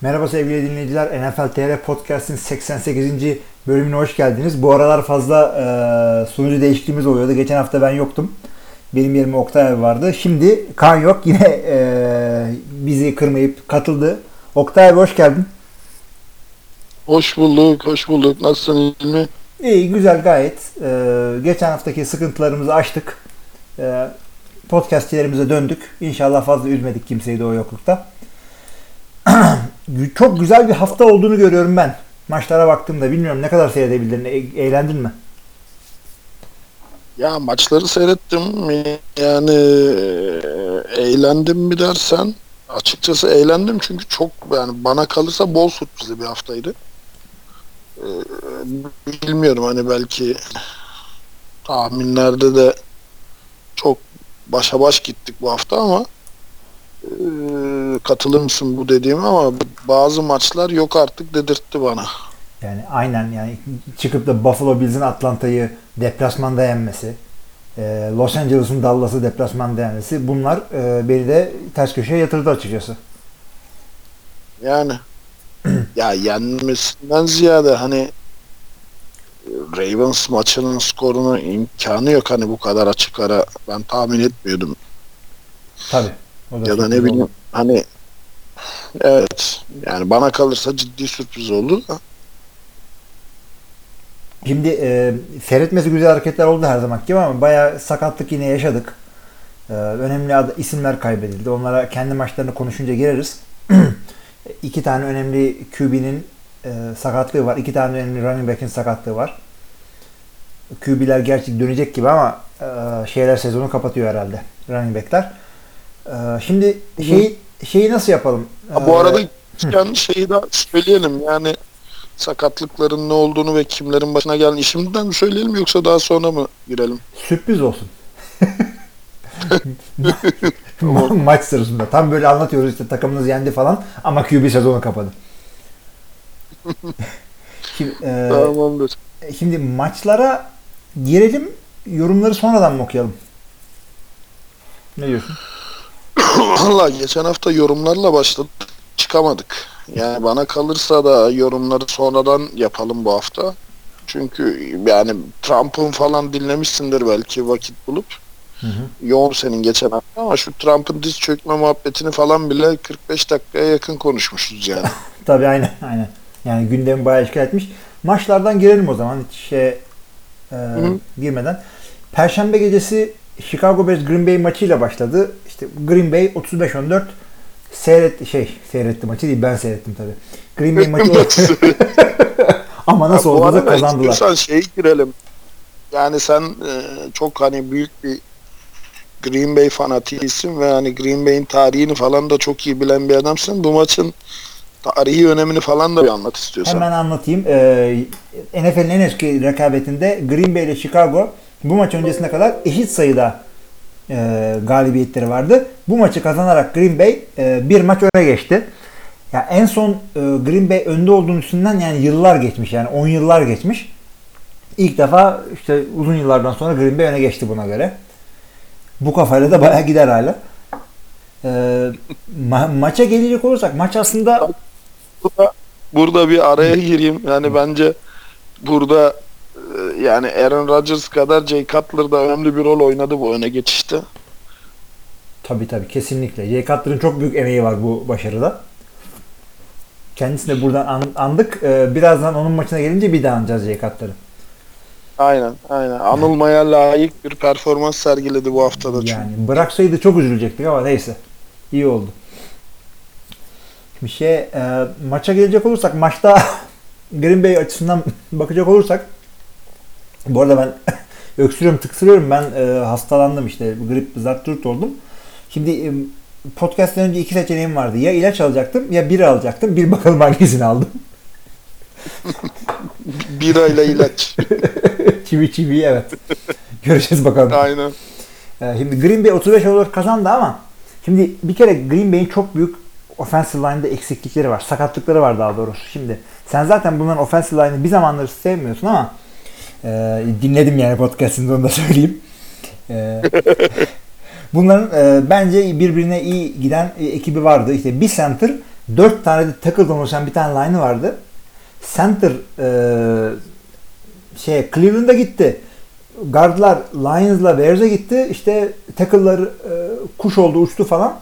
Merhaba sevgili dinleyiciler. NFL TR Podcast'in 88. bölümüne hoş geldiniz. Bu aralar fazla e, sunucu değişikliğimiz oluyordu. Geçen hafta ben yoktum. Benim yerime Oktay vardı. Şimdi Kaan yok. Yine e, bizi kırmayıp katıldı. Oktay hoş geldin. Hoş bulduk, hoş bulduk. Nasılsın İlmi? İyi, güzel gayet. E, geçen haftaki sıkıntılarımızı aştık. E, podcastçilerimize döndük. İnşallah fazla üzmedik kimseyi de o yoklukta. Çok güzel bir hafta olduğunu görüyorum ben. Maçlara baktığımda bilmiyorum ne kadar seyredebildin, e- eğlendin mi? Ya maçları seyrettim. Yani e, eğlendim mi dersen açıkçası eğlendim çünkü çok yani bana kalırsa bol sürprizli bir haftaydı. Ee, bilmiyorum hani belki tahminlerde de çok başa baş gittik bu hafta ama katılır mısın bu dediğime ama bazı maçlar yok artık dedirtti bana. Yani aynen yani çıkıp da Buffalo Bills'in Atlanta'yı deplasmanda yenmesi, e, Los Angeles'ın Dallas'ı deplasmanda yenmesi bunlar e, beni de ters köşeye yatırdı açıkçası. Yani ya yenmesinden ziyade hani Ravens maçının skorunu imkanı yok hani bu kadar açık ara ben tahmin etmiyordum. Tabii. Ya da ne bileyim oldu. hani evet yani bana kalırsa ciddi sürpriz oldu. Şimdi e, seyretmesi güzel hareketler oldu her zaman gibi ama bayağı sakatlık yine yaşadık. E, önemli ad- isimler kaybedildi. Onlara kendi maçlarını konuşunca gireriz. İki tane önemli QB'nin e, sakatlığı var. İki tane önemli running back'in sakatlığı var. QB'ler gerçek dönecek gibi ama e, şeyler sezonu kapatıyor herhalde. Running back'ler. E, şimdi şeyi, şeyi nasıl yapalım? Ha, bu E, arada yani şeyi de söyleyelim yani sakatlıkların ne olduğunu ve kimlerin başına geldiğini şimdiden mi söyleyelim yoksa daha sonra mı girelim? Sürpriz olsun. Ma- Maç sırasında. Tam böyle anlatıyoruz işte takımınız yendi falan ama QB sezonu kapadı. şimdi, e, Tamamdır. şimdi maçlara girelim. Yorumları sonradan mı okuyalım? Ne diyorsun? Valla geçen hafta yorumlarla başladık. Çıkamadık. Yani bana kalırsa da yorumları sonradan yapalım bu hafta. Çünkü yani Trump'ın falan dinlemişsindir belki vakit bulup. Hı hı. Yoğun senin geçen hafta ama şu Trump'ın diz çökme muhabbetini falan bile 45 dakikaya yakın konuşmuşuz yani. Tabii aynen aynen. Yani gündemi bayağı işgal etmiş. Maçlardan girelim o zaman hiç şey e, hı. girmeden. Perşembe gecesi Chicago Bears Green Bay maçıyla başladı. İşte Green Bay 35-14 seyret şey seyretti maçı değil ben seyrettim tabii. Green Bay maçı ama nasıl oldu da kazandılar. istiyorsan şeye girelim. Yani sen e, çok hani büyük bir Green Bay fanatiğisin ve hani Green Bay'in tarihini falan da çok iyi bilen bir adamsın. Bu maçın tarihi önemini falan da bir anlat istiyorsan. Hemen anlatayım. Ee, NFL'in en eski rekabetinde Green Bay ile Chicago bu maç öncesine kadar eşit sayıda e, galibiyetleri vardı. Bu maçı kazanarak Green Bay e, bir maç öne geçti. Ya en son e, Green Bay önde olduğunun üstünden yani yıllar geçmiş yani 10 yıllar geçmiş. İlk defa işte uzun yıllardan sonra Green Bay öne geçti buna göre. Bu kafayla da bayağı gider hala. E, ma- maça gelecek olursak maç aslında Burada, burada bir araya gireyim. Yani bence burada yani Aaron Rodgers kadar Jay Cutler da önemli bir rol oynadı bu öne geçişte. Tabii tabii kesinlikle. Jay Cutler'ın çok büyük emeği var bu başarıda. Kendisini de buradan an- andık. Ee, birazdan onun maçına gelince bir daha anacağız Jay Cutler'ı. Aynen, aynen. Anılmaya layık bir performans sergiledi bu haftada çünkü. Yani bıraksaydı çok üzülecektik ama neyse. İyi oldu. Şimdi şey e, maça gelecek olursak maçta Green Bay açısından bakacak olursak bu arada ben öksürüyorum tıksırıyorum ben e, hastalandım işte grip zart oldum. Şimdi e, podcast'ten önce iki seçeneğim vardı. Ya ilaç alacaktım ya biri alacaktım. Bir bakalım hangisini aldım. Birayla ilaç. çivi çivi evet. Göreceğiz bakalım. aynen. Ee, Şimdi Green Bay 35 olarak kazandı ama şimdi bir kere Green Bay'in çok büyük offensive line'da eksiklikleri var. Sakatlıkları var daha doğrusu. Şimdi sen zaten bunların offensive line'ı bir zamanları sevmiyorsun ama e, dinledim yani podcast'inde onu da söyleyeyim. E, bunların e, bence birbirine iyi giden e, ekibi vardı. İşte bir center Dört tane de tackle'dan oluşan bir tane line'ı vardı. Center e, şey Cleveland'a gitti. Guardlar Lions'la Bears'e gitti. İşte tackle'lar e, kuş oldu uçtu falan.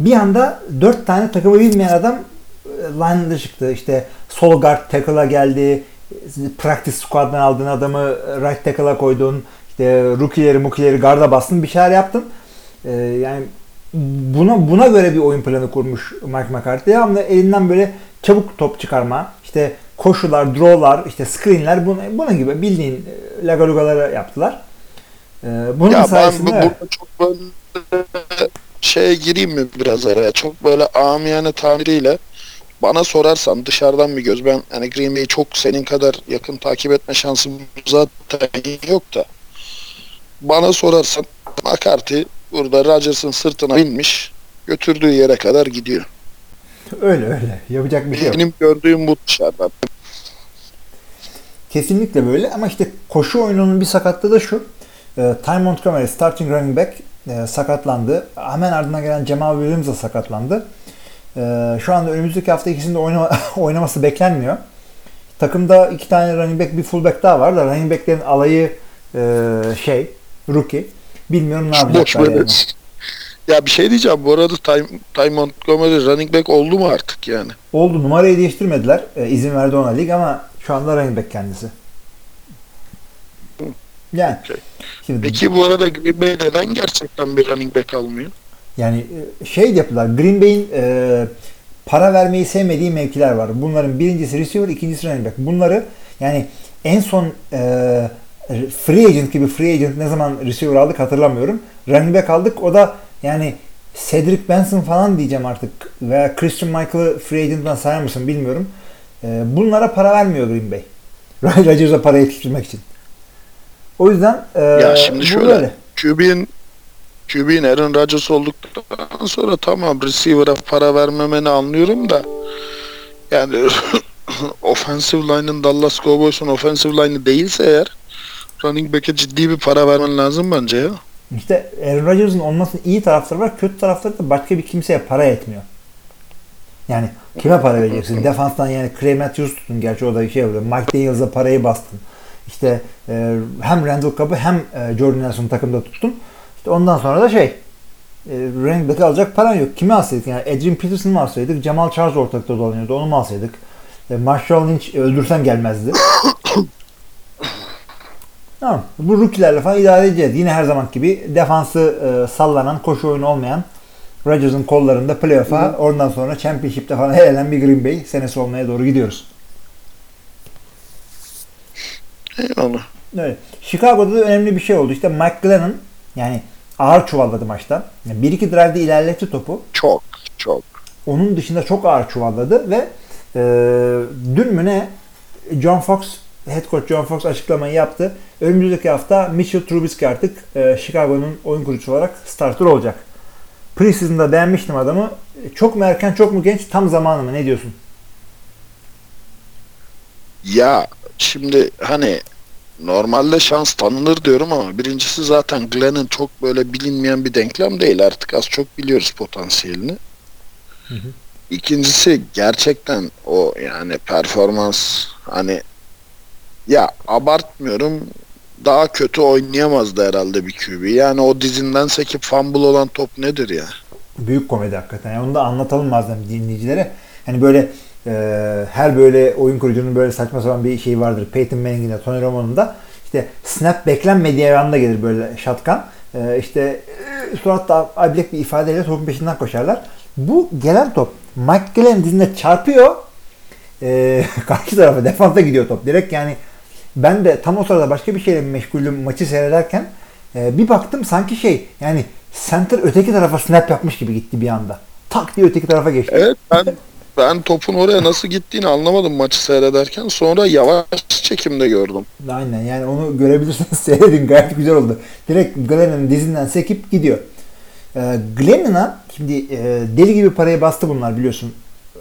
Bir anda dört tane takımı bilmeyen adam e, line'da çıktı. İşte sol guard tackle'a geldi. Practice squad'dan aldığın adamı right tackle'a koydun. İşte rookie'leri mukileri garda bastın. Bir şeyler yaptın. E, yani buna buna göre bir oyun planı kurmuş Mike McCarthy. Ama elinden böyle çabuk top çıkarma, işte koşular, drawlar, işte screenler buna, buna gibi bildiğin e, lagalugaları yaptılar. Ee, bunun ya ben sayesinde bu- burada çok böyle şeye gireyim mi biraz araya? Çok böyle amiyane tabiriyle bana sorarsan dışarıdan bir göz ben hani Green Bay'i çok senin kadar yakın takip etme şansım zaten yok da bana sorarsan McCarthy burada Rodgers'ın sırtına binmiş götürdüğü yere kadar gidiyor. öyle öyle. Yapacak bir şey yok. Benim gördüğüm bu dışarıdan. Kesinlikle böyle ama işte koşu oyununun bir sakatlığı da şu. E, Ty Montgomery starting running back e, sakatlandı. Hemen ardından gelen Jamal Williams da sakatlandı. E, şu anda önümüzdeki hafta ikisinin de oynama, oynaması beklenmiyor. Takımda iki tane running back bir fullback daha var da running backlerin alayı e, şey rookie. Bilmiyorum ne Boş yapacaklar böyle. yani. Ya bir şey diyeceğim bu arada Ty, Ty Montgomery running back oldu mu artık yani? Oldu numarayı değiştirmediler. E, izin verdi ona lig ama şu anda running back kendisi. Yani Okey. şimdi Peki bu arada Green Bay neden gerçekten bir running back almıyor? Yani e, şey yaptılar. Green Bay'in e, para vermeyi sevmediği mevkiler var. Bunların birincisi receiver, ikincisi running back. Bunları yani en son e, free agent gibi free agent ne zaman receiver aldık hatırlamıyorum. Running back aldık. O da yani Cedric Benson falan diyeceğim artık veya Christian Michael'ı free agent'dan sayar mısın bilmiyorum. E, bunlara para vermiyor Green Bay. Rodgers'a para yetiştirmek için. O yüzden e, Ya şimdi şöyle. QB'nin QB'nin Aaron Rodgers olduktan sonra tamam receiver'a para vermemeni anlıyorum da yani offensive line'ın Dallas Cowboys'un offensive line'ı değilse eğer running back'e ciddi bir para vermen lazım bence ya. İşte Aaron Rodgers'ın olmasının iyi tarafları var. Kötü tarafları da başka bir kimseye para etmiyor. Yani kime para vereceksin? Defanstan yani Clay Matthews tutun. Gerçi o da şey oluyor. Mike Daniels'a parayı bastın. İşte e, hem Randall Cobb'ı hem e, Jordan Nelson'u takımda tuttun. İşte ondan sonra da şey e, running back'i alacak paran yok. Kimi alsaydık? Yani Adrian Peterson'ı mı alsaydık? Jamal Charles ortalıkta dolanıyordu. Onu mu alsaydık? E, Marshall Lynch öldürsen gelmezdi. Tamam. Bu rookie'lerle falan idare edeceğiz. Yine her zaman gibi defansı e, sallanan, koşu oyunu olmayan Rodgers'ın kollarında playoff'a ondan sonra championship'te falan elenen bir Green Bay senesi olmaya doğru gidiyoruz. Eyvallah. Evet. Chicago'da da önemli bir şey oldu. İşte Mike Glennon yani ağır çuvalladı maçta. Yani bir iki drive'de ilerletti topu. Çok çok. Onun dışında çok ağır çuvalladı ve e, dün mü ne John Fox head coach John Fox açıklamayı yaptı. Önümüzdeki hafta Mitchell Trubisky artık e, Chicago'nun oyun kurucusu olarak starter olacak. Preseason'da beğenmiştim adamı. Çok mu erken çok mu genç tam zamanı mı ne diyorsun? Ya şimdi hani normalde şans tanınır diyorum ama birincisi zaten Glenn'in çok böyle bilinmeyen bir denklem değil artık az çok biliyoruz potansiyelini. Hı hı. İkincisi gerçekten o yani performans hani ya abartmıyorum daha kötü oynayamazdı herhalde bir QB. Yani o dizinden sekip fumble olan top nedir ya? Büyük komedi hakikaten. Yani onu da anlatalım bazen dinleyicilere. Hani böyle e, her böyle oyun kurucunun böyle saçma sapan bir şey vardır. Peyton Manning'in de Tony Romo'nun da işte snap beklenmediği anda gelir böyle şatkan. E, işte e, suratta ablek bir ifadeyle topun peşinden koşarlar. Bu gelen top Mike Glenn dizine çarpıyor. E, karşı tarafa defansa gidiyor top. Direkt yani ben de tam o sırada başka bir şeyle meşgulüm maçı seyrederken e, bir baktım sanki şey yani center öteki tarafa snap yapmış gibi gitti bir anda. Tak diye öteki tarafa geçti. Evet ben ben topun oraya nasıl gittiğini anlamadım maçı seyrederken. Sonra yavaş çekimde gördüm. Aynen yani onu görebilirsiniz seyredin gayet güzel oldu. Direkt Glenn'in dizinden sekip gidiyor. Ee, Glennon'a şimdi e, deli gibi parayı bastı bunlar biliyorsun e,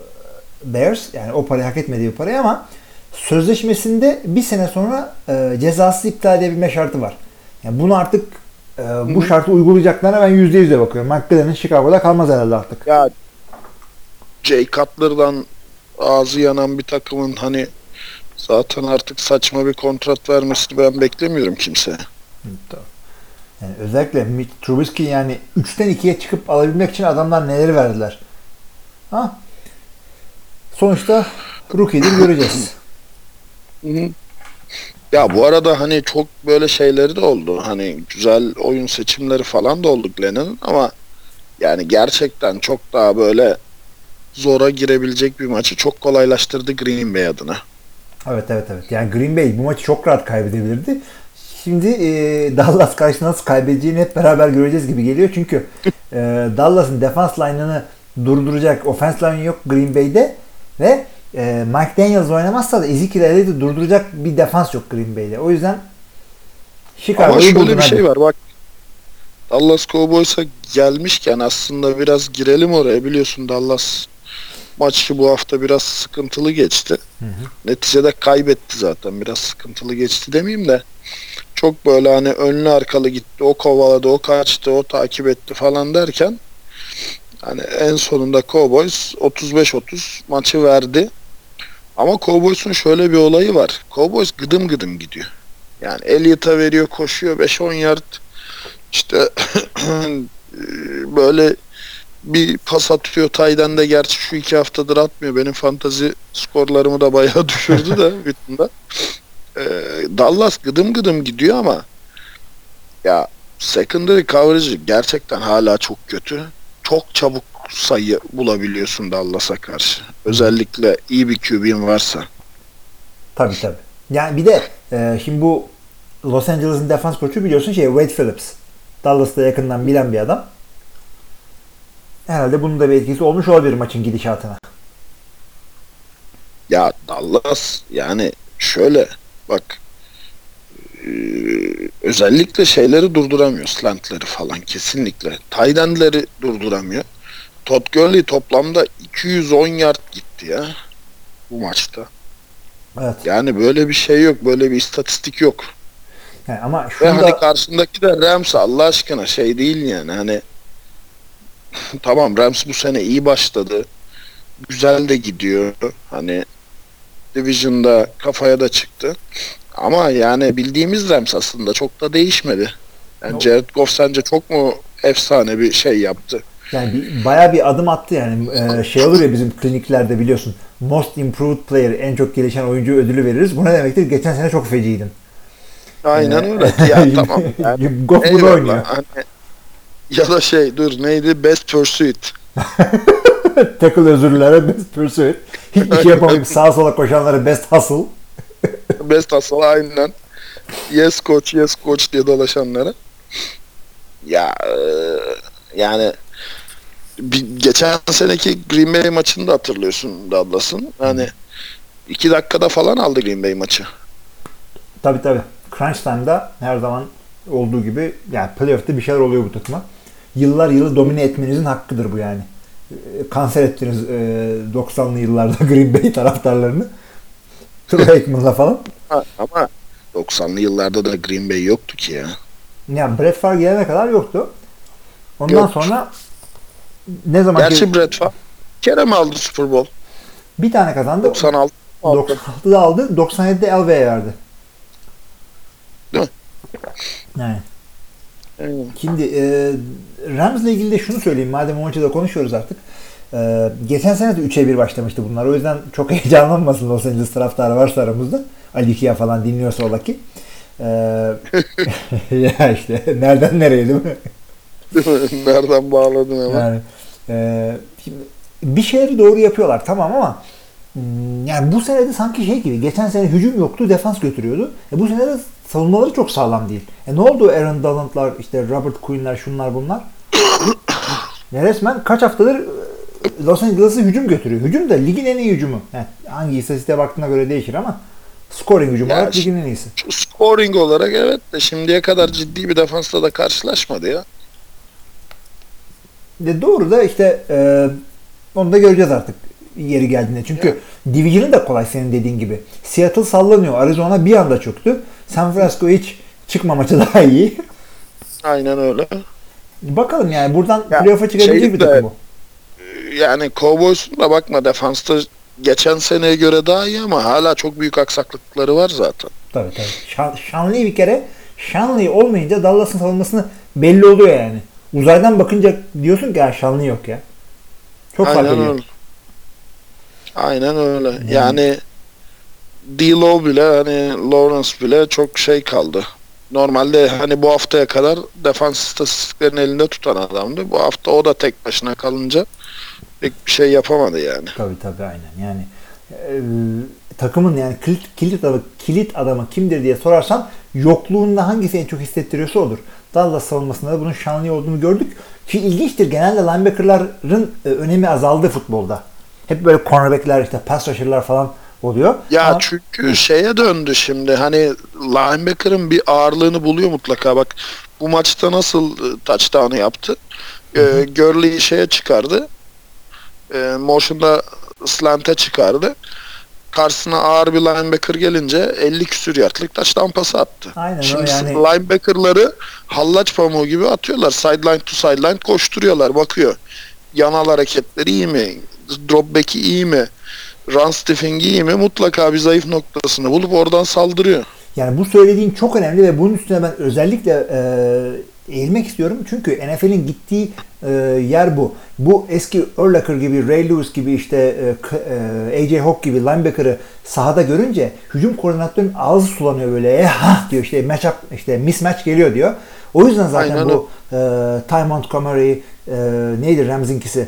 Bears yani o parayı hak etmediği bir parayı ama sözleşmesinde bir sene sonra e, cezası iptal edebilme şartı var. Yani bunu artık e, bu şartı uygulayacaklarına ben %100'e bakıyorum. Mike Glennon Chicago'da kalmaz herhalde artık. Ya Jay Cutler'dan ağzı yanan bir takımın hani zaten artık saçma bir kontrat vermesini ben beklemiyorum kimseye. Yani özellikle Mitch Trubisky yani 3'ten 2'ye çıkıp alabilmek için adamlar neleri verdiler. Ha? Sonuçta rookie'dir göreceğiz. Ya bu arada hani çok böyle şeyleri de oldu. Hani güzel oyun seçimleri falan da oldu Glenn'in ama yani gerçekten çok daha böyle zora girebilecek bir maçı çok kolaylaştırdı Green Bay adına. Evet evet evet. Yani Green Bay bu maçı çok rahat kaybedebilirdi. Şimdi e, Dallas karşısında nasıl kaybedeceğini hep beraber göreceğiz gibi geliyor. Çünkü e, Dallas'ın defans line'ını durduracak offense line yok Green Bay'de ve e, Mike Daniels oynamazsa da Ezekiel Elliott'ı durduracak bir defans yok Green Bay'de. O yüzden Ama Chicago'yu şöyle buldun bir hadi. şey var bak. Dallas Cowboys'a gelmişken aslında biraz girelim oraya. Biliyorsun Dallas maçı bu hafta biraz sıkıntılı geçti. Hı hı. Neticede kaybetti zaten. Biraz sıkıntılı geçti demeyeyim de. Çok böyle hani önlü arkalı gitti. O kovaladı, o kaçtı, o takip etti falan derken hani en sonunda Cowboys 35-30 maçı verdi. Ama Cowboys'un şöyle bir olayı var. Cowboys gıdım gıdım gidiyor. Yani Elliott'a veriyor, koşuyor 5-10 yard. İşte böyle bir pas atıyor. Tayden de gerçi şu iki haftadır atmıyor. Benim fantazi skorlarımı da bayağı düşürdü de bütünde. Ee, Dallas gıdım gıdım gidiyor ama ya secondary coverage'ı gerçekten hala çok kötü. Çok çabuk sayı bulabiliyorsun Dallas'a karşı. Özellikle iyi bir QB'in varsa. Tabii tabii. Yani bir de e, şimdi bu Los Angeles'ın defans koçu biliyorsun şey Wade Phillips. Dallas'ta yakından bilen bir adam. Herhalde bunun da bir etkisi olmuş olabilir maçın gidişatına. Ya Dallas yani şöyle bak e, özellikle şeyleri durduramıyor slantları falan kesinlikle. Tight durduramıyor. Todd Gurley toplamda 210 yard gitti ya bu maçta. Evet. Yani böyle bir şey yok. Böyle bir istatistik yok. Yani ama Ve şunu hani da karşındaki de Rams Allah aşkına şey değil yani hani tamam Rams bu sene iyi başladı. Güzel de gidiyor. Hani Division'da kafaya da çıktı. Ama yani bildiğimiz Rams aslında çok da değişmedi. Yani. Jared Goff sence çok mu efsane bir şey yaptı? yani bir, bayağı bir adım attı yani. E, şey olur ya bizim kliniklerde biliyorsun. Most Improved Player en çok gelişen oyuncu ödülü veririz. Bu ne demektir? Geçen sene çok feciydin. Aynen Ee, öyle. Ya tamam. Yani, Goff bunu oynuyor. Hani, ya da şey dur neydi? Best Pursuit. Tackle özürlere best pursuit. Hiçbir şey yapamayıp sağa sola koşanlara best hustle. Best Hustle aynen. Yes coach, yes coach diye dolaşanlara. Ya e, yani bir, geçen seneki Green Bay maçını da hatırlıyorsun Dallas'ın. Hani iki dakikada falan aldı Green Bay maçı. Tabii tabii. Crunch time'da her zaman olduğu gibi yani playoff'ta bir şeyler oluyor bu takıma. Yıllar yılı domine etmenizin hakkıdır bu yani. Ee, Kanser ettiniz e, 90'lı yıllarda Green Bay taraftarlarını. Troy Aikman'la falan. Ama 90'lı yıllarda da Green Bay yoktu ki ya. Yani Brett Favre gelene kadar yoktu. Ondan Yok. sonra ne zaman ki Gerçi Brett Favre kere mi aldı Super Bowl? bir tane kazandı. 96 aldı. 96'da aldı. 97'de Elway'e verdi. Değil mi? Yani. Şimdi e, Rams'la ilgili de şunu söyleyeyim. Madem o maçı da konuşuyoruz artık. E, geçen sene de 3'e 1 başlamıştı bunlar. O yüzden çok heyecanlanmasın Los Angeles taraftarı varsa aramızda. Ali Kia falan dinliyorsa ola ki. E, ya işte nereden nereye değil mi? Nereden bağladın hemen? Yani e, şimdi bir şeyleri doğru yapıyorlar tamam ama hmm, yani bu sene de sanki şey gibi geçen sene hücum yoktu defans götürüyordu. E bu sene de savunmaları çok sağlam değil. E ne oldu Aaron Donald'lar işte Robert Quinn'ler şunlar bunlar. ya resmen kaç haftadır e, Los Angeles'ı hücum götürüyor. Hücum da ligin en iyi hücumu. Yani hangi istatistiğe baktığına göre değişir ama scoring hücumu Ya olarak ligin en iyisi. Scoring olarak evet de şimdiye kadar ciddi bir defansla da karşılaşmadı ya. De doğru da işte e, onu da göreceğiz artık yeri geldiğinde. Çünkü Division'ı da kolay senin dediğin gibi. Seattle sallanıyor. Arizona bir anda çöktü. San Francisco hiç çıkma maçı daha iyi. Aynen öyle. Bakalım yani buradan Ya, playoff'a çıkabilecek şey bir de- takım bu. yani Cowboys'un da bakma defansta geçen seneye göre daha iyi ama hala çok büyük aksaklıkları var zaten. Tabii tabii. Şan, Şanlı'yı bir kere Şanlı'yı olmayınca Dallas'ın savunmasını belli oluyor yani. Uzaydan bakınca diyorsun ki ya Şanlı yok ya. Çok fark Aynen ediyor. öyle. Aynen öyle. Yani- Yani D-Low bile hani Lawrence bile çok şey kaldı. Normalde hani bu haftaya kadar defans istatistiklerini elinde tutan adamdı. Bu hafta o da tek başına kalınca pek bir şey yapamadı yani. Tabii tabii aynen. Yani e, takımın yani kilit, kilit adamı kilit adamı kimdir diye sorarsan yokluğunda hangisi en çok hissettiriyorsa odur. Dallas savunmasında da bunun şanlı olduğunu gördük. Ki ilginçtir. Genelde linebacker'ların e, önemi azaldı futbolda. Hep böyle cornerback'ler işte pass rusher'lar falan oluyor. Ya Ama- çünkü şeye döndü şimdi hani linebacker'ın bir ağırlığını buluyor mutlaka bak bu maçta nasıl e, touchdown'ı yaptı e, Gurley'i şeye çıkardı e, motion'da slant'e çıkardı karşısına ağır bir linebacker gelince 50 küsür yardlık touchdown pası attı. Aynen Şimdi yani. linebacker'ları hallaç pamuğu gibi atıyorlar. Sideline to sideline koşturuyorlar. Bakıyor. Yanal hareketleri iyi mi? Drop back'i iyi mi? Run stiffing'i iyi mi? Mutlaka bir zayıf noktasını bulup oradan saldırıyor. Yani bu söylediğin çok önemli ve bunun üstüne ben özellikle e, eğilmek istiyorum. Çünkü NFL'in gittiği e, yer bu. Bu eski Urlacher gibi, Ray Lewis gibi işte e, e, AJ Hawk gibi linebacker'ı sahada görünce hücum koordinatörünün ağzı sulanıyor böyle. E, ha diyor işte matchup işte mismatch geliyor diyor. O yüzden zaten Aynen bu e, Ty Montgomery e, neydi Rams'inkisi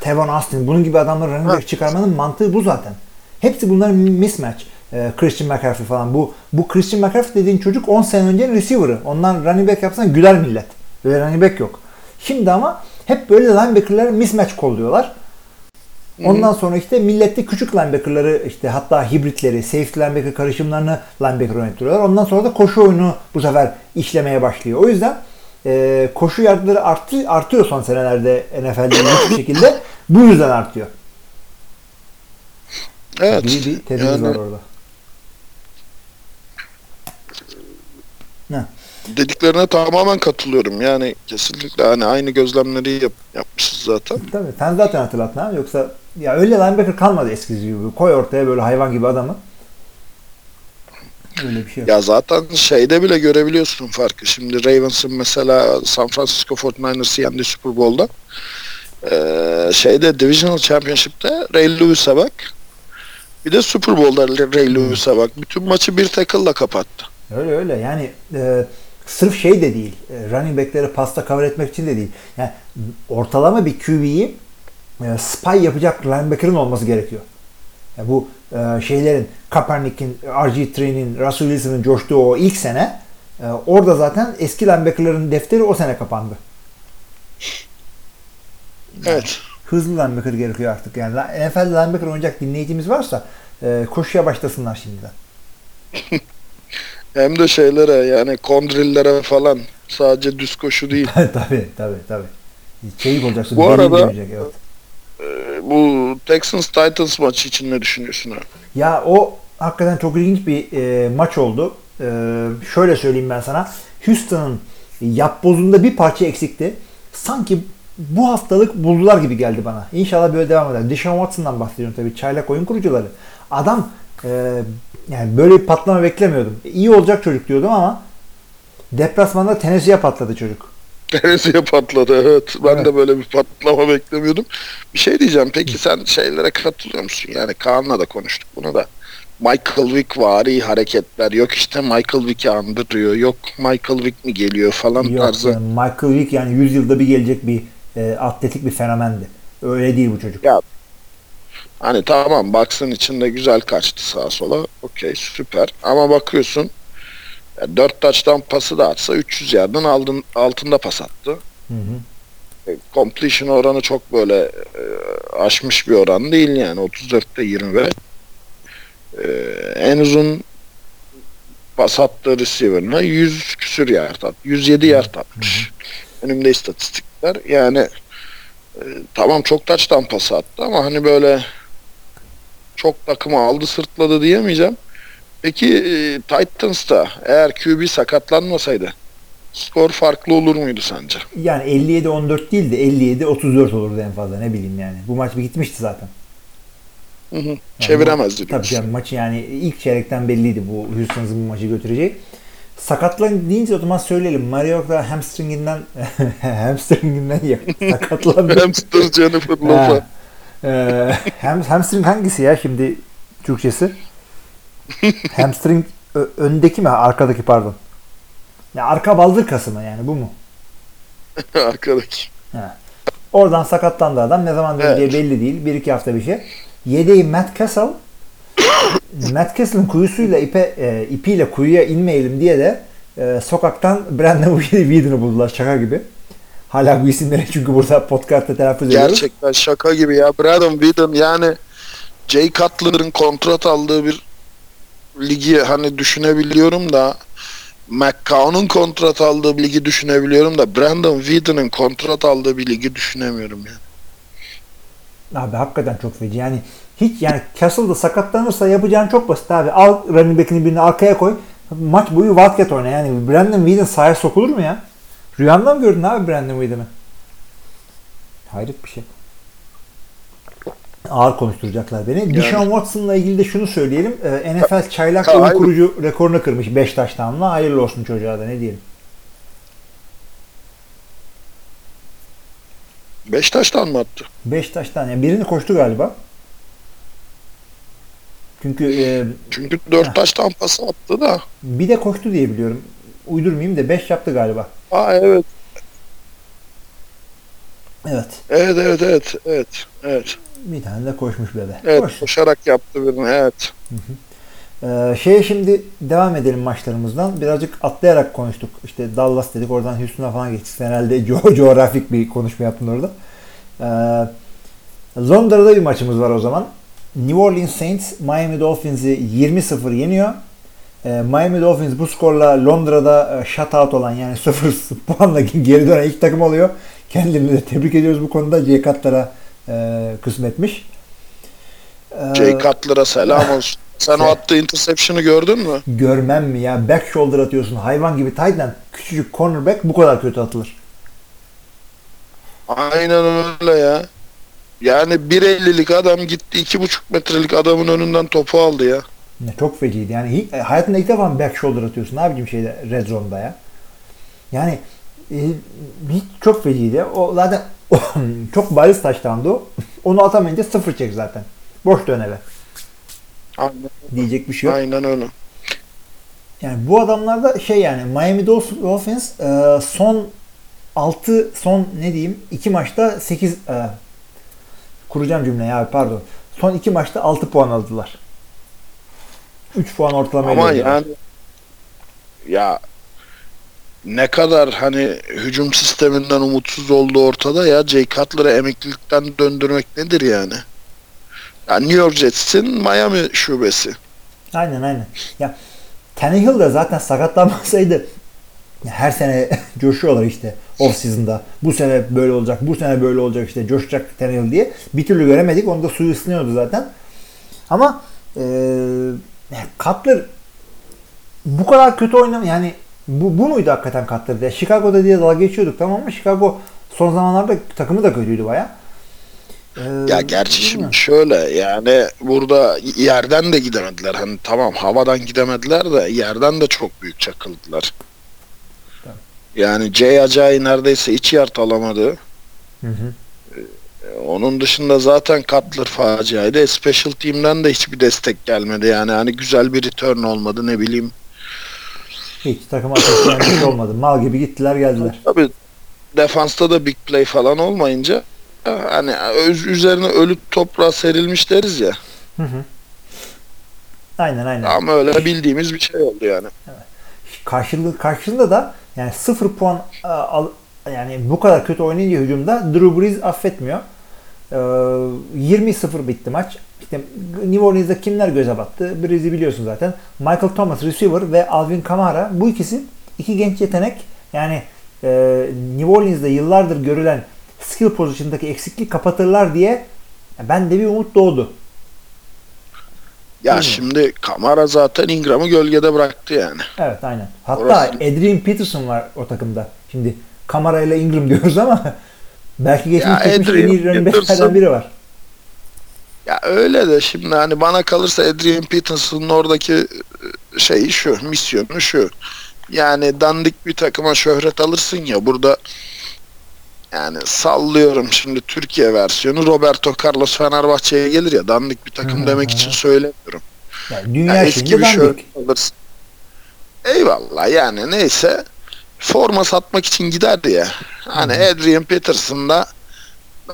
Tevon Austin bunun gibi adamları running back çıkarmanın mantığı bu zaten. Hepsi bunların mismatch. Ee, Christian McCaffrey falan. Bu bu Christian McCaffrey dediğin çocuk 10 sene öncenin receiver'ı. Ondan running back yapsan güler millet. Böyle running back yok. Şimdi ama hep böyle linebacker'ları mismatch kolluyorlar. Ondan sonra işte millette küçük linebacker'ları işte hatta hibritleri, safety linebacker karışımlarını linebacker yönetiyorlar. Ondan sonra da koşu oyunu bu sefer işlemeye başlıyor. O yüzden e, koşu yardları arttı, artıyor son senelerde NFL'de bir şekilde. Bu yüzden artıyor. Evet. Bir, bir tezimiz yani var orada. Ne? dediklerine tamamen katılıyorum. Yani kesinlikle hani aynı gözlemleri yap, yapmışız zaten. Tabii sen zaten hatırlattın ha. Yoksa ya öyle linebacker kalmadı eskisi gibi. Koy ortaya böyle hayvan gibi adamı. Öyle bir şey yok. Ya zaten şeyde bile görebiliyorsun farkı. Şimdi Ravens'ın mesela San Francisco 49ers'ı yendi Super Bowl'da. Ee, şeyde Divisional Championship'te Ray Lewis'e bak. Bir de Super Bowl'da Ray Lewis'e bak. Bütün maçı bir tackle'la kapattı. Öyle öyle yani e, sırf şey de değil. E, running back'leri pasta cover etmek için de değil. Yani ortalama bir QB'yi e, spy yapacak linebacker'ın olması gerekiyor. Ya bu e, şeylerin Kaepernick'in, RG3'nin, Russell Wilson'ın coştuğu o ilk sene e, orada zaten eski linebacker'ların defteri o sene kapandı. Evet. Hızlı linebacker gerekiyor artık. Yani NFL'de linebacker oynayacak dinleyicimiz varsa e, koşuya başlasınlar şimdiden. Hem de şeylere yani kondrillere falan sadece düz koşu değil. tabii tabii tabii. Çeyik olacaksın. Bu arada- evet. Ee, bu Texans Titans maçı için ne düşünüyorsun abi? Ya o hakikaten çok ilginç bir e, maç oldu. E, şöyle söyleyeyim ben sana. Houston'ın yapbozunda bir parça eksikti. Sanki bu haftalık buldular gibi geldi bana. İnşallah böyle devam eder. Deshaun Watson'dan bahsediyorum tabii. Çaylak oyun kurucuları. Adam e, yani böyle bir patlama beklemiyordum. İyi olacak çocuk diyordum ama deplasmanda Tennessee'ye patladı çocuk. Tennessee'ye patladı evet. Ben Evet. de böyle bir patlama beklemiyordum. Bir şey diyeceğim. Peki sen şeylere katılıyor musun? Yani Kaan'la da konuştuk bunu da. Michael Vick vari hareketler. Yok işte Michael Vick'i andırıyor. Yok Michael Vick mi geliyor falan Yok, tarzı. yani Michael Vick yani 100 yılda bir gelecek bir e, atletik bir fenomendi. Öyle değil bu çocuk. Ya, Hani tamam Bucks'ın içinde güzel kaçtı sağa sola. Okey süper. Ama bakıyorsun 4 taçtan pası da atsa 300 yardın aldın, altında pas attı. Hı hı. E, completion oranı çok böyle e, aşmış bir oran değil yani 34'te 25. E, en uzun pas attığı receiver'ına 100 küsür yard at. 107 yard atmış. Önümde istatistikler. Yani e, tamam çok taçtan pas attı ama hani böyle çok takımı aldı sırtladı diyemeyeceğim. Peki e, Titans'ta eğer QB sakatlanmasaydı skor farklı olur muydu sence? Yani 57-14 değil de 57-34 olurdu en fazla ne bileyim yani. Bu maç bir gitmişti zaten. Hı hı. Çeviremezdi Tabii diyorsun. canım maçı yani ilk çeyrekten belliydi bu Houston'ın bu maçı götüreceği. Sakatlan deyince o zaman söyleyelim. Mario da hamstringinden hamstringinden ya sakatlandı. Hamster Jennifer. Lopez. Ham, hamstring hangisi ya şimdi Türkçesi? hamstring öndeki mi? Arkadaki pardon. Ya arka baldır kası mı yani bu mu? Arkadaki. Ha. Oradan sakatlandı adam. Ne zaman döneceği Evet. belli değil. Bir iki hafta bir şey. Yedeği Matt Castle Matt Castle'ın kuyusuyla ipe, e, ipiyle kuyuya inmeyelim diye de e, sokaktan Brandon Whedon'u buldular şaka gibi. Hala bu isimleri çünkü burada podcast'ta telaffuz ediyoruz. Gerçekten şaka gibi ya. Brandon Whedon yani Jay Cutler'ın kontrat aldığı bir ligi hani düşünebiliyorum da McCown'un kontrat aldığı bir ligi düşünebiliyorum da Brandon Whedon'ın kontrat aldığı bir ligi düşünemiyorum ya. Abi hakikaten çok feci. Yani hiç yani Castle'da sakatlanırsa yapacağın çok basit abi. Al running back'ini birini arkaya koy. Maç boyu wildcat oyna. Yani Brandon Whedon sahaya sokulur mu ya? Rüyanda mı gördün abi Brandon Whedon'ı? Hayret bir şey. Ağır konuşturacaklar beni. Deshaun Watson'la ilgili de şunu söyleyelim. Ee, NFL çaylak oyun kurucu rekorunu kırmış 5 taştanla. Hayırlı olsun çocuğa da ne diyelim. Beşiktaş'tan mı attı? 5 taştan. Yani birini koştu galiba. Çünkü e, Çünkü Heh. dört taştan pas attı da. bir de koştu diye biliyorum. Uydurmayayım da 5 yaptı galiba. Aa evet. Evet. Evet evet evet evet. Evet. Bir tane de koşmuş bebe. Evet Koş. koşarak yaptı birini evet. Ee, şeye şimdi devam edelim maçlarımızdan. Birazcık atlayarak konuştuk. İşte Dallas dedik oradan Houston'a falan geçtik. Herhalde co- coğrafik bir konuşma yaptın orada. Ee, Londra'da bir maçımız var o zaman. New Orleans Saints Miami Dolphins'i 20-0 yeniyor. Ee, Miami Dolphins bu skorla Londra'da e, shutout olan yani 0 puanla geri dönen ilk takım oluyor. Kendilerini de tebrik ediyoruz bu konuda. Jay Cutler'a e, kısmetmiş. Ee, Jay Cutler'a selam olsun. Sen o Şey- attığı interception'ı gördün mü? Görmem mi ya? Back shoulder atıyorsun. Hayvan gibi tight end. Küçücük cornerback bu kadar kötü atılır. Aynen öyle ya. Yani 1.50'lik adam gitti 2.5 metrelik adamın önünden topu aldı ya. Ne çok feciydi. Yani e, hayatında ilk defa back shoulder atıyorsun? Yapayım şeyde red zone'da ya? Yani e, hiç çok feciydi. O zaten çok bariz taştandı o. Onu atamayınca sıfır çek zaten. Boş dönele. Aynen, Diyecek bir şey yok. aynen öyle. Yani bu adamlarda şey yani Miami Dolph- Dolphins e, son 6 son ne diyeyim 2 maçta 8 e, kuracağım cümleyi abi pardon. Son 2 maçta 6 puan aldılar. 3 puan ortalamayla. Ama yani ya ne kadar hani hücum sisteminden umutsuz olduğu ortada ya Jay Cutler'ı emeklilikten döndürmek nedir yani? Ya New York Jets'in Miami şubesi. Aynen aynen. Ya Tannehill de zaten sakatlanmasaydı her sene coşuyorlar işte off season'da. Bu sene böyle olacak, bu sene böyle olacak işte coşacak Tannehill diye. Bir türlü göremedik. Onu da suyu ısınıyordu zaten. Ama eee Cutler bu kadar kötü oynam yani bu, bu muydu hakikaten Cutler diye. Chicago'da diye dalga geçiyorduk tamam mı? Chicago son zamanlarda takımı da kötüydü baya. Ya gerçi şimdi şöyle yani burada yerden de gidemediler. Hani tamam havadan gidemediler de yerden de çok büyük çakıldılar. Yani Jay Ajayi neredeyse iç yard alamadı. Hı hı. E, Onun dışında zaten Cutler faciaydı. E, Special Team'den de hiçbir destek gelmedi. Yani hani güzel bir return olmadı ne bileyim. Hiç takım ateşleyen bir şey olmadı. Mal gibi gittiler geldiler. Tabii defansta da big play falan olmayınca hani öz- üzerine ölü toprağa serilmiş deriz ya. Hı hı. Aynen aynen. Ama öyle bildiğimiz bir şey oldu yani. Karşılığı, karşılığında da yani sıfır puan a, al, yani bu kadar kötü oynayınca hücumda Drew Brees affetmiyor. Ee, 20-0 bitti maç. İşte New Orleans'da kimler göze battı? Brees'i biliyorsun zaten. Michael Thomas receiver ve Alvin Kamara bu ikisi iki genç yetenek. Yani e, New Orleans'da yıllardır görülen skill pozisyondaki eksiklik kapatırlar diye ben de bir umut doğdu. Ya Değil mi? şimdi Kamara zaten Ingram'ı gölgede bıraktı yani. Evet aynen. Hatta Orası- Adrian Peterson var o takımda. Şimdi Kamara ile Ingram diyoruz ama belki geçmiş geçmiş en iyi running backlerden biri var. Ya öyle de şimdi hani bana kalırsa Adrian Peterson'ın oradaki e, şeyi şu, misyonu şu. Yani dandik bir takıma şöhret alırsın ya burada yani sallıyorum şimdi Türkiye versiyonu Roberto Carlos Fenerbahçe'ye gelir ya dandik bir takım Hı, demek için söylemiyorum. Yani dünya Yani eski bir dandik. şöhret alırsın. Eyvallah yani neyse forma satmak için giderdi ya. Hani. Adrian Peterson da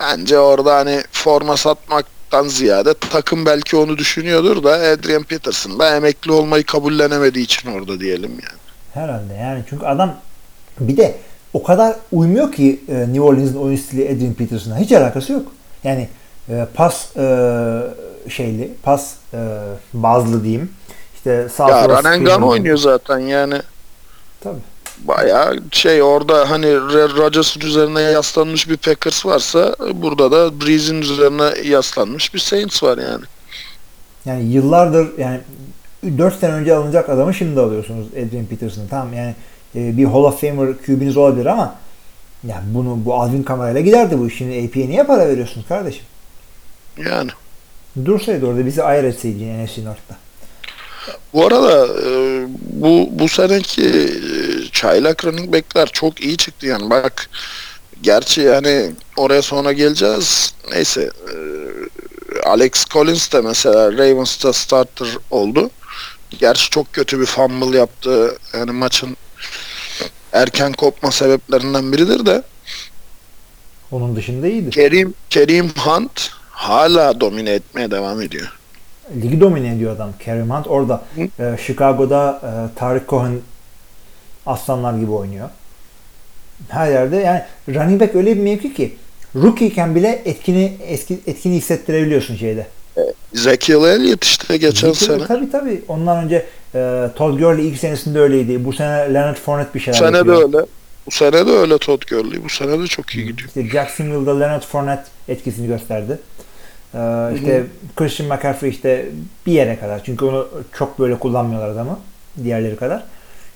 bence orada hani forma satmaktan ziyade takım belki onu düşünüyordur da Adrian Peterson da emekli olmayı kabullenemediği için orada diyelim yani. Herhalde yani çünkü adam bir de o kadar uymuyor ki e, New Orleans'ın oyun stili Adrian Peterson'a. Hiç alakası yok. Yani e, pas e, şeyli, pas e, bazlı diyeyim. İşte sağ Ya Ranengan oynuyor zaten yani. Tabii. Bayağı şey orada hani Rodgers'ın üzerine yaslanmış bir Packers varsa burada da Breeze'in üzerine yaslanmış bir Saints var yani. Yani yıllardır yani 4 sene önce alınacak adamı şimdi alıyorsunuz Adrian Peterson'ı. Tamam yani e, bir Hall of Famer QB'niz olabilir ama yani bunu bu Alvin Kamara ile giderdi bu. Şimdi AP'ye niye para veriyorsunuz kardeşim? Yani. Dursaydı orada bizi ayır etseydi NFC North'ta. Bu arada e, bu bu seneki e, çaylak running back'ler çok iyi çıktı yani. Bak gerçi yani oraya sonra geleceğiz. Neyse e, Alex Collins de mesela Ravens'ta starter oldu. Gerçi çok kötü bir fumble yaptı. Yani maçın erken kopma sebeplerinden biridir de. Onun dışında iyiydi. Kerim Kerim Hunt hala domine etmeye devam ediyor. Ligi domine ediyor adam. Kareem Hunt orada. e, Chicago'da e, Tarık Cohen aslanlar gibi oynuyor. Her yerde yani running back öyle bir mevki ki rookie iken bile etkini eski etkini hissettirebiliyorsun şeyde. Ezekiel Elliott işte geçen Tabii, sene. Tabii tabii. Ondan önce e, Todd Gurley ilk senesinde öyleydi. Bu sene Leonard Fournette bir Bu şeyler sene de yapıyor. öyle. Bu sene de öyle Todd Gurley. Bu sene de çok iyi gidiyor. İşte Jacksonville'da Leonard Fournette etkisini gösterdi. Ee, işte Christian McCaffrey işte bir yere kadar. Çünkü onu çok böyle kullanmıyorlar adamı. Diğerleri kadar.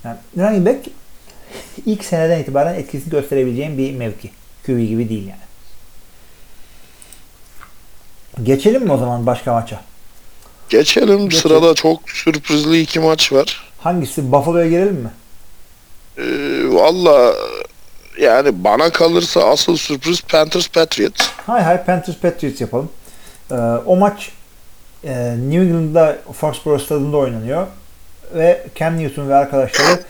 Yani running back ilk seneden itibaren etkisini gösterebileceğim bir mevki. QB gibi değil yani. Geçelim mi o zaman başka maça? Geçelim. Geçelim. Sırada çok sürprizli iki maç var. Hangisi? Buffalo'ya girelim mi? Ee, Valla yani bana kalırsa asıl sürpriz Panthers Patriots. Hay hay Panthers Patriots yapalım. Ee, o maç e, New England'da Foxborough stadında oynanıyor. Ve Cam Newton ve arkadaşları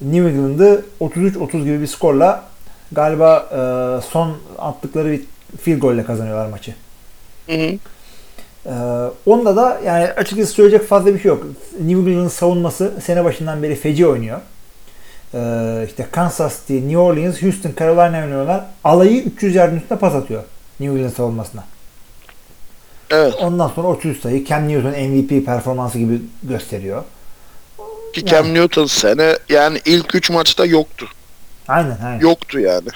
New England'ı 33-30 gibi bir skorla galiba e, son attıkları bir field golle kazanıyorlar maçı. Hı hı. Ee, onda da yani açıkçası söyleyecek fazla bir şey yok. New England'ın savunması sene başından beri feci oynuyor. Ee, işte Kansas City, New Orleans, Houston, Carolina oynuyorlar. Alayı 300 yardın üstünde pas atıyor New England savunmasına. Evet. Ondan sonra 300 sayı Cam Newton MVP performansı gibi gösteriyor. Ki Cam Yani. Newton sene yani ilk üç maçta yoktu. Aynen aynen. Yoktu yani.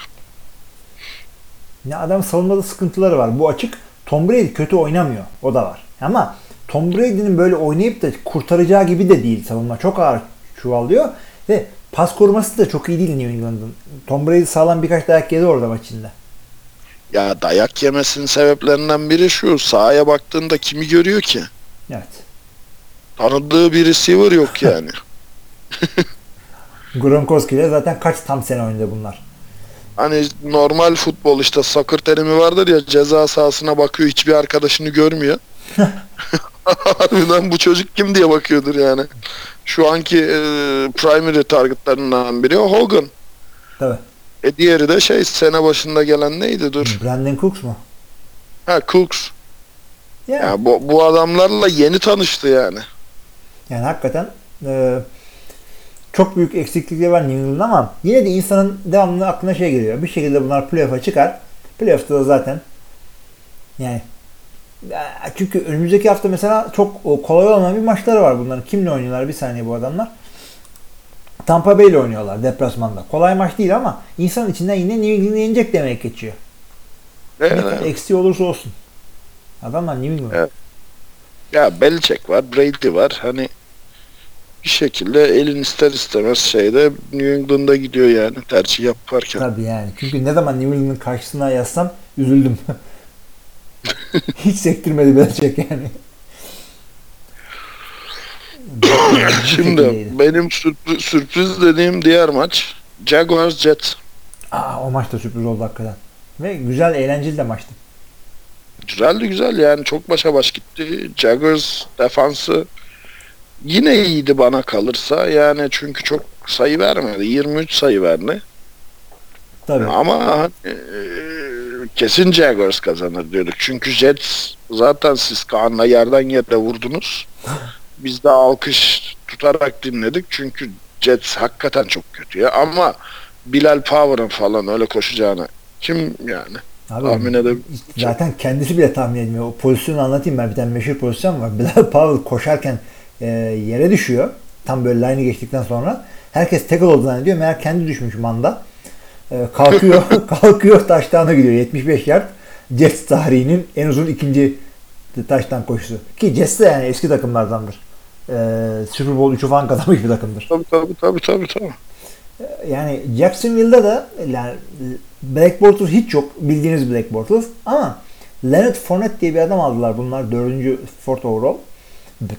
Ya adam savunmada sıkıntıları var. Bu açık. Tom Brady kötü oynamıyor. O da var. Ama Tom Brady'nin böyle oynayıp da kurtaracağı gibi de değil savunma. Çok ağır çuvallıyor. Ve pas koruması da çok iyi değil New England'ın. Tom Brady sağlam birkaç dayak yedi orada maç içinde. Ya dayak yemesinin sebeplerinden biri şu. Sahaya baktığında kimi görüyor ki? Evet. Tanıdığı bir receiver yok yani. Gronkowski ile zaten kaç tam sene oynadı bunlar. Hani normal futbol işte soccer terimi vardır ya ceza sahasına bakıyor hiçbir arkadaşını görmüyor. Harbiden bu çocuk kim diye bakıyordur yani. Şu anki e, primary targetlarından biri Hogan. Tabii. E diğeri de şey sene başında gelen neydi dur. Brandon Cooks mu? Ha Cooks. Yani, Ya bu, bu adamlarla yeni tanıştı yani. yani hakikaten e, çok büyük eksiklikleri var New England'ın ama yine de insanın devamlı aklına şey geliyor. Bir şekilde bunlar playoff'a çıkar. Playoff'ta da zaten yani ya çünkü önümüzdeki hafta mesela çok kolay olmayan bir maçları var bunların. Kimle oynuyorlar? Bir saniye bu adamlar. Tampa Bay ile oynuyorlar deplasmanda. Kolay maç değil ama insan içinden yine New England'ı yenecek demek geçiyor. Evet. Ne kadar eksiği olursa olsun. Adamlar New England. Evet. Ya Belichick var, Brady var. Hani bir şekilde elin ister istemez şeyde New England'a gidiyor yani tercih yaparken. Tabii yani. Çünkü ne zaman New England'ın karşısına yazsam üzüldüm. Hiç sektirmedi Belichick yani. Bu Şimdi benim sürpriz, sürpriz dediğim diğer maç Jaguars Jets. Aa, o maç da sürpriz oldu hakikaten. Ve güzel, eğlenceli de maçtı. Güzeldi güzel yani çok başa baş gitti. Jaguars defansı yine iyiydi bana kalırsa yani çünkü çok sayı vermedi. 23 sayı verdi. Tabii. Ama e, kesin Jaguars kazanır diyorduk. Çünkü Jets zaten siz Kaan'la yerden yere vurdunuz. Biz de alkış tutarak dinledik. Çünkü Jets hakikaten çok kötü ya. Ama Bilal Power'ın falan öyle koşacağını kim yani Abi, tahmin edebilir. Zaten kendisi bile tahmin etmiyor. O pozisyonu anlatayım ben. Bir tane meşhur pozisyon var. Bilal Powell koşarken e, yere düşüyor. Tam böyle line'ı geçtikten sonra. Herkes tackle oldu zannediyor. Meğer kendi düşmüş manda. E, kalkıyor, kalkıyor taştağına gidiyor. 75 yard. Jets tarihinin en uzun ikinci taştan koşusu. Ki Jets de yani eski takımlardandır. E, Super Bowl 3'ü falan kazanmış bir takımdır. Tabii tabii tabii tabii. tabii. Yani Jacksonville'da da yani Black Bortles hiç yok. Bildiğiniz Black Bortles. Ama Leonard Fournette diye bir adam aldılar. Bunlar dördüncü fourth overall.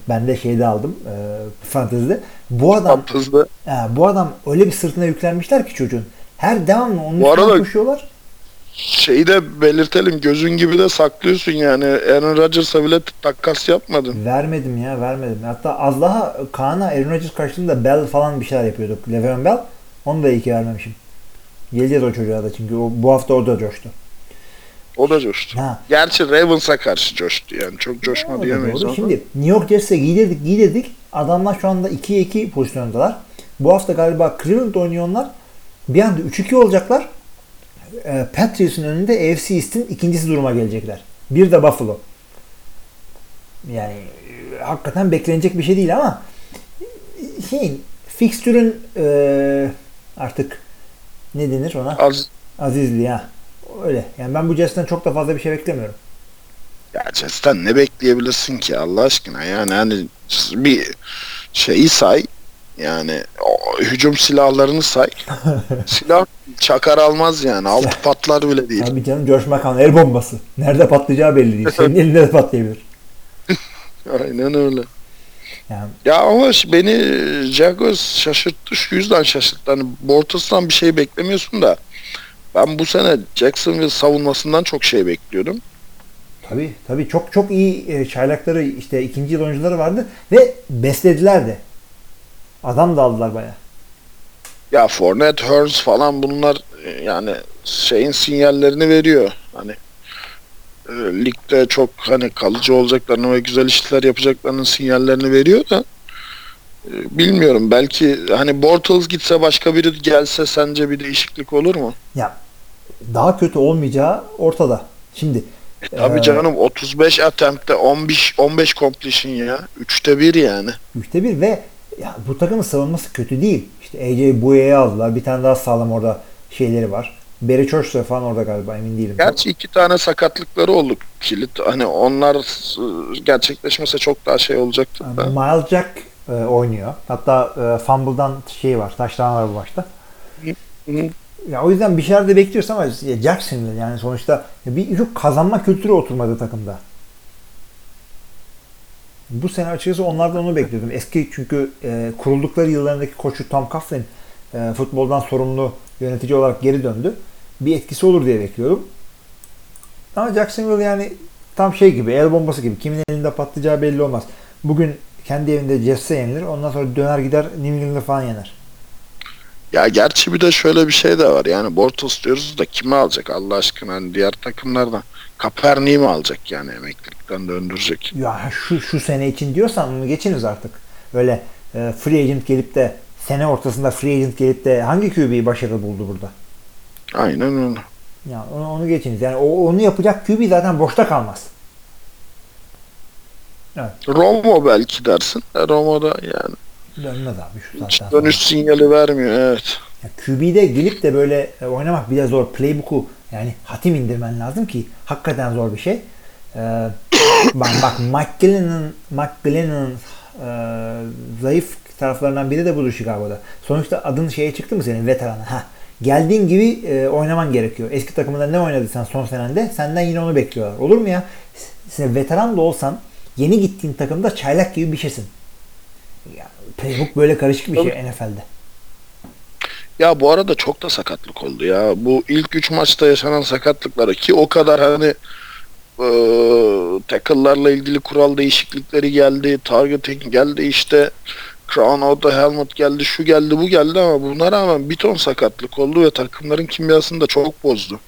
Ben de şeyde aldım. E, fantezide. Bu adam hızlı. ha, bu adam öyle bir sırtına yüklenmişler ki çocuğun. Her devamlı onun Bu arada- koşuyorlar. Şeyi de belirtelim gözün gibi de saklıyorsun yani. Aaron Rodgers'a bile takas yapmadın. Vermedim ya vermedim. Hatta az daha Kaan'a Aaron Rodgers karşılığında Bell falan bir şeyler yapıyorduk. Le'Veon Bell. Onu da iyi ki vermemişim. Geleceğiz o çocuğa da çünkü o, bu hafta orada coştu. O da coştu. Ha, Gerçi Ravens'a karşı coştu yani. Çok coşma diyemeyiz ama. Şimdi New York Jets'e giydirdik giydirdik. Adamlar şu anda 2'ye 2 pozisyondalar. Bu hafta galiba Cleveland oynuyorlar. Bir anda 3-2 olacaklar. Ee, Patriots'ın önünde AFC East'in ikincisi duruma gelecekler. Bir de Buffalo. Yani e, hakikaten beklenecek bir şey değil ama şeyin fikstürün e, artık ne denir ona? Az Azizliği ha. Öyle. Yani ben bu Jets'ten çok da fazla bir şey beklemiyorum. ya Jets'ten ne bekleyebilirsin ki Allah aşkına yani hani bir şeyi say yani o, hücum silahlarını say. Silah çakar almaz yani. Altı patlar bile değil. Tabii canım Josh McCown el bombası. Nerede patlayacağı belli değil. Senin elinde de patlayabilir. Aynen öyle. Yani Ya ama beni Jaguars şaşırttı. Şu yüzden şaşırttı. Hani Bortles'tan bir şey beklemiyorsun da ben bu sene Jacksonville savunmasından çok şey bekliyordum. tabii tabii çok çok iyi e, çaylakları işte ikinci yıl oyuncuları vardı ve beslediler de. Adam da aldılar baya. Ya Fournette, Hurns falan bunlar e, yani şeyin sinyallerini veriyor. Hani e, ligde çok hani kalıcı olacaklarını ve güzel işler yapacaklarının sinyallerini veriyor da e, bilmiyorum belki hani Bortles gitse başka biri gelse sence bir değişiklik olur mu? Ya daha kötü olmayacağı ortada. Şimdi Tabii Ee, canım 35 attempt'te 15 15 completion ya. Üçte bir yani. Üçte bir ve ya bu takımın savunması kötü değil. İşte AJ Bouye'yi aldılar. Bir tane daha sağlam orada şeyleri var. Barry Church falan orada galiba emin değilim. Gerçi iki tane sakatlıkları oldu kilit. Hani onlar e, gerçekleşmese çok daha şey olacaktı da. Miles Jack e, oynuyor. Hatta e, fumble'dan şey var. Taştan var bu. Hı. Ya o yüzden bir şeyler de bekliyoruz ama Jacksonville yani sonuçta bir şu kazanma kültürü oturmadı takımda. Bu sene açıkçası onlardan onu bekliyordum. Eski çünkü e, kuruldukları yıllarındaki koçu Tom Coughlin e, futboldan sorumlu yönetici olarak geri döndü. Bir etkisi olur diye bekliyordum. Ama Jacksonville yani tam şey gibi, el bombası gibi. Kimin elinde patlayacağı belli olmaz. Bugün kendi evinde Jets'e yenilir. Ondan sonra döner gider New England'ı falan yener. Ya gerçi bir de şöyle bir şey de var. Yani Bortles diyoruz da kimi alacak Allah aşkına? Hani diğer takımlardan. Kaepernick'i mi alacak yani emeklilikten döndürecek? Ya şu şu sene için diyorsan bunu geçiniz artık. Öyle e, free agent gelip de sene ortasında free agent gelip de hangi QB'yi başarılı buldu burada? Aynen öyle. Ya onu, onu geçiniz. Yani o, onu yapacak QB zaten boşta kalmaz. Romo belki dersin. E, Romo da yani Dönmez abi şu saatten hiç sonra. dönüş sinyali vermiyor. Evet. Ya QB'de gelip de böyle oynamak bile zor. Playbook'u yani hatim indirmen lazım ki hakikaten zor bir şey. Ee, bak, bak McGillen'ın e, zayıf taraflarından biri de budur Chicago'da. Sonuçta adın şeye çıktı mı senin veterana? Ha. Geldiğin gibi e, oynaman gerekiyor. Eski takımında ne oynadıysan son senende senden yine onu bekliyorlar. Olur mu ya? Sen veteran da olsan yeni gittiğin takımda çaylak gibi bir şeysin. Ya, playbook böyle karışık bir şey NFL'de. Ya bu arada çok da sakatlık oldu ya. Bu ilk 3 maçta yaşanan sakatlıkları ki o kadar hani e, tackle'larla ilgili kural değişiklikleri geldi. Targeting geldi işte. Crown of the Helmet geldi. Şu geldi bu geldi ama buna rağmen bir ton sakatlık oldu ve takımların kimyasını da çok bozdu.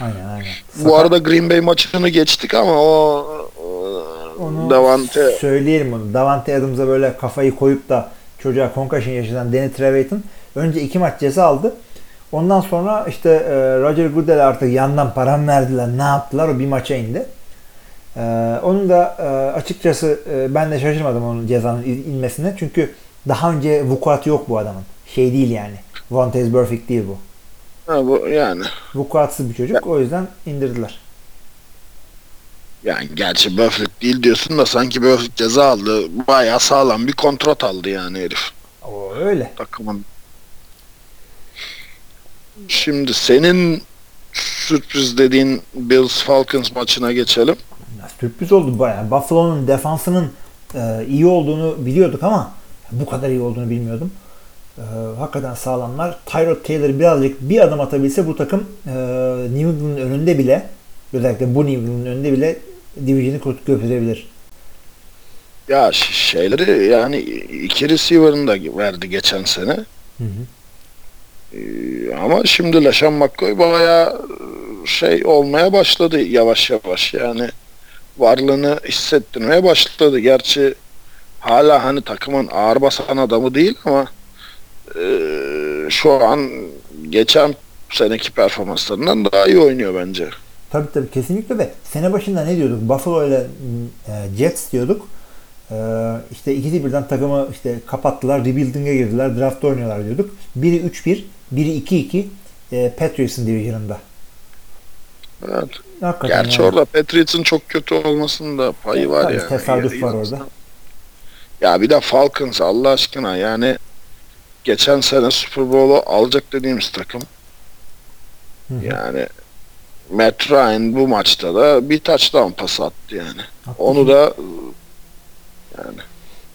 Aynen aynen. Bu arada Green Bay maçını geçtik ama o, o Onu Davante söyleyelim onu. Davante Adams'a böyle kafayı koyup da çocuğa concussion yaşayan Danny Trevathan önce iki maç ceza aldı. Ondan sonra işte e, Roger Goodell artık yandan param verdiler. Ne yaptılar? O bir maça indi. E, onun da e, açıkçası e, ben de şaşırmadım onun cezanın in- inmesine. Çünkü daha önce vukuatı yok bu adamın. Şey değil yani. Vontaze Burfict değil bu. ha, bu yani Vukuatsız bir çocuk. O yüzden indirdiler. yani gerçi Burfict değil diyorsun da sanki Burfict ceza aldı. Bayağı sağlam bir kontrat aldı yani herif. O öyle. takımın. Şimdi senin sürpriz dediğin Bills Falcons maçına geçelim. Ya sürpriz oldu bayağı. Buffalo'nun defansının e, iyi olduğunu biliyorduk ama bu kadar iyi olduğunu bilmiyordum. E, hakikaten sağlamlar. Tyrod Taylor birazcık bir adım atabilse bu takım e, New England'ın önünde bile özellikle bu New England'ın önünde bile division'ı götürebilir. Ya şeyleri yani iki receiver'ını da verdi geçen sene. Hı hı. Ee, ama şimdi Leşan McCoy bayağı e, şey olmaya başladı yavaş yavaş yani varlığını hissettirmeye başladı. Gerçi hala hani takımın ağır basan adamı değil ama e, şu an geçen seneki performanslarından daha iyi oynuyor bence. Tabii tabii kesinlikle ve sene başında ne diyorduk? Buffalo ile e, Jets diyorduk. E, işte ikisi birden takımı işte kapattılar, rebuilding'e girdiler, draft oynuyorlar diyorduk. Biri 3-1, biri 2-2 e, Patriots'ın division'ında. Evet. Hakikaten Gerçi yani. orada Patriots'ın çok kötü olmasının da payı var Tabii, yani. tesadüf var orada. Ya bir de Falcons Allah aşkına yani geçen sene Super Bowl'u alacak dediğimiz takım. Hı hı. Yani Matt Ryan bu maçta da bir touchdown pas attı yani. Haklısın. Onu da yani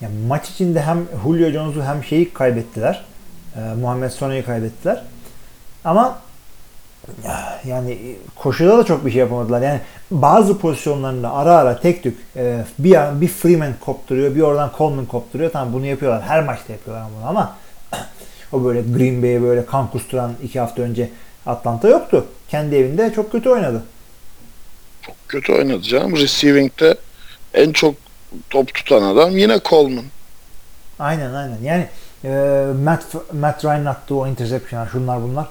Yani maç içinde hem Julio Jones'u hem şeyi kaybettiler. E, Muhammed Sona'yı kaybettiler. Ama ya, yani koşuda da çok bir şey yapamadılar. Yani bazı pozisyonlarında ara ara tek tük e, bir bir Freeman kopturuyor, bir oradan Coleman kopturuyor. Tamam bunu yapıyorlar. Her maçta yapıyorlar bunu ama o böyle Green Bay'e böyle kan kusturan iki hafta önce Atlanta yoktu. Kendi evinde çok kötü oynadı. çok kötü oynadı canım. Receiving'de en çok top tutan adam yine Coleman. Aynen aynen. Yani e, Matt, Matt Ryan attığı o interceptionlar şunlar bunlar.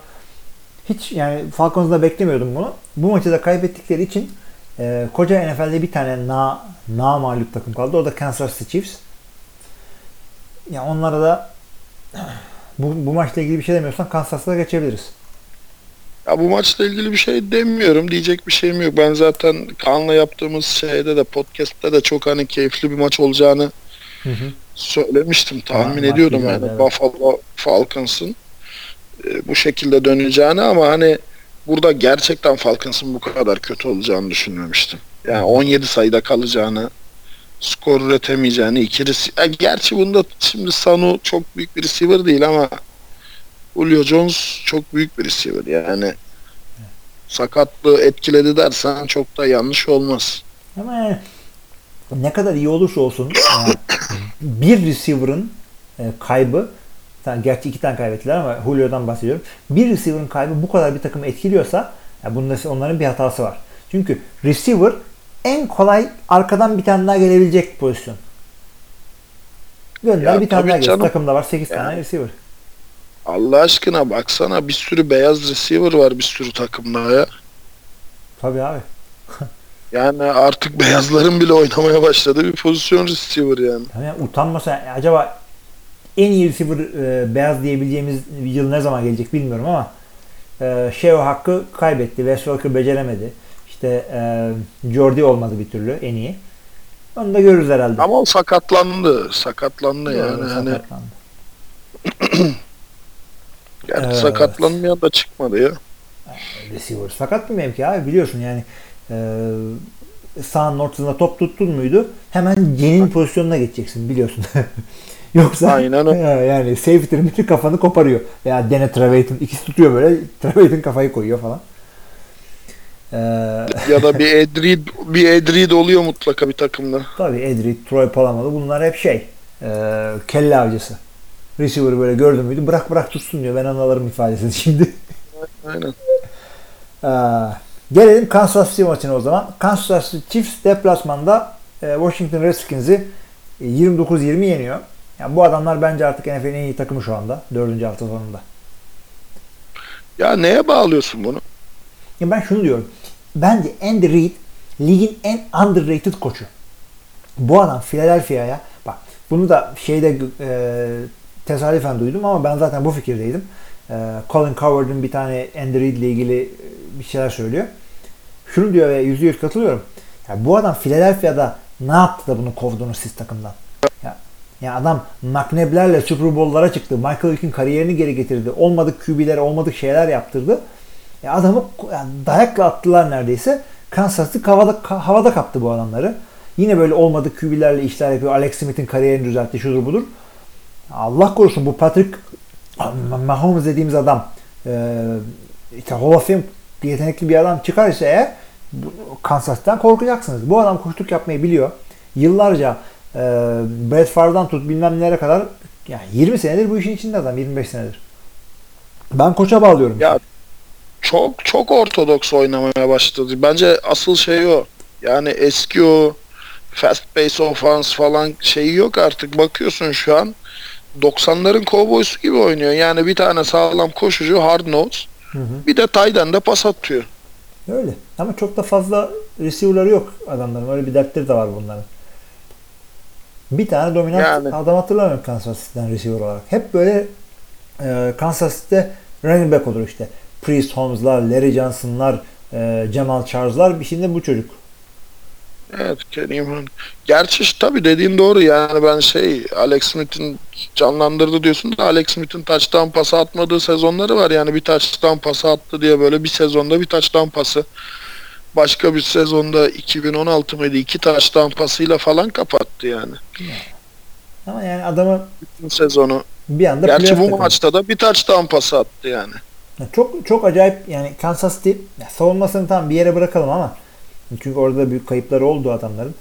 Hiç yani Falcons'da beklemiyordum bunu. Bu maçı da kaybettikleri için e, koca NFL'de bir tane na, na mağlup takım kaldı. O da Kansas City Chiefs. Yani onlara da bu, bu maçla ilgili bir şey demiyorsan Kansas'ta geçebiliriz. Ya bu maçla ilgili bir şey demiyorum. Diyecek bir şeyim yok. Ben zaten Kaan'la yaptığımız şeyde de podcast'te de çok hani keyifli bir maç olacağını Hı hı. söylemiştim. Tahmin maç ediyordum yani evet. Buffalo Falcons'ın e, bu şekilde döneceğini ama hani burada gerçekten Falcons'ın bu kadar kötü olacağını düşünmemiştim. Yani 17 sayıda kalacağını, skor üretemeyeceğini, iki rece- Ya gerçi bunda şimdi Sanu çok büyük bir receiver değil ama Julio Jones çok büyük bir receiver. Yani sakatlığı etkiledi dersen çok da yanlış olmaz. Ama ne kadar iyi olursa olsun yani bir receiver'ın e, kaybı gerçi iki tane kaybettiler ama Julio'dan bahsediyorum. Bir receiver'ın kaybı bu kadar bir takımı etkiliyorsa yani bunda onların bir hatası var. Çünkü receiver en kolay arkadan bir tane daha gelebilecek pozisyon. Gönder Ya bir tane daha canım. Takımda var 8 tane receiver. Allah aşkına baksana bir sürü beyaz receiver var bir sürü takımda ya. Tabii abi. Yani artık beyazların bile oynamaya başladığı bir pozisyon receiver yani. Yani utanmasa yani acaba en iyi receiver e, beyaz diyebileceğimiz yıl ne zaman gelecek bilmiyorum ama e, Sheo hakkı kaybetti. Wes Welker beceremedi. İşte e, Jordi olmadı bir türlü en iyi. Onu da görürüz herhalde. Ama o sakatlandı. Sakatlandı Doğru, yani. Hani sakatlandı. gerçi Evet. sakatlanmayan da çıkmadı ya. receiver sakat bir mevki abi biliyorsun yani e, sahanın ortasında top tuttun muydu hemen Cen'in pozisyonuna geçeceksin biliyorsun. Yoksa Aynen öyle. yani safety'nin bütün kafanı koparıyor. Veya Dene Trevathan ikisi tutuyor böyle Trevathan kafayı koyuyor falan. Ee, ya da bir Edrid bir Edrid oluyor mutlaka bir takımda. tabii Edry, Troy Polamalu bunlar hep şey e, kelle avcısı. Receiver'ı böyle gördün müydü bırak bırak tutsun diyor ben onu alırım ifadesini şimdi. Aynen. Ee, gelelim Kansas City maçına o zaman. Kansas City Chiefs deplasmanda e, Washington Redskins'i e, 29-20 yeniyor. Yani bu adamlar bence artık NFL'in en iyi takımı şu anda. Dördüncü hafta sonunda. Ya neye bağlıyorsun bunu? Ya ben şunu diyorum. Bence Andy Reid ligin en underrated koçu. Bu adam Philadelphia'ya bak bunu da şeyde e, tesadüfen duydum ama ben zaten bu fikirdeydim. E, Colin Coward'ın bir tane Andy Reid ile ilgili e, bir şeyler söylüyor. Şunu diyor ve yüzde yüz katılıyorum. Ya bu adam Philadelphia'da ne yaptı da bunu kovdunuz siz takımdan? Ya, ya adam McNabb'lerle Super Bowl'lara çıktı. Michael Vick'in kariyerini geri getirdi. Olmadık QB'lere olmadık şeyler yaptırdı. Ya adamı yani dayakla attılar neredeyse. Kansas havada, havada kaptı bu adamları. Yine böyle olmadık QB'lerle işler yapıyor. Alex Smith'in kariyerini düzeltti. Şudur budur. Allah korusun bu Patrick Mahomes dediğimiz adam e, işte Hall of Fame yetenekli bir adam çıkarsa eğer bu- Kansas City'den korkacaksınız. Bu adam koştuk yapmayı biliyor. Yıllarca e, Brett Favre'dan tut bilmem nelere kadar yani 20 senedir bu işin içinde adam 25 senedir. Ben koça bağlıyorum. Ya çok çok ortodoks oynamaya başladı. Bence asıl şey o. Yani eski o fast pace offense falan şeyi yok artık. Bakıyorsun şu an 90'ların kovboysu gibi oynuyor. Yani bir tane sağlam koşucu hard nose. Hı hı. Bir de tight de pas atıyor. Öyle. Ama çok da fazla receiver'ları yok adamların. Öyle bir dertleri de var bunların. Bir tane dominant Yani. adam hatırlamıyorum Kansas City'den receiver olarak. Hep böyle e, Kansas City'de running back olur işte. Priest Holmes'lar, Larry Johnson'lar, e, Jamal Charles'lar. Şimdi bu çocuk. Evet Kerim Han. Gerçi tabii dediğin doğru yani ben şey Alex Smith'in canlandırdı diyorsun da Alex Smith'in touchdown pası atmadığı sezonları var. Yani bir touchdown pası attı diye böyle bir sezonda bir touchdown pası. Başka bir sezonda 2016 mıydı iki touchdown pasıyla falan kapattı yani. Ama yani adamı sezonu. bir anda Gerçi bu takımı. maçta da bir touchdown pası attı yani. Ya Çok çok acayip yani Kansas City savunmasını tam bir yere bırakalım ama çünkü orada da büyük kayıpları oldu adamların.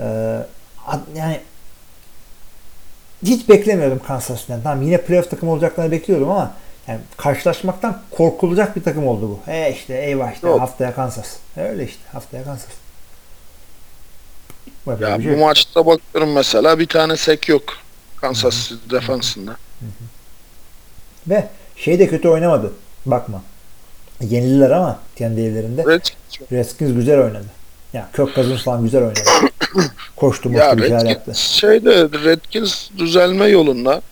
Ee, yani hiç beklemiyordum Kansas City'den. Tamam yine playoff takımı olacaklarını bekliyordum ama yani karşılaşmaktan korkulacak bir takım oldu bu. E işte eyvah işte Yok. haftaya Kansas. Öyle işte haftaya Kansas. Böyle Ya şey bu yok. maçta bakıyorum mesela bir tane sek yok. Kansas City defansında. Ve şey de kötü oynamadı. Bakma. Yenildiler ama kendi evlerinde. Redskins. Redskins güzel oynadı. Ya Kirk Cousins falan güzel oynadı. Koştu moştu bir şeyler yaptı. Şeyde Redskins düzelme yolunda.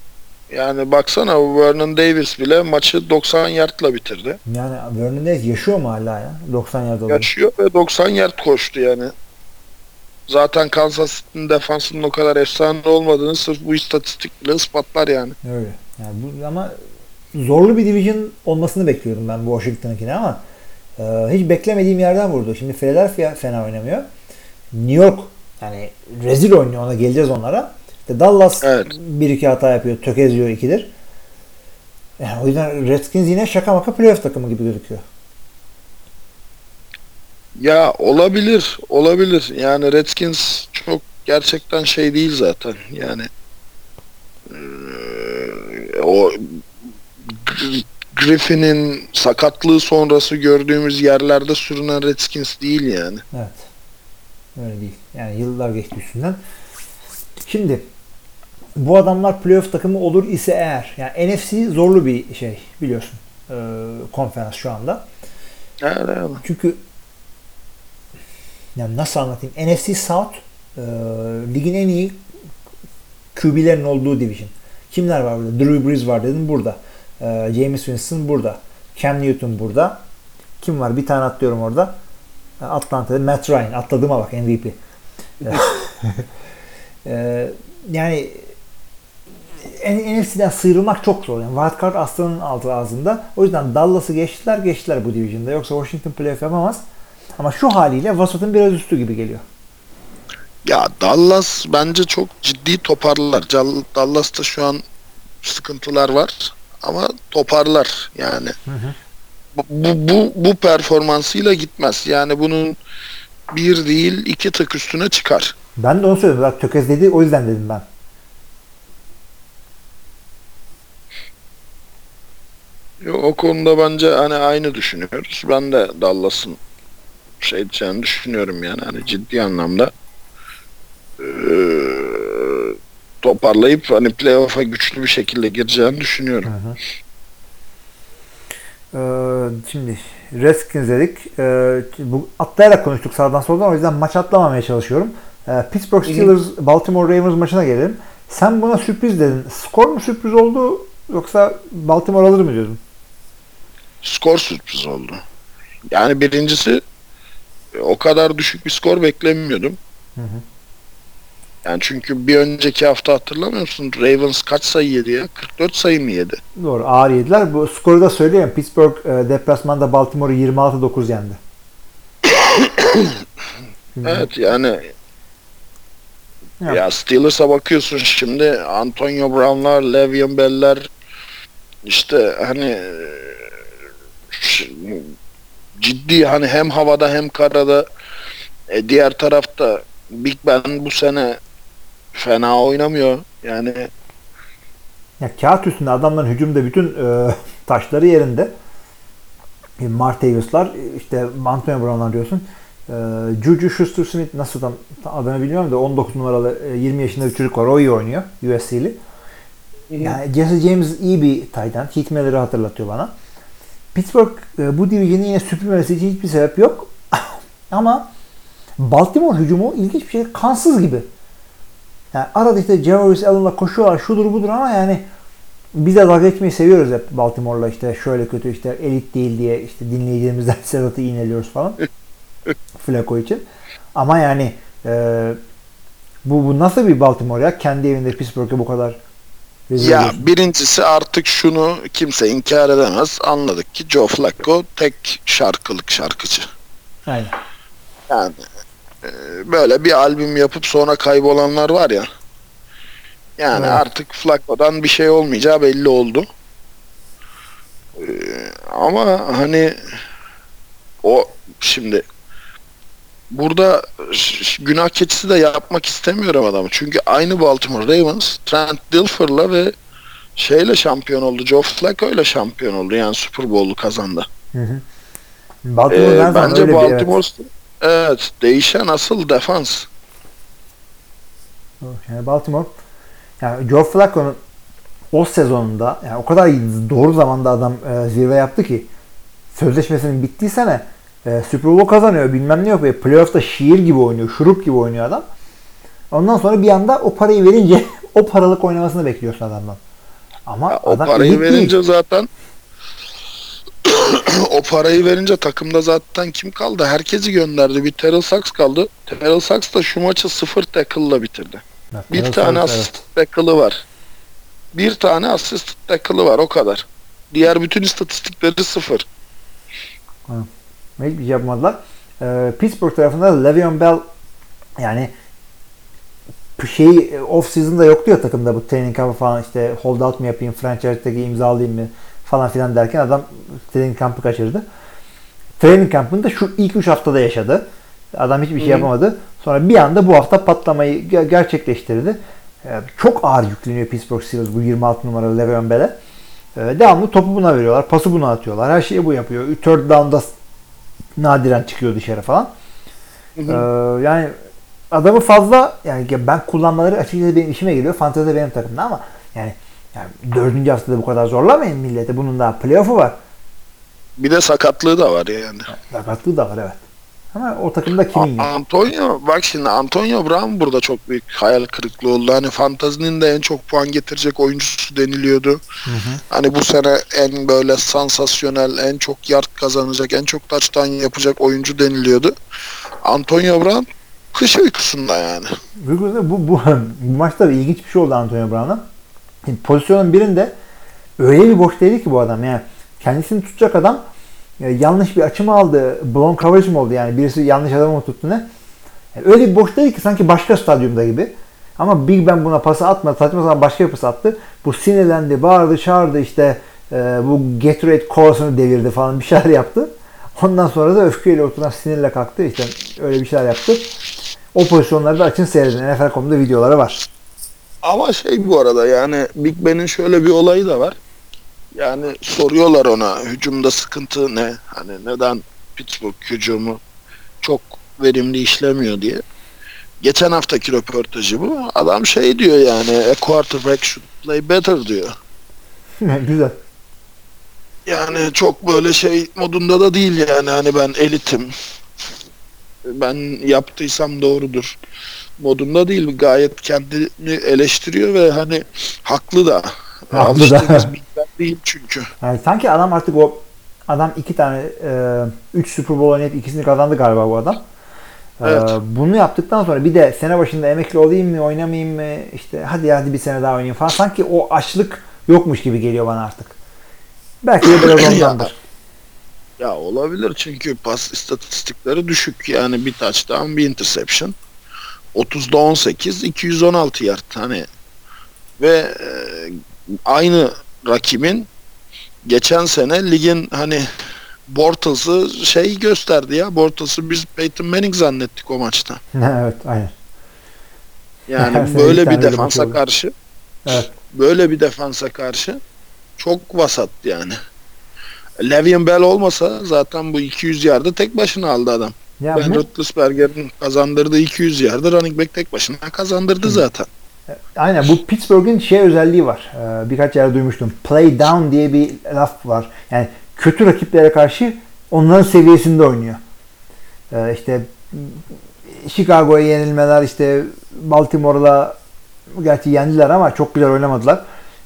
Yani baksana Vernon Davis bile maçı 90 yardla bitirdi. Yani Vernon Davis yaşıyor mu hala ya? 90 yard oldu. Yaşıyor ve 90 yard koştu yani. Zaten Kansas City'nin defansının o kadar efsane olmadığını sırf bu istatistikle ispatlar yani. Öyle. Yani bu ama zorlu bir division olmasını bekliyordum ben bu Washington'ınkine ama e, hiç beklemediğim yerden vurdu. Şimdi Philadelphia fena oynamıyor. New York yani rezil oynuyor ona geleceğiz onlara. İşte Dallas Evet. bir iki hata yapıyor. Tökezliyor ikidir. Yani o yüzden Redskins yine şaka maka playoff takımı gibi gözüküyor. Ya olabilir, olabilir. Yani Redskins çok gerçekten şey değil zaten. Yani eee, o Griffin'in sakatlığı sonrası gördüğümüz yerlerde sürünen Redskins değil yani. Evet. Öyle değil. Yani yıllar geçti üstünden. Şimdi bu adamlar playoff takımı olur ise eğer yani NFC zorlu bir şey biliyorsun. Ee, konferans şu anda. Yani, yani. Çünkü yani nasıl anlatayım? NFC South e, ligin en iyi QB'lerin olduğu division. Kimler var burada? Drew Brees var dedim burada. Ee, James Winston burada. Cam Newton burada. Kim var? Bir tane atlıyorum orada. Atlanta'da Matt Ryan. Atladığıma bak MVP. Ee, yani NFC'den sıyrılmak çok zor. Yani wildcard aslanın altı ağzında. O yüzden Dallas'ı geçtiler geçtiler bu division'da. Yoksa Washington playoff yapamaz. Ama şu haliyle vasatın biraz üstü gibi geliyor. Ya Dallas bence çok ciddi toparlar. Dallas'ta şu an sıkıntılar var ama toparlar yani. Hı hı. Bu, bu, bu, bu performansıyla gitmez. Yani bunun bir değil iki tık üstüne çıkar. Ben de onu söyledim. Bak tökezledi o yüzden dedim ben. O konuda bence hani aynı düşünüyoruz. Ben de Dallas'ın şey diyeceğini düşünüyorum yani hani ciddi anlamda eee, toparlayıp hani playoff'a güçlü bir şekilde gireceğini düşünüyorum. Ee, şimdi Redskins dedik. Ee, bu atlayarak konuştuk sağdan soldan. O yüzden maç atlamamaya çalışıyorum. Ee, Pittsburgh Steelers Baltimore Ravens maçına gelelim. Sen buna sürpriz dedin. Skor mu sürpriz oldu yoksa Baltimore alır mı diyordun? Skor sürpriz oldu. Yani birincisi e, o kadar düşük bir skor beklemiyordum. Hı hı. Yani çünkü bir önceki hafta hatırlamıyor musun? Ravens kaç sayı yedi ya? 44 sayı mı yedi? Doğru ağır yediler. Bu skoru da söyleyeyim. Pittsburgh e, deplasmanda Baltimore'u 26-9 yendi. Evet yani Ya. ya Steelers'a bakıyorsun şimdi Antonio Brown'lar, Le'Veon Bell'ler işte hani e, ciddi hani hem havada hem karada e, diğer tarafta Big Ben bu sene fena oynamıyor. Yani Ya kağıt üstünde adamların hücumda bütün e, taşları yerinde. E, Martavius'lar işte Antonio Brown'lar diyorsun. E, Juju Schuster-Smith nasıl tam, tam adını bilmiyorum da 19 numaralı e, 20 yaşında bir çocuk var. O iyi oynuyor. USC'li. Yani Jesse James iyi bir tight end. Heath Miller'ı hatırlatıyor bana. Pittsburgh e, bu division'ı yine süpürmemesi için hiçbir sebep yok. Ama Baltimore hücumu ilginç bir şey. Kansız gibi. Yani arada işte Jarvis Allen'la koşuyorlar şudur budur ama yani biz de dalga geçmeyi seviyoruz hep Baltimore'la işte şöyle kötü işte elit değil diye işte dinleyicilerimizden Sedat'ı iğneliyoruz falan. Flacco için. Ama yani e, bu, bu nasıl bir Baltimore ya? Kendi evinde Pittsburgh'e bu kadar ya ediyorsun. birincisi artık şunu kimse inkar edemez. Anladık ki Joe Flacco tek şarkılık şarkıcı. Aynen. Yani böyle bir albüm yapıp sonra kaybolanlar var ya. Yani Evet. artık Flacco'dan bir şey olmayacağı belli oldu. E, ama hani o şimdi burada günah keçisi de yapmak istemiyorum adamı. Çünkü aynı Baltimore Ravens Trent Dilfer'la ve şeyle şampiyon oldu. Joe Flacco ile şampiyon oldu. Yani Super Bowl'u kazandı. Hı hı. Baltimore Ee, bence öyle bir- evet. Evet. değişen asıl defans. Yani Baltimore yani Joe Flacco'nun o sezonunda yani o kadar doğru zamanda adam e, zirve yaptı ki sözleşmesinin bittiği sene e, Super Bowl kazanıyor bilmem ne yapıyor. Playoff'ta şiir gibi oynuyor. Şurup gibi oynuyor adam. Ondan sonra bir anda o parayı verince o paralık oynamasını bekliyorsun adamdan. Ama Ya o adam parayı elit verince değil. zaten o parayı verince takımda zaten kim kaldı? Herkesi gönderdi. Bir Terrell Sachs kaldı. Terrell Sachs da şu maçı sıfır tackle'la bitirdi. Bak, Bir Terrell tane Suggs, asist tackle'ı var. Bir tane asist tackle'ı var o kadar. Diğer bütün istatistikleri sıfır. evet. Hiçbir şey yapmadılar. E, Pittsburgh tarafında Le'Veon Bell yani şey off season'da yoktu ya takımda bu training camp'ı falan işte hold out mu yapayım, franchise tag'i imzalayayım mı falan filan derken adam training camp'ı kaçırdı. Training camp'ını da şu ilk 3 haftada yaşadı. Adam hiçbir şey yapamadı. Sonra bir anda bu hafta patlamayı ge- gerçekleştirdi. Ee, Çok ağır yükleniyor Pittsburgh Steelers bu 26 numaralı Le'Veon Bell'e. Ee, Devamlı topu buna veriyorlar. Pası buna atıyorlar. Her şeyi bu yapıyor. Third down'da nadiren çıkıyor dışarı falan. Ee, yani adamı fazla yani ben kullanmaları açıkçası benim işime geliyor. Fantezi benim takımda ama yani yani dördüncü haftada bu kadar zorlamayın millete. Bunun daha playoff'u var. Bir de sakatlığı da var yani. Sakatlığı da var evet. Ama o takımda kimin A-? Antonio bak şimdi Antonio Brown burada çok büyük hayal kırıklığı oldu. Hani fantazinin de en çok puan getirecek oyuncusu deniliyordu. Hani bu sene en böyle sansasyonel, en çok yard kazanacak, en çok touchdown yapacak oyuncu deniliyordu. Antonio Brown kış uykusunda yani. Bu, bu, bu, bu maçta ilginç bir şey oldu Antonio Brown'a. Şimdi pozisyonun birinde öyle bir boştaydı ki bu adam yani kendisini tutacak adam e, yanlış bir açı mı aldı, blown coverage mı oldu yani birisi yanlış adamı mı tuttu ne? Yani öyle bir boştaydı ki sanki başka stadyumda gibi. Ama Big Ben buna pası atmadı. Saçma sapan başka bir pas attı. Bu sinirlendi, bağırdı, çağırdı işte e, bu Gatorade kolasını devirdi falan bir şeyler yaptı. Ondan sonra da öfkeyle oturan sinirle kalktı. İşte öyle bir şeyler yaptı. O pozisyonlarda açın seyredin. NFL.com'da videoları var. Ama şey bu arada yani Big Ben'in şöyle bir olayı da var. Yani soruyorlar ona hücumda sıkıntı ne? Hani neden Pittsburgh hücumu çok verimli işlemiyor diye. Geçen haftaki röportajı bu. Adam şey diyor yani a quarterback should play better diyor. Güzel. Yani çok böyle şey modunda da değil yani hani ben elitim. Ben yaptıysam doğrudur modunda değil. Gayet kendini eleştiriyor ve hani haklı da. Haklı da. Ben değil çünkü. Yani sanki adam artık o adam iki tane e, üç Super Bowl oynayıp ikisini kazandı galiba bu adam. E, Evet. bunu yaptıktan sonra bir de sene başında emekli olayım mı oynamayayım mı işte hadi hadi bir sene daha oynayayım falan. Sanki o açlık yokmuş gibi geliyor bana artık. Belki de biraz ondandır. Ya olabilir çünkü pas istatistikleri düşük. Yani bir touchdown, bir interception. 30'da 18, 216 yard hani ve e, aynı rakibin geçen sene ligin hani Bortles'ı şey gösterdi ya. Bortles'ı biz Peyton Manning zannettik o maçta. evet aynen. Yani bir böyle bir defansa oldu. karşı Evet. böyle bir defansa karşı çok vasat yani. Le'Veon Bell olmasa zaten bu 200 yardı tek başına aldı adam. Ya ben Roethlisberger'in kazandırdığı 200 yardı running back tek başına kazandırdı zaten. aynen bu Pittsburgh'in şey özelliği var. Ee, birkaç yerde duymuştum. Play down diye bir laf var. Yani kötü rakiplere karşı onların seviyesinde oynuyor. Ee, işte Chicago'ya yenilmeler işte Baltimore'la gerçi yendiler ama çok güzel oynamadılar.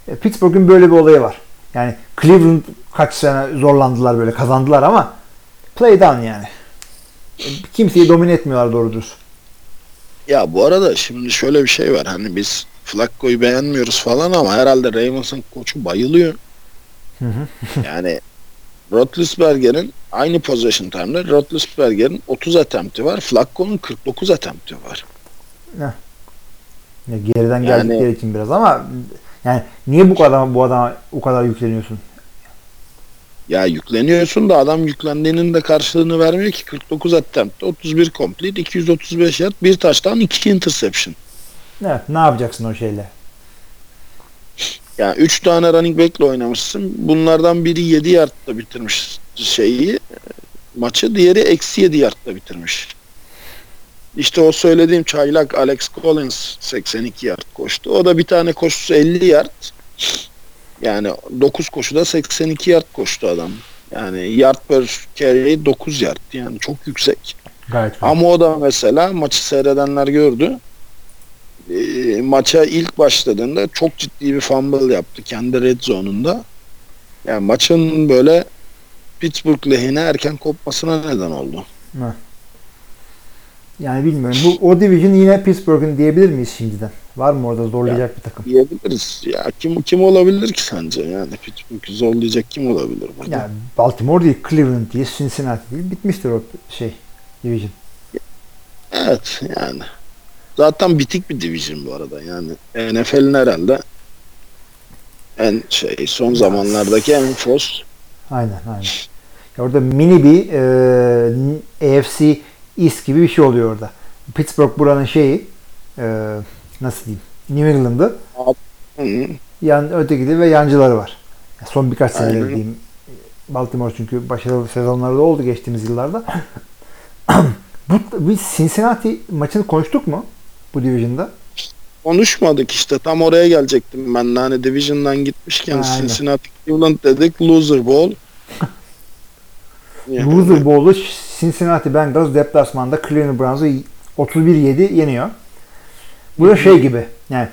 E, Pittsburgh'ün böyle bir olayı var. Yani Cleveland kaç sene zorlandılar böyle kazandılar ama play down yani. Kimseyi domine etmiyorlar doğru dürüst. Ya bu arada şimdi şöyle bir şey var hani biz Flacco'yu beğenmiyoruz falan ama herhalde Ravens'ın koçu bayılıyor. Yani Roethlisberger'in aynı possession time'da Roethlisberger'in 30 attempt'i var. Flacco'nun 49 attempt'i var. Ya geriden Yani- geldikleri için biraz ama yani niye bu kadar bu adama o kadar yükleniyorsun? Ya yükleniyorsun da adam yüklendiğinin de karşılığını vermiyor ki 49 attempt, 31 complete, 235 yard, bir touchdown, 2 interception. Evet, ne yapacaksın o şeyle? Yani 3 tane running back'le oynamışsın. Bunlardan biri 7 yardta bitirmiş şeyi maçı. Diğeri eksi 7 yardta bitirmiş. İşte o söylediğim çaylak Alex Collins 82 yard koştu. O da bir tane koşusu 50 yard. Yani 9 koşuda 82 yard koştu adam. Yani yard per carry 9 yard. Yani çok yüksek. Gayet. Ama o da mesela maçı seyredenler gördü. E, maça ilk başladığında çok ciddi bir fumble yaptı kendi red zone'unda. Yani maçın böyle Pittsburgh lehine erken kopmasına neden oldu. Yani bilmiyorum. Bu o division yine Pittsburgh'ın diyebilir miyiz şimdiden? Var mı orada zorlayacak bir takım? Diyebiliriz. Ya kim kim olabilir ki sence? Yani Pittsburgh'ü zorlayacak kim olabilir burada? Yani Baltimore değil, Cleveland değil, Cincinnati değil. Bitmiştir o şey division. Evet yani. Zaten bitik bir division bu arada. Yani NFL'in herhalde en şey son zamanlardaki en fos Aynen aynen. Ya orada mini bir e, AFC East gibi bir şey oluyor orada. Pittsburgh buranın şeyi e, nasıl diyeyim? New England'ı yan öteki de ve yancıları var. Son birkaç senedir Aynen. diyeyim. Baltimore çünkü başarılı sezonlarda oldu geçtiğimiz yıllarda. bu, biz Cincinnati maçını konuştuk mu bu division'da? konuşmadık işte tam oraya gelecektim ben de hani Division'dan gitmişken Aynen. Cincinnati Cleveland dedik loser bowl. Yani Loser Bowl'u Cincinnati Bengals deplasmanda Cleveland Browns'u 31-7 yeniyor. Bu da şey gibi yani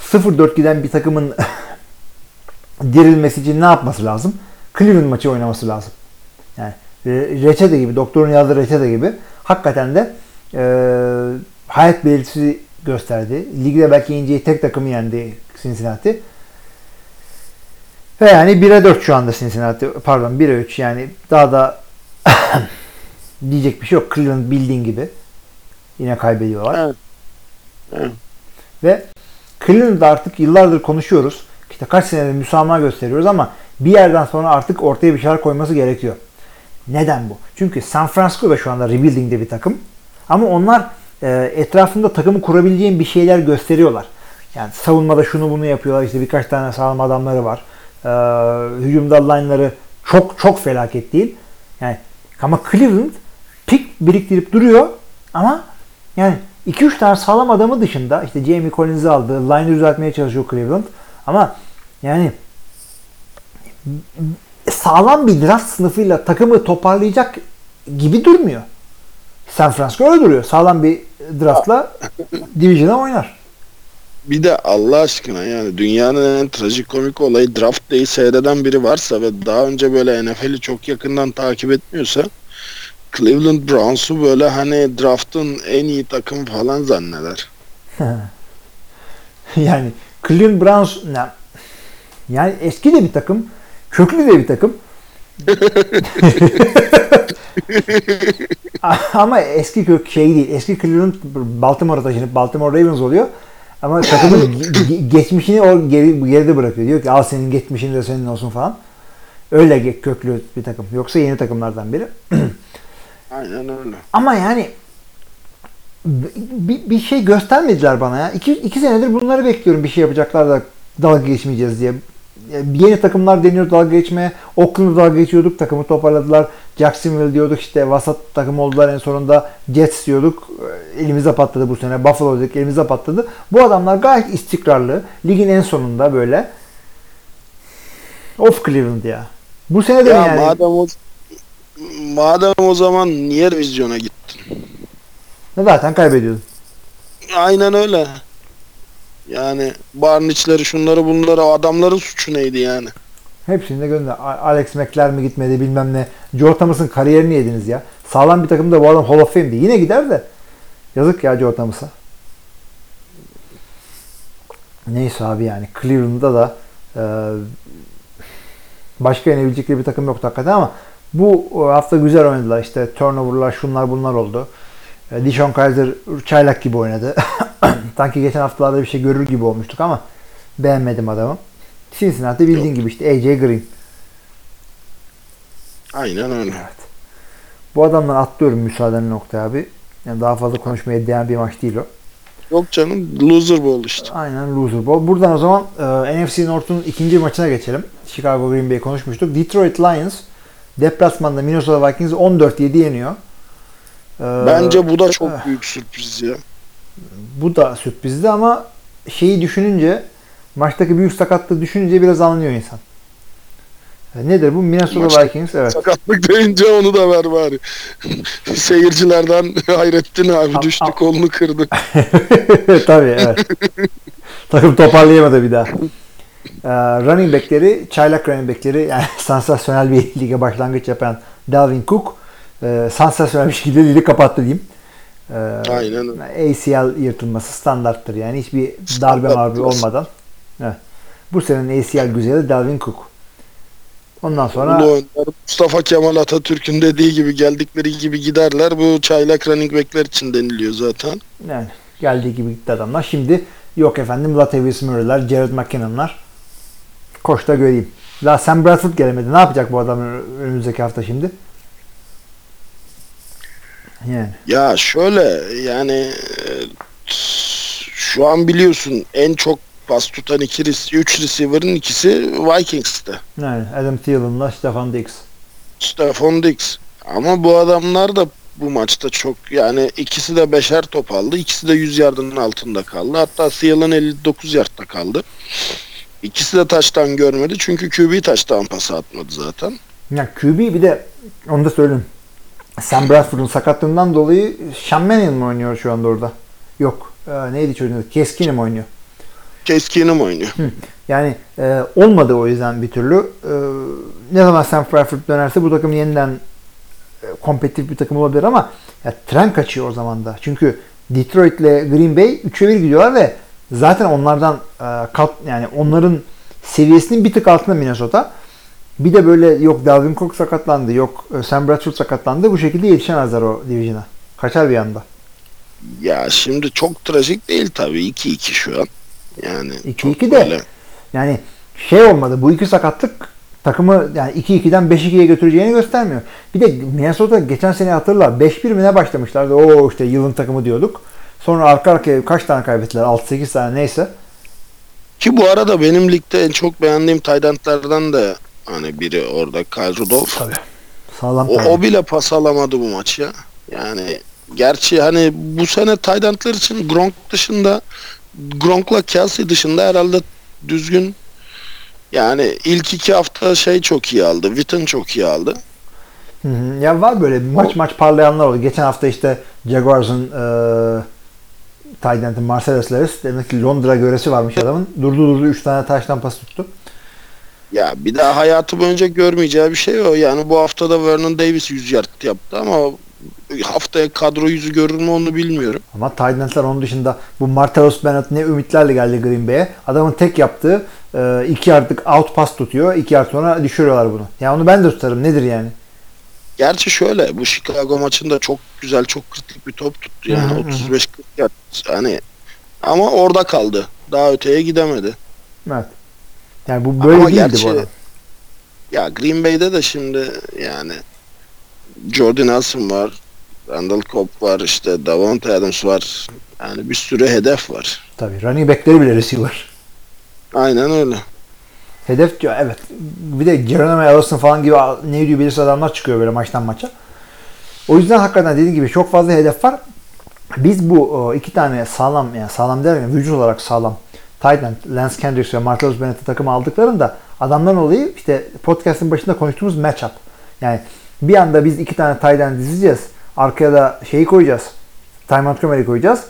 0-4 giden bir takımın dirilmesi için ne yapması lazım? Cleveland maçı oynaması lazım. Yani re- reçete gibi, doktorun yazdığı reçete gibi hakikaten de e, hayat belirtisi gösterdi. Ligde belki yeneceği tek takımı yendi Cincinnati. Ve yani 1'e 4 şu anda Cincinnati. Pardon 1'e 3 yani daha da diyecek bir şey yok. Cleveland bildiğin gibi. Yine kaybediyorlar. Evet. Evet. Ve Cleveland'da artık yıllardır konuşuyoruz. İşte kaç senedir müsamaha gösteriyoruz ama bir yerden sonra artık ortaya bir şeyler koyması gerekiyor. Neden bu? Çünkü San Francisco da şu anda rebuilding'de bir takım. Ama onlar e, etrafında takımı kurabileceğin bir şeyler gösteriyorlar. Yani savunmada şunu bunu yapıyorlar. İşte birkaç tane sağlam adamları var. E, hücumda line'ları çok çok felaket değil. Yani ama Cleveland pik biriktirip duruyor ama yani 2-3 tane sağlam adamı dışında işte Jamie Collins'i aldı. Line'ı düzeltmeye çalışıyor Cleveland. Ama yani sağlam bir draft sınıfıyla takımı toparlayacak gibi durmuyor. San Francisco öyle duruyor. Sağlam bir draftla Division'a oynar. Bir de Allah aşkına yani dünyanın en trajikomik olayı draft day'i seyreden biri varsa ve daha önce böyle NFL'i çok yakından takip etmiyorsa Cleveland Browns'u böyle hani draft'ın en iyi takım falan zanneder. yani Cleveland Browns yani, yani eski de bir takım, köklü de bir takım. Ama eski kök şey değil. Eski Cleveland Baltimore'a taşınıp Baltimore Ravens oluyor. Ama takımın ge- ge- geçmişini o geri, geride bırakıyor. Diyor ki al senin geçmişin de senin olsun falan. Öyle köklü bir takım. Yoksa yeni takımlardan biri. Aynen öyle. Ama yani bir, bir şey göstermediler bana ya. İki, iki senedir bunları bekliyorum bir şey yapacaklar da dalga geçmeyeceğiz diye. Yeni takımlar deniyor dalga geçmeye. Oakland'da dalga geçiyorduk. Takımı toparladılar. Jacksonville diyorduk işte vasat takım oldular en sonunda. Jets diyorduk. Elimize patladı bu sene. Buffalo dedik elimize patladı. Bu adamlar gayet istikrarlı. Ligin en sonunda böyle. Of Cleveland ya. Bu sene de Ya yani? madem o madem o zaman niye revizyona gittin? Zaten kaybediyordun. Aynen öyle. Yani Barniçleri şunları bunları o adamların suçu neydi yani? Hepsini de gönder. Alex Mekler mi gitmedi bilmem ne. Joe Thomas'ın kariyerini yediniz ya. Sağlam bir takımda bu adam Hall of Fame'di. Yine gider de. Yazık ya Joe Thomas'a. Neyse abi yani Cleveland'da da e, başka yenebilecekleri bir takım yoktu hakikaten ama bu hafta güzel oynadılar. İşte turnover'lar şunlar bunlar oldu. E, Dishon Kaiser çaylak gibi oynadı. Sanki geçen haftalarda bir şey görür gibi olmuştuk ama beğenmedim adamı. Cincinnati bildiğin gibi işte AJ Green. Aynen öyle. Bu adamdan atlıyorum müsaadenle noktaya abi. Yani daha fazla konuşmaya değen bir maç değil o. Yok canım loser bowl işte. Aynen loser ball. Buradan o zaman e, NFC North'un ikinci maçına geçelim. Chicago Green Bay konuşmuştuk. Detroit Lions deplasmanda Minnesota Vikings'i 14-7 yeniyor. E, Bence bu da çok eh. büyük sürpriz ya. bu da sürprizdi ama şeyi düşününce maçtaki büyük sakatlığı düşününce biraz anlıyor insan. E, Nedir bu? Minnesota Maçta- Vikings evet. Sakatlık deyince onu da ver bari. Seyircilerden Hayrettin abi düştü kolunu kırdı. Tabii evet. Takım toparlayamadı bir daha. Ee, running backleri, çaylak running backleri yani sansasyonel bir lige başlangıç yapan Dalvin Cook e, sansasyonel bir şekilde ligi kapattı diyeyim. Ee, Aynen. ACL yırtılması standarttır yani hiçbir darbe biraz. olmadan. Evet. Bu senenin ACL güzeli Dalvin Cook. Ondan sonra Ulu Mustafa Kemal Atatürk'ün dediği gibi geldikleri gibi giderler. Bu çaylak running backler için deniliyor zaten. Yani geldiği gibi gitti adamlar. Şimdi yok efendim Latavius Murray'ler, Jared McKinnon'lar. Koş da göreyim. Daha Sam Bradford gelemedi. Ne yapacak bu adam önümüzdeki hafta şimdi? Yani. Ya şöyle yani e, şu an biliyorsun en çok pas tutan iki, 3 receiver'ın ikisi Vikings'te. Yani Adam Thielen'la Stefan Diggs. Stephon Diggs. Ama bu adamlar da bu maçta çok yani ikisi de beşer top aldı. İkisi de 100 yardının altında kaldı. Hatta Thielen 59 yardta kaldı. İkisi de taştan görmedi. Çünkü QB taştan pası atmadı zaten. Ya QB bir de onu da söyleyeyim. Sam Bradford'un sakatlığından dolayı Sean Mannion mu oynuyor şu anda orada? Yok. Ee, neydi çocuğun adı? Keskin'im oynuyor. Keskinim oynuyor. Yani e, olmadı o yüzden bir türlü. E, ne zaman Sam Bradford dönerse bu takım yeniden e, kompetitif bir takım olabilir ama ya, tren kaçıyor o zaman da. Çünkü Detroit ile Green Bay 3'e 1 gidiyorlar ve zaten onlardan e, kat yani onların seviyesinin bir tık altında Minnesota. Bir de böyle yok Dalvin Cook sakatlandı, yok e, Sam Bradford sakatlandı. Bu şekilde yetişemezler o division'a. Kaçar bir anda. Ya şimdi çok trajik değil tabii 2-2 şu an. Yani 2-2 çok de. böyle- Yani şey olmadı. Bu iki sakatlık takımı yani 2-2'den 5-2'ye götüreceğini göstermiyor. Bir de Minnesota geçen sene hatırla 5-1 mi ne başlamışlardı. O işte yılın takımı diyorduk. Sonra arka arkaya kaç tane kaybettiler? 6-8 tane neyse. Ki bu arada benim ligde en çok beğendiğim Taylandlardan da hani biri orada Kyle Rudolph. Tabii. Sağlam O, o bile pas alamadı bu maç ya. Yani gerçi hani bu sene Taylandlar için Gronk dışında Gronk'la Kelsey dışında herhalde düzgün yani ilk iki hafta şey çok iyi aldı. Witten çok iyi aldı. Hı hı. Ya var böyle maç maç parlayanlar oldu. Geçen hafta işte Jaguars'ın e, end'i Marcellus Lewis demek ki Londra göresi varmış adamın. Durdu durdu 3 tane taştan pas tuttu. Ya bir daha hayatı boyunca görmeyeceği bir şey o. Yani bu haftada Vernon Davis 100 yard yaptı ama haftaya kadro yüzü görür mü onu bilmiyorum. Ama tight end'ler onun dışında bu Martellus Bennett ne ümitlerle geldi Green Bay'e. Adamın tek yaptığı e, iki yardlık out pass tutuyor. iki yard sonra düşürüyorlar bunu. Ya onu ben de tutarım. Nedir yani? Gerçi şöyle bu Chicago maçında çok güzel çok kritik bir top tuttu yani Hı hı hı. 35-40 yard hani ama orada kaldı. Daha öteye gidemedi. Evet. Yani bu böyle Ama değildi gerçi- bu adam. Ya Green Bay'de de şimdi yani Jordan Nelson var. Randall Cobb var işte Davante Adams var. Yani bir sürü hedef var. Tabii. Running back'leri bile receiver. Aynen öyle. Hedef diyor evet. Bir de Geronimo Allison falan gibi ne diyor belirsiz adamlar çıkıyor böyle maçtan maça. O yüzden hakikaten dediğim gibi çok fazla hedef var. Biz bu iki tane sağlam yani sağlam derken vücut olarak sağlam tight end Lance Kendricks ve Martellus Bennett'i takıma aldıklarında adamların olayı işte podcast'ın başında konuştuğumuz matchup. Yani bir anda biz iki tane tight end dizeceğiz. Arkaya da şeyi koyacağız. Ty Montgomery koyacağız.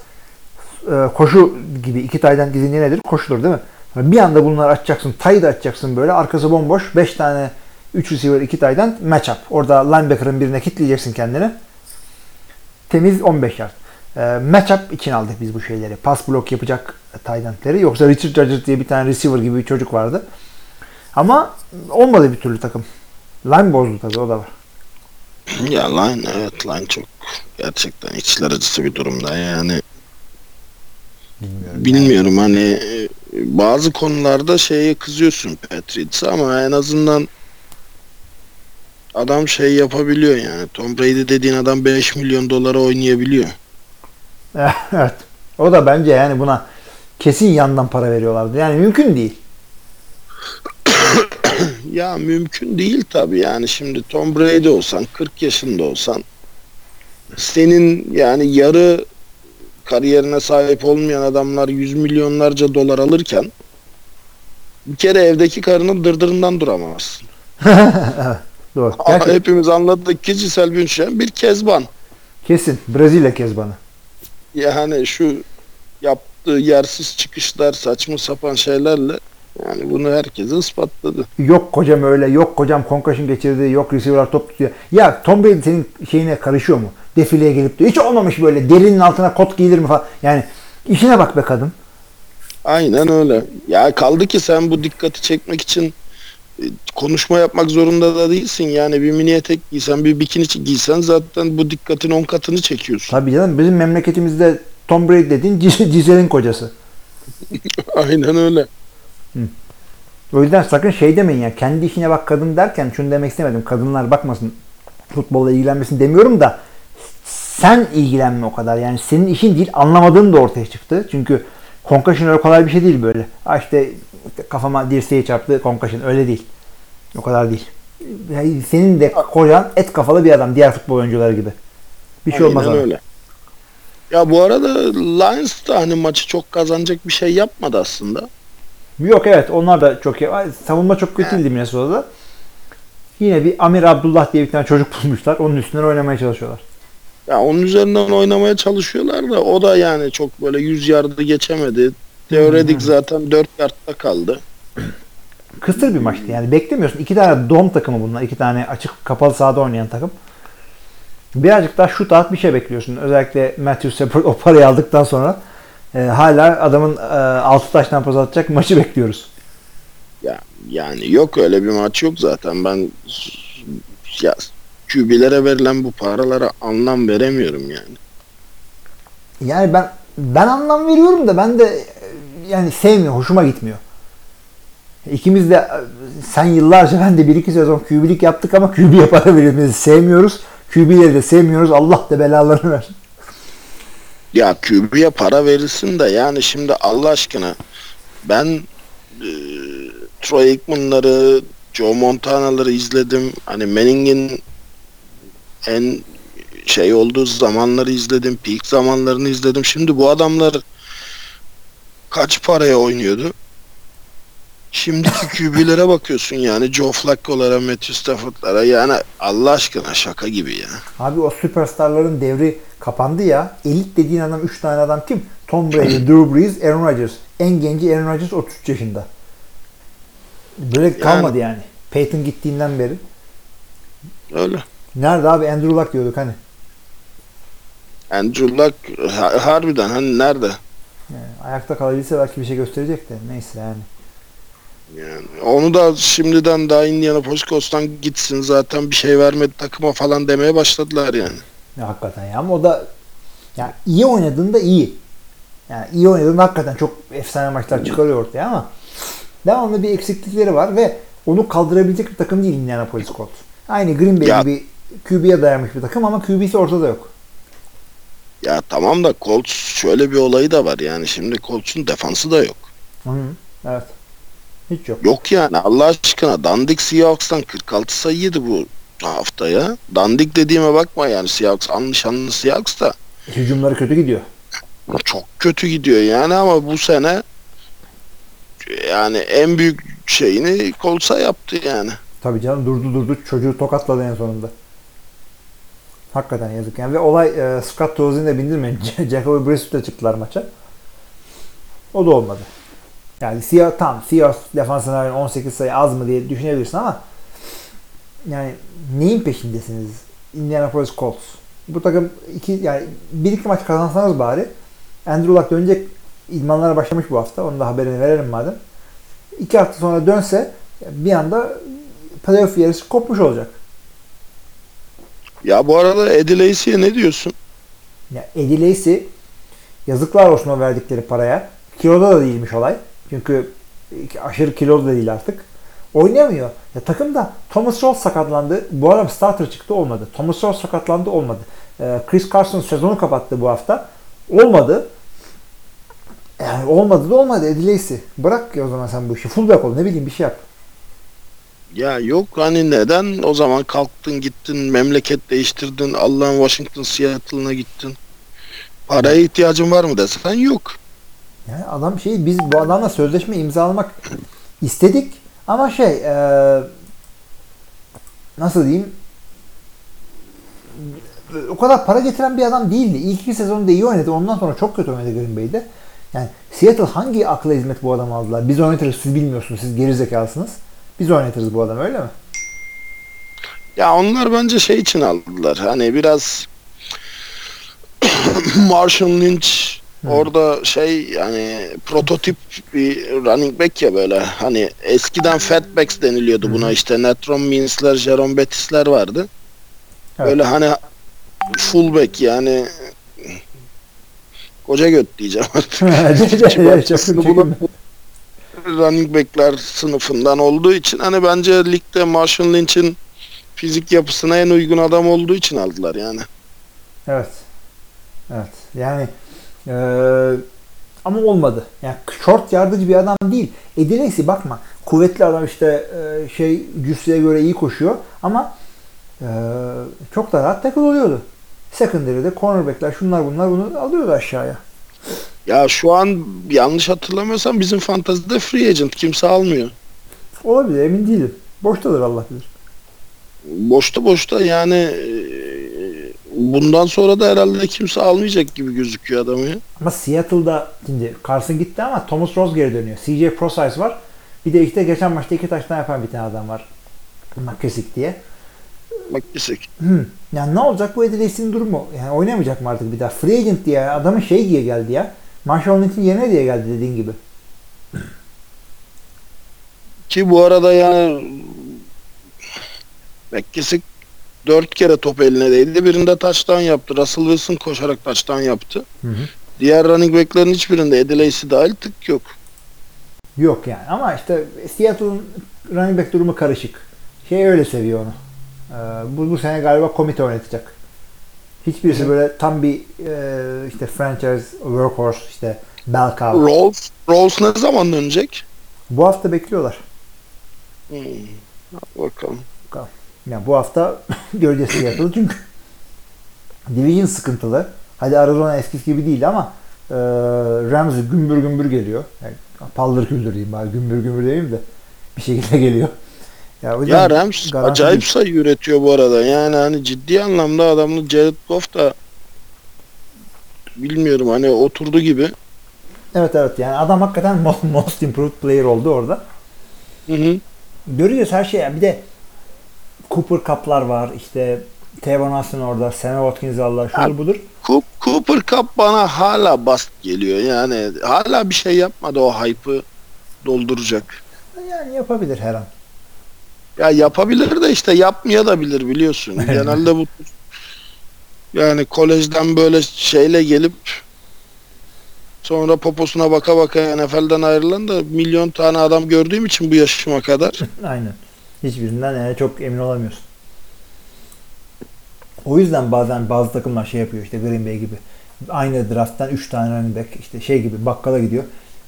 Ee, koşu gibi iki tight end dizince nedir? Koşulur değil mi? Bir anda bunları açacaksın. Tayı da açacaksın böyle. Arkası bomboş. 5 tane 3 receiver 2 tight end matchup. Orada linebacker'ın birine kitleyeceksin kendini. Temiz 15 yard. E, matchup için aldık biz bu şeyleri. Pass block yapacak tight. Yoksa Richard Judge diye bir tane receiver gibi bir çocuk vardı. Ama olmadı bir türlü takım. Line bozdu tabii o da var. Ya line evet line çok gerçekten içler acısı bir durumda yani. Bilmiyorum. Bilmiyorum hani e, bazı konularda şeye kızıyorsun Patriots'a ama en azından adam şey yapabiliyor yani. Tom Brady dediğin adam 5 milyon dolara oynayabiliyor. evet. O da bence yani buna kesin yandan para veriyorlardı. Yani mümkün değil. Ya mümkün değil tabii yani şimdi Tom Brady olsan 40 yaşında olsan senin yani yarı kariyerine sahip olmayan adamlar 100 milyonlarca dolar alırken bir kere evdeki karının dırdırından duramazsın. Doğru. Ama Gerçekten. hepimiz anladık ki Cisel Bündchen bir kezban. Kesin. Brezilya kezbanı. Yani şu yaptığı yersiz çıkışlar saçma sapan şeylerle yani bunu herkese ispatladı. Yok kocam öyle, yok kocam concussion geçirdi, yok receiver top tutuyor. Ya Tom Brady senin şeyine karışıyor mu? Defileye gelip de hiç olmamış böyle derinin altına kot giyilir mi falan. Yani işine bak be kadın. Aynen öyle. Ya kaldı ki sen bu dikkati çekmek için e, konuşma yapmak zorunda da değilsin. Yani bir mini etek giysen, bir bikini giysen zaten bu dikkatin 10 katını çekiyorsun. Tabii canım bizim memleketimizde Tom Brady dediğin Gisel'in kocası. Aynen öyle. O yüzden sakın şey demeyin ya kendi işine bak kadın derken şunu demek istemedim. Kadınlar bakmasın futbolla ilgilenmesin demiyorum da sen ilgilenme o kadar. Yani senin işin değil anlamadığın da ortaya çıktı. Çünkü concussion öyle kolay bir şey değil böyle. Ha işte kafama dirseği çarptı concussion öyle değil. O kadar değil. Yani senin de kocan et kafalı bir adam diğer futbol oyuncuları gibi. Bir şey olmaz ona. öyle. Ya bu arada Lions da hani maçı çok kazanacak bir şey yapmadı aslında. Yok evet onlar da çok iyi. Savunma çok kötü değildi Minnesota'da. Yine bir Amir Abdullah diye bir tane çocuk bulmuşlar. Onun üstünden oynamaya çalışıyorlar. Ya onun üzerinden oynamaya çalışıyorlar da o da yani çok böyle 100 yardı geçemedi. Teoretik zaten 4 yardta kaldı. Kısır bir maçtı yani beklemiyorsun. İki tane dom takımı bunlar. iki tane açık kapalı sahada oynayan takım. Birazcık daha şut at bir şey bekliyorsun. Özellikle Matthew Stafford o parayı aldıktan sonra e, hala adamın e, 6 taştan pas atacak maçı bekliyoruz. Ya yani yok öyle bir maç yok zaten. Ben ya QB'lere verilen bu paralara anlam veremiyorum yani. Yani ben ben anlam veriyorum da ben de yani sevmiyor, hoşuma gitmiyor. İkimiz de sen yıllarca ben de bir iki sezon QB'lik yaptık ama QB'ye para verilmesi sevmiyoruz. QB'leri de sevmiyoruz. Allah da belalarını versin. Ya QB'ye para verilsin de yani şimdi Allah aşkına ben e, Troy Aikman'ları, Joe Montana'ları izledim. Hani Manning'in en şey olduğu zamanları izledim. Peak zamanlarını izledim. Şimdi bu adamlar kaç paraya oynuyordu? Şimdiki QB'lere bakıyorsun yani Joe Flacco'lara, Matthew Stafford'lara yani Allah aşkına şaka gibi ya. Abi o süperstarların devri kapandı ya. Elit dediğin adam 3 tane adam kim? Tom Brady, Drew Brees, Aaron Rodgers. En genci Aaron Rodgers 33 yaşında. Böyle kalmadı yani. Peyton gittiğinden beri. Öyle. Nerede abi Andrew Luck diyorduk hani. Andrew Luck ha- harbiden hani nerede? Yani ayakta kalabilse belki bir şey gösterecek de neyse yani. Yani onu da şimdiden daha Indianapolis Colts'tan gitsin zaten bir şey vermedi takıma falan demeye başladılar yani. Ya hakikaten ya ama o da yani iyi oynadığında iyi. Yani iyi oynadığında hakikaten çok efsane maçlar çıkarıyor ortaya ama devamlı bir eksiklikleri var ve onu kaldırabilecek bir takım değil Indianapolis Colts. Aynı Green Bay Ya- gibi QB'ye dayanmış bir takım ama QB'si ortada yok. Ya tamam da Colts şöyle bir olayı da var yani şimdi Colts'un defansı da yok. Hı. Evet. Hiç yok. Yok yani Allah aşkına Dandik Seahawks'tan 46 sayı yedi bu haftaya. Dandik dediğime bakma yani Seahawks anlı Seahawks da Hücumları kötü gidiyor. çok kötü gidiyor yani ama bu sene yani en büyük şeyini Colts'a yaptı yani. Tabii canım durdu durdu çocuğu tokatladı en sonunda. Hakikaten yazık yani ve olay e, Scott Tolzien'i de bindirmeyin. Jacoby Brissett çıktılar maça. O da olmadı. Yani Seahawks tam Seahawks defansına 18 sayı az mı diye düşünebilirsin ama yani neyin peşindesiniz? Indianapolis Colts. Bu takım iki yani bir iki maç kazansanız bari Andrew Luck dönecek idmanlara başlamış bu hafta. Onun da haberini verelim madem. İki hafta sonra dönse bir anda playoff yarışı kopmuş olacak. Ya bu arada Eddie Lacy'ye ne diyorsun? Ya Eddie Lacy yazıklar olsun o verdikleri paraya. Kiloda da değilmiş olay. Çünkü aşırı kilolu da değil artık. Oynayamıyor. Ya takımda Thomas Rawls sakatlandı. Bu adam starter çıktı olmadı. Thomas Rawls sakatlandı olmadı. Ee, Chris Carson sezonu kapattı bu hafta. Olmadı. Yani olmadı da olmadı Lacy. Bırak ya o zaman sen bu işi. Fullback ol ne bileyim bir şey yap. Ya yok hani neden o zaman kalktın gittin memleket değiştirdin Allah'ın Washington Seattle'ına gittin. Paraya ihtiyacın var mı desen yok. Yani adam şey biz bu adamla sözleşme imzalamak istedik ama şey e, nasıl diyeyim o kadar para getiren bir adam değildi. İlk iki sezonda iyi oynadı. Ondan sonra çok kötü oynadı Green Bay'de. Yani Seattle hangi akla hizmet bu adamı aldılar? Biz oynatırız siz bilmiyorsunuz. Siz geri zekalısınız. Biz oynatırız bu adamı öyle mi? Ya onlar bence şey için aldılar. Hani biraz Marshall Lynch orada şey yani prototip bir running back ya böyle hani eskiden fatbacks deniliyordu buna işte Netron Mins'ler, Jerome Bettis'ler vardı. Evet. Böyle hani fullback yani koca göt diyeceğim artık. Çok Şimdi bu da running back'ler sınıfından olduğu için hani bence ligde Marshall Lynch'in fizik yapısına en uygun adam olduğu için aldılar yani. Evet. Evet. Yani eee, ama olmadı. Yani short yardımcı bir adam değil. Lacy bakma. Kuvvetli adam işte eee, şey cüsseye göre iyi koşuyor ama eee, çok da rahat tackle oluyordu. Secondary'de cornerback'ler şunlar bunlar bunu alıyordu aşağıya. Ya şu an yanlış hatırlamıyorsam bizim fantazide free agent kimse almıyor. Olabilir emin değilim. Boştadır Allah bilir. boşta boşta yani e, bundan sonra da herhalde kimse almayacak gibi gözüküyor adamı ya. Ama Seattle'da şimdi Carson gitti ama Thomas Rose geri dönüyor. CJ Prosise var. Bir de işte geçen maçta iki taştan yapan bir tane adam var. McKissick diye. Desek. Hmm. Yani ne olacak bu Ediles'in durumu? Yani oynamayacak mı artık bir daha? Free agent diye adamın şey diye geldi ya. Marshall Lynch'in yerine diye geldi dediğin gibi. Ki bu arada yani McKissick dört kere top eline değdi. Birinde taçtan yaptı. Russell Wilson koşarak taçtan yaptı. Hı hı. Diğer running back'lerin hiçbirinde Edeleysi dahil tık yok. Yok yani ama işte Seattle'ın running back durumu karışık. Şey öyle seviyor onu. Ee, bu, bu sene galiba komite oynatacak. Hiçbirisi böyle tam bir e, işte franchise workhorse işte bell cow. Rolls, Rolls ne zaman dönecek? Bu hafta bekliyorlar. Hmm. Hadi Bakalım. Yani bu hafta göreceğiz Seattle'ı çünkü division sıkıntılı. Hadi Arizona eskisi gibi değil ama e, Rams gümbür gümbür geliyor. Yani, paldır küldür diyeyim bari gümbür gümbür diyeyim de bir şekilde geliyor. Ya, o Ya Rams acayip değil. sayı üretiyor bu arada. Yani hani ciddi anlamda adamın Jared Goff da bilmiyorum hani oturdu gibi. Evet evet yani adam hakikaten most, most improved player oldu orada. Hı hı. Görüyoruz her şeyi. Bir de Cooper Cup'lar var. İşte Tevon Austin orada. Sam Watkins Allah şudur budur. Coop- Cooper Cup bana hala bast geliyor. Yani hala bir şey yapmadı o hype'ı dolduracak. Yani yapabilir her an. Ya yapabilir de işte yapmaya da bilir biliyorsun. Genelde bu yani kolejden böyle şeyle gelip sonra poposuna baka baka NFL'den ayrılan da milyon tane adam gördüğüm için bu yaşıma kadar. Aynen. Hiçbirinden yani çok emin olamıyorsun. O yüzden bazen bazı takımlar şey yapıyor işte Green Bay gibi. Aynı drafttan 3 tane running back işte şey gibi bakkala gidiyor.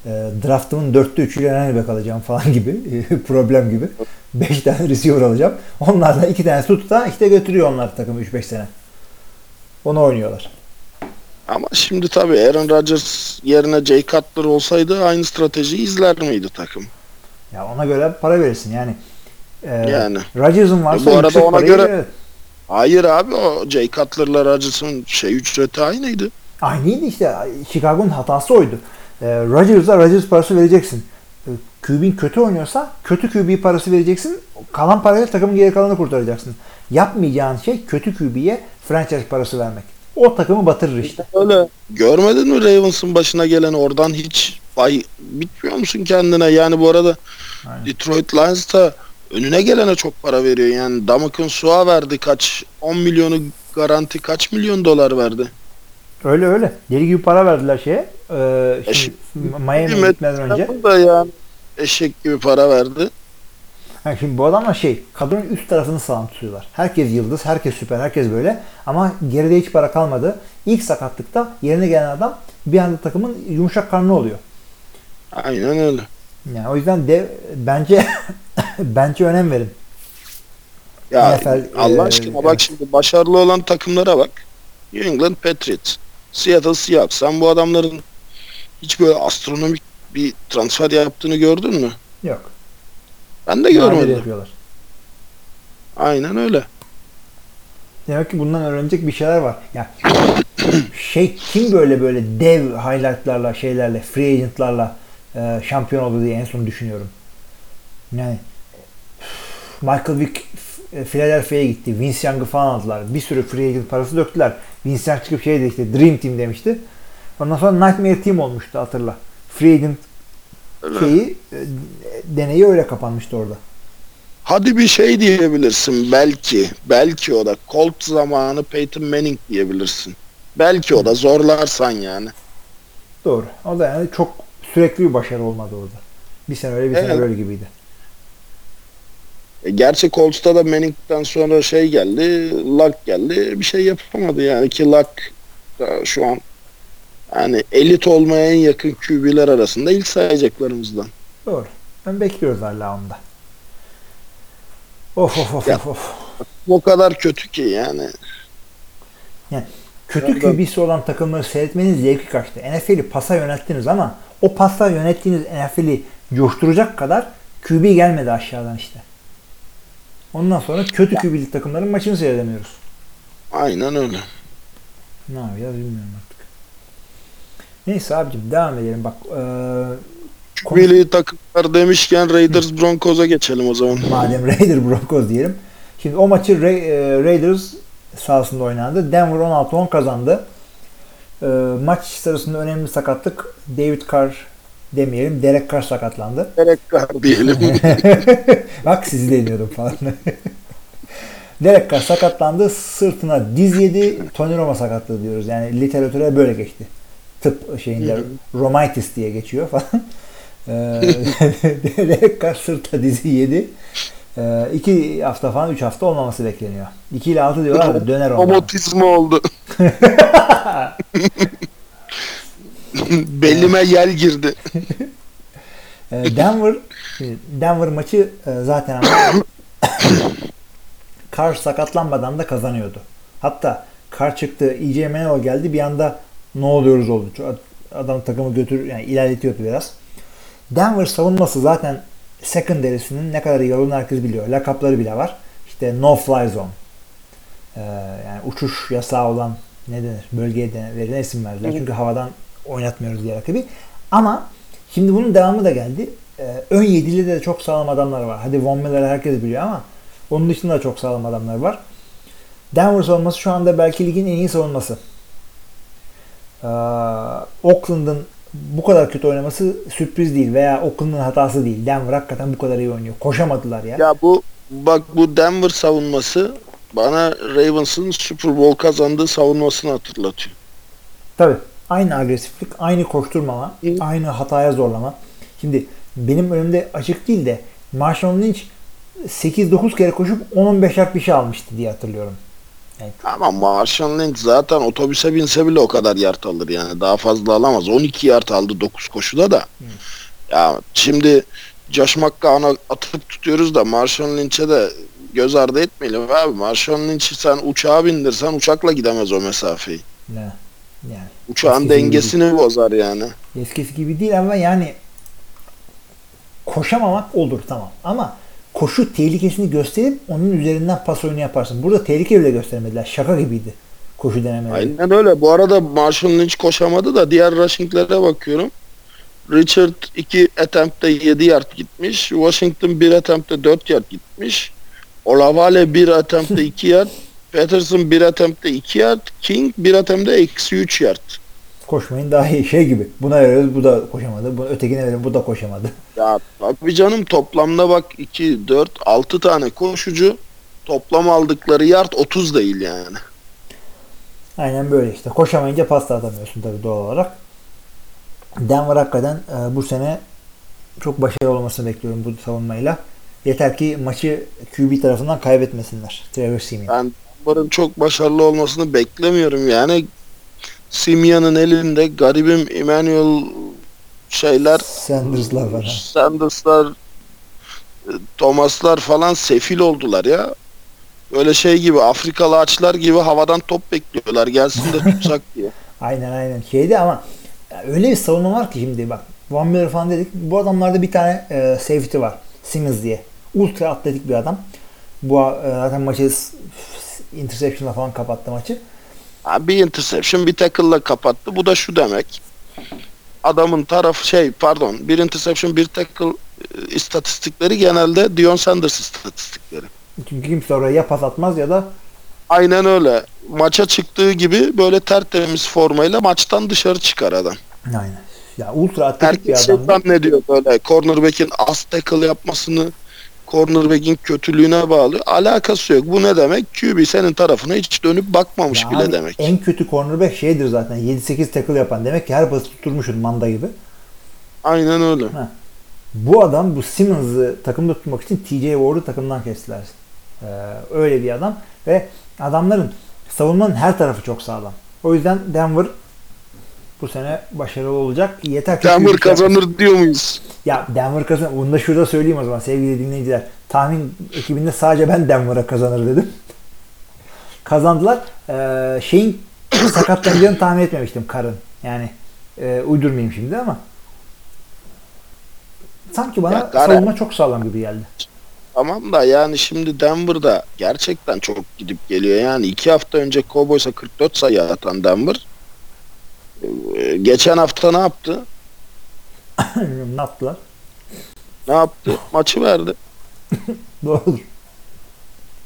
E, draftımın 4'te 3'üyle running alacağım falan gibi problem gibi. 5 tane receiver alacağım. Onlardan 2 tanesi tutsa işte götürüyor onlar takımı 3-5 sene. Onu oynuyorlar. Ama şimdi tabii Aaron Rodgers yerine Jay Cutler olsaydı aynı stratejiyi izler miydi takım? Ya ona göre para verirsin yani. E, Yani. Rodgers'ın varsa Bu arada ona parayı göre-. Hayır abi o Jay Cutler'la Rodgers'ın şey ücreti aynıydı. Aynıydı işte. Chicago'nun hatası oydu. E, Rodgers'a Rodgers parası vereceksin. E, QB'in kötü oynuyorsa kötü QB parası vereceksin. Kalan parayla takımın geri kalanını kurtaracaksın. Yapmayacağın şey kötü QB'ye franchise parası vermek. O takımı batırır işte. Öyle. Görmedin mi Ravens'ın başına gelen oradan hiç bay bitmiyor musun kendine? Yani bu arada Aynen. Detroit Lions da önüne gelene çok para veriyor. Yani Damok'un Su'a verdi kaç 10 milyonu garanti kaç milyon dolar verdi. Öyle öyle. Deli gibi para verdiler şeye. E, E şimdi Miami'ye gitmeden önce. da yani eşek gibi para verdi. Ha, şimdi bu adamlar şey, kadronun üst tarafını sağlam tutuyorlar. Herkes yıldız, herkes süper, herkes böyle. Ama geride hiç para kalmadı. İlk sakatlıkta yerine gelen adam bir anda takımın yumuşak karnı oluyor. Aynen öyle. Yani o yüzden de bence bence önem verin. Ya NFL, Allah e, aşkına evet. bak şimdi başarılı olan takımlara bak. New England Patriots, Seattle Seahawks. Sen bu adamların hiç böyle astronomik bir transfer yaptığını gördün mü? Yok. Ben de görmedim. yapıyorlar. Aynen öyle. Demek ki bundan öğrenecek bir şeyler var. Ya şey kim böyle böyle dev highlightlarla şeylerle free agentlarla e, şampiyon oldu diye en son düşünüyorum. Yani Michael Vick e, Philadelphia'ya gitti. Vince Young'ı falan aldılar. Bir sürü free agent parası döktüler. Vince Young çıkıp şey dedi işte Dream Team demişti. Ondan sonra Nightmare Team olmuştu hatırla. Free agent Öyle. şeyi e, deneyi öyle kapanmıştı orada. Hadi bir şey diyebilirsin belki. Belki o da Colt zamanı Peyton Manning diyebilirsin. Belki o da zorlarsan yani. Doğru. O da yani çok sürekli bir başarı olmadı orada. Bir sene öyle bir sene Evet. böyle gibiydi. E, gerçi Colts'ta da Manning'den sonra şey geldi, Luck geldi. Bir şey yapamadı yani ki Luck da şu an yani elit olmaya en yakın QB'ler arasında ilk sayacaklarımızdan. Doğru. Ben bekliyoruz hala onda. Of of of Ya. of. O kadar kötü ki yani. Kötü Nereden? QB'si olan takımları seyretmenin zevki kaçtı. NFL'i pasa yönettiniz ama o pasa yönettiğiniz NFL'i coşturacak kadar QB gelmedi aşağıdan işte. Ondan sonra kötü QB'li takımların maçını seyredemiyoruz. Aynen öyle. Ne yapacağız bilmiyorum. Neyse abicim devam edelim. Bak eee, konu- Milli takımlar demişken Raiders Broncos'a geçelim o zaman. madem Raider Broncos diyelim. Şimdi o maçı Ra- e, Raiders sahasında oynandı. Denver 16-10 kazandı. Eee, maç sırasında önemli sakatlık. David Carr demeyelim. Derek Carr sakatlandı. Gerek var diyelim. Bak sizi de ediyorum falan. Derek Carr sakatlandı. Sırtına diz yedi. Tony Roma sakatlığı diyoruz. Yani literatüre böyle geçti. Tıp şeyinde Romitis diye geçiyor falan. Ee, Derek Carr sırta dizi yedi. Ee, iki hafta falan, üç hafta olmaması bekleniyor. 2 ile 6 diyorlar da döner onlar. Omotizma oldu. Belime yel girdi. Ee, Denver Denver maçı e, zaten ama Carr sakatlanmadan da kazanıyordu. Hatta Carr çıktı, EJ Manuel geldi bir anda ne oluyoruz oldu. Adam takımı götür yani ilerletiyordu biraz. Denver savunması zaten secondary'sinin ne kadar iyi olduğunu herkes biliyor. Lakapları bile var. İşte no fly zone. Ee, yani uçuş yasağı olan ne denir? Bölgeye de verilen isim verdiler. Çünkü havadan oynatmıyoruz diye rakibi. Ama şimdi bunun devamı da geldi. Ee, ön yedili de çok sağlam adamlar var. Hadi Von Miller'ı herkes biliyor ama onun dışında da çok sağlam adamlar var. Denver savunması şu anda belki ligin en iyi savunması. Ee, Oakland'ın bu kadar kötü oynaması sürpriz değil veya Oakland'ın hatası değil. Denver hakikaten bu kadar iyi oynuyor. Koşamadılar ya. Ya bu bak bu Denver savunması bana Ravens'ın Super Bowl kazandığı savunmasını hatırlatıyor. Tabii. Aynı agresiflik, aynı koşturmama, Hı. aynı hataya zorlama. Şimdi benim önümde açık değil de Marshall Lynch 8-9 kere koşup 10-15 yard bir şey almıştı diye hatırlıyorum. Yani Ama Marshall Lynch zaten otobüse binse bile o kadar yard alır yani. Daha fazla alamaz. 12 yard aldı 9 koşuda da. Ya şimdi Josh McCown'a atıp tutuyoruz da Marshall Lynch'e de göz ardı etmeyelim abi. Marshall Lynch'i sen uçağa bindirsen uçakla gidemez o mesafeyi. ne? Yani Uçağın Eskisi gibi dengesini bozar yani. eskisi gibi değil ama yani koşamamak olur tamam. Ama koşu tehlikesini gösterip onun üzerinden pas oyunu yaparsın. Burada tehlike bile göstermediler. Şaka gibiydi koşu denemeleri. Aynen öyle. Bu arada Marshall Lynch koşamadı da diğer rushinglere bakıyorum. Richard 2 attempt'te 7 yard gitmiş. Washington 1 attempt'te 4 yard gitmiş. Olavale 1 attempt'te 2 yard. Peterson 1 attempt'te 2 yard. King 1 attempt'te eksi 3 yard. Koşmayın daha iyi şey gibi. Buna veriyoruz bu da koşamadı. Bu, ötekine verelim bu da koşamadı. Ya tabii canım toplamda bak 2, 4, 6 tane koşucu. Toplam aldıkları yard 30 değil yani. Aynen böyle işte. Koşamayınca pas da atamıyorsun tabii doğal olarak. Denver hakikaten e, bu sene çok başarılı olmasını bekliyorum bu savunmayla. Yeter ki maçı QB tarafından kaybetmesinler. Trevor Simeon. Ben Denver'ın çok başarılı olmasını beklemiyorum yani. Simeon'ın elinde garibim Emmanuel şeyler Sanders'lar falan. Sanders'lar e, Thomas'lar falan sefil oldular ya. Böyle şey gibi Afrikalı açlar gibi havadan top bekliyorlar gelsin de tutsak diye. Aynen aynen. Şeydi ama öyle bir savunma var ki şimdi bak. Van Miller falan dedik. Bu adamlarda bir tane e, safety var. Simmons diye. Ultra atletik bir adam. Bu e, zaten maçı interception'la falan kapattı maçı. Bir interception bir tackle'la kapattı. Bu da şu demek. Adamın tarafı şey pardon bir interception bir tackle e, istatistikleri genelde Dion Sanders istatistikleri. Çünkü kimse oraya ya pas atmaz ya da Aynen öyle. Maça çıktığı gibi böyle tertemiz formayla maçtan dışarı çıkar adam. aynen. Ya ultra atletik bir Herkes şey adam. zannediyor böyle cornerback'in az tackle yapmasını cornerback'in kötülüğüne bağlı. Alakası yok. Bu ne demek? QB senin tarafına hiç dönüp bakmamış Ya bile demek. En kötü cornerback şeydir zaten. 7-8 tackle yapan. Demek ki her pası tutturmuşsun manda gibi. Aynen öyle. Bu adam bu Simmons'ı takımda tutmak için TJ Ward'u takımdan kestiler. Ee, öyle bir adam ve adamların savunmanın her tarafı çok sağlam. O yüzden Denver bu sene başarılı olacak. Yeter ki Denver şey yapmasın. kazanır diyor muyuz? Ya Denver kazanır. Bunu da şurada söyleyeyim o zaman sevgili dinleyiciler. Tahmin ekibinde sadece ben Denver'a kazanır dedim. Kazandılar. Ee, şeyin sakatlanacağını tahmin etmemiştim Karın. Yani e, uydurmayayım şimdi ama sanki bana Ya savunma çok sağlam gibi geldi. Tamam da yani şimdi Denver'da gerçekten çok gidip geliyor. Yani iki hafta önce Cowboys'a 44 sayı atan Denver. E, Geçen hafta ne yaptı? ne yaptılar? Ne yaptı? Maçı verdi. Doğrudur.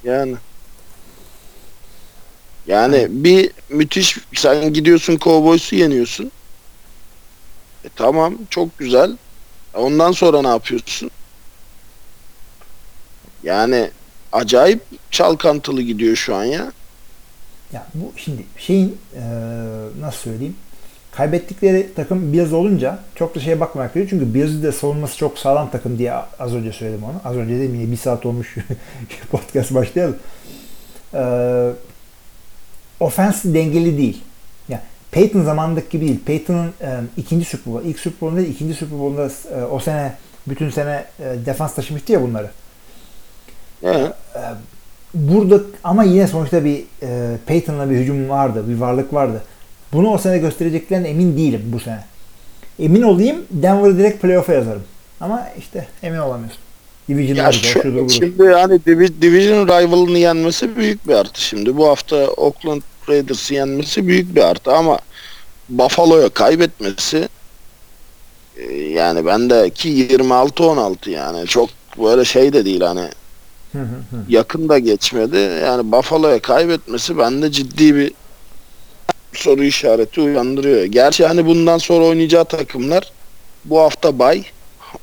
Yani. Yani bir müthiş sen gidiyorsun Cowboys'u yeniyorsun. E tamam çok güzel. Ondan sonra ne yapıyorsun? Yani acayip çalkantılı gidiyor şu an ya. Ya bu şimdi şeyin eee, nasıl söyleyeyim? Kaybettikleri takım Bills olunca çok da şeye bakmamak gerekiyor. Çünkü Bills'in de savunması çok sağlam takım diye az önce söyledim onu. Az önce dedim yine bir saat olmuş podcast başlayalım. Eee ofens dengeli değil. Yani Peyton zamanındaki gibi değil. Peyton'ın e, ikinci Super Bowl, ilk Super Bowl'unda ikinci Super Bowl'unda e, o sene bütün sene e, defans taşımıştı ya bunları. Yani, Burada ama yine sonuçta bir e, Peyton'la bir hücum vardı, bir varlık vardı. Bunu o sene göstereceklerine emin değilim bu sene. Emin olayım Denver'ı direkt playoff'a yazarım. Ama işte emin olamıyorsun. Division'lar ya şu, şudur budur. şimdi yani divi- Division rival'ını yenmesi büyük bir artı şimdi. Bu hafta Oakland Raiders'ı yenmesi büyük bir artı ama Buffalo'ya kaybetmesi e, yani bendeki 26-16 yani çok böyle şey de değil hani yakın da geçmedi. Yani Buffalo'ya kaybetmesi bende ciddi bir soru işareti uyandırıyor. Gerçi hani bundan sonra oynayacağı takımlar bu hafta bay.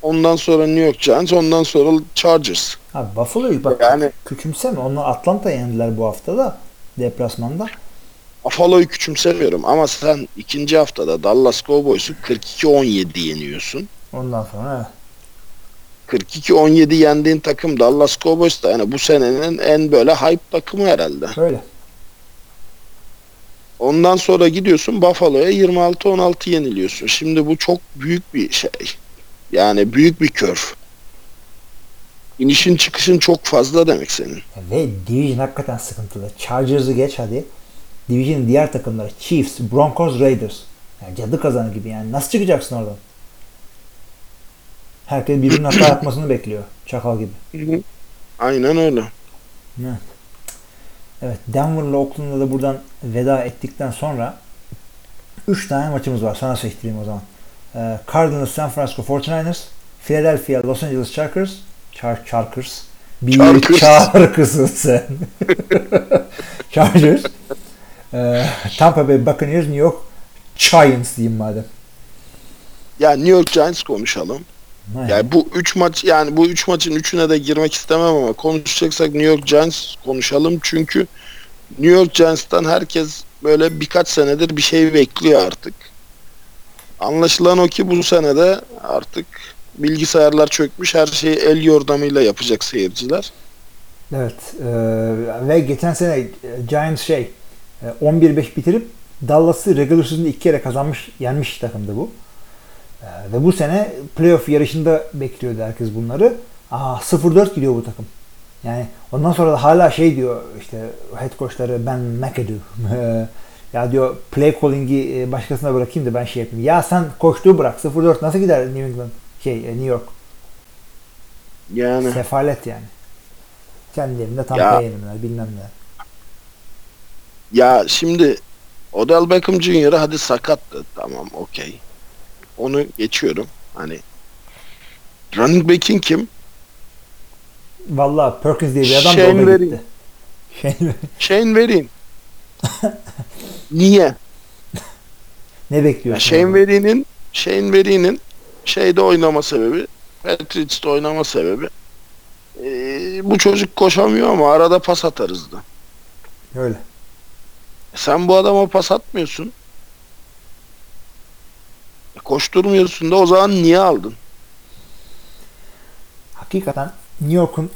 Ondan sonra New York Giants, ondan sonra Chargers. Abi Buffalo'yu bak Yani küçümseme. Onlar Atlanta yendiler bu hafta da deplasmanda. Buffalo'yu küçümsemiyorum ama sen ikinci haftada Dallas Cowboys'u 42-17 yeniyorsun. Ondan sonra evet. 42-17 yendiğin takım Dallas Cowboys da yani bu senenin en böyle hype takımı herhalde. Öyle. Ondan sonra gidiyorsun Buffalo'ya 26-16 yeniliyorsun. Şimdi bu çok büyük bir şey. Yani büyük bir kör. İnişin çıkışın çok fazla demek senin. Ve Division hakikaten sıkıntılı. Chargers'ı geç hadi. Division'ın diğer takımları Chiefs, Broncos, Raiders. Yani cadı kazanı gibi yani. Nasıl çıkacaksın oradan? Herkes birbirinin hata yapmasını bekliyor. Çakal gibi. Aynen öyle. Evet. Evet. Denver'la Oakland'la da buradan veda ettikten sonra 3 tane maçımız var. Sana seçtireyim o zaman. Ee, Cardinals, San Francisco 49ers, Philadelphia, Los Angeles Chargers, Char Chargers. Bir Chargers. Chargers'ın sen. Chargers. Ee, Tampa Bay Buccaneers, New York Giants diyeyim madem. Ya New York Giants konuşalım. Yani bu üç maç yani bu üç maçın üçüne de girmek istemem ama konuşacaksak New York Giants konuşalım çünkü New York Giants'tan herkes böyle birkaç senedir bir şey bekliyor artık. Anlaşılan o ki bu senede artık bilgisayarlar çökmüş her şeyi el yordamıyla yapacak seyirciler. Evet. e, ve geçen sene e, Giants şey e, 11-5 bitirip Dallas'ı regular season'da iki kere kazanmış, yenmiş takımdı bu. E, ve bu sene playoff yarışında bekliyordu herkes bunları. Aa 0-4 gidiyor bu takım. Yani ondan sonra da hala şey diyor işte head coachları Ben McAdoo. ya diyor play calling'i e, başkasına bırakayım da ben şey yapayım. Ya sen koştuğu bırak. 0-4 nasıl gider New England? Şey e, New York. Yani Sefalet yani. Kendi evinde tam Ya. yenilmeler bilmem ne. ya şimdi Odell Beckham Jr. hadi sakattı tamam okey. Onu geçiyorum. Hani running back'in kim? Valla Perkins diye bir adam da Shane orada Vereen. gitti. Shane Shane. Niye? ne bekliyorsun? Shane? Vereen'in Shane Vereen'in şeyde oynama sebebi Patriots'ta oynama sebebi eee, bu çocuk koşamıyor ama arada pas atarız da. Öyle. E Sen bu adama pas atmıyorsun. Koşturmuyorsun da o zaman niye aldın? Hakikaten New York'un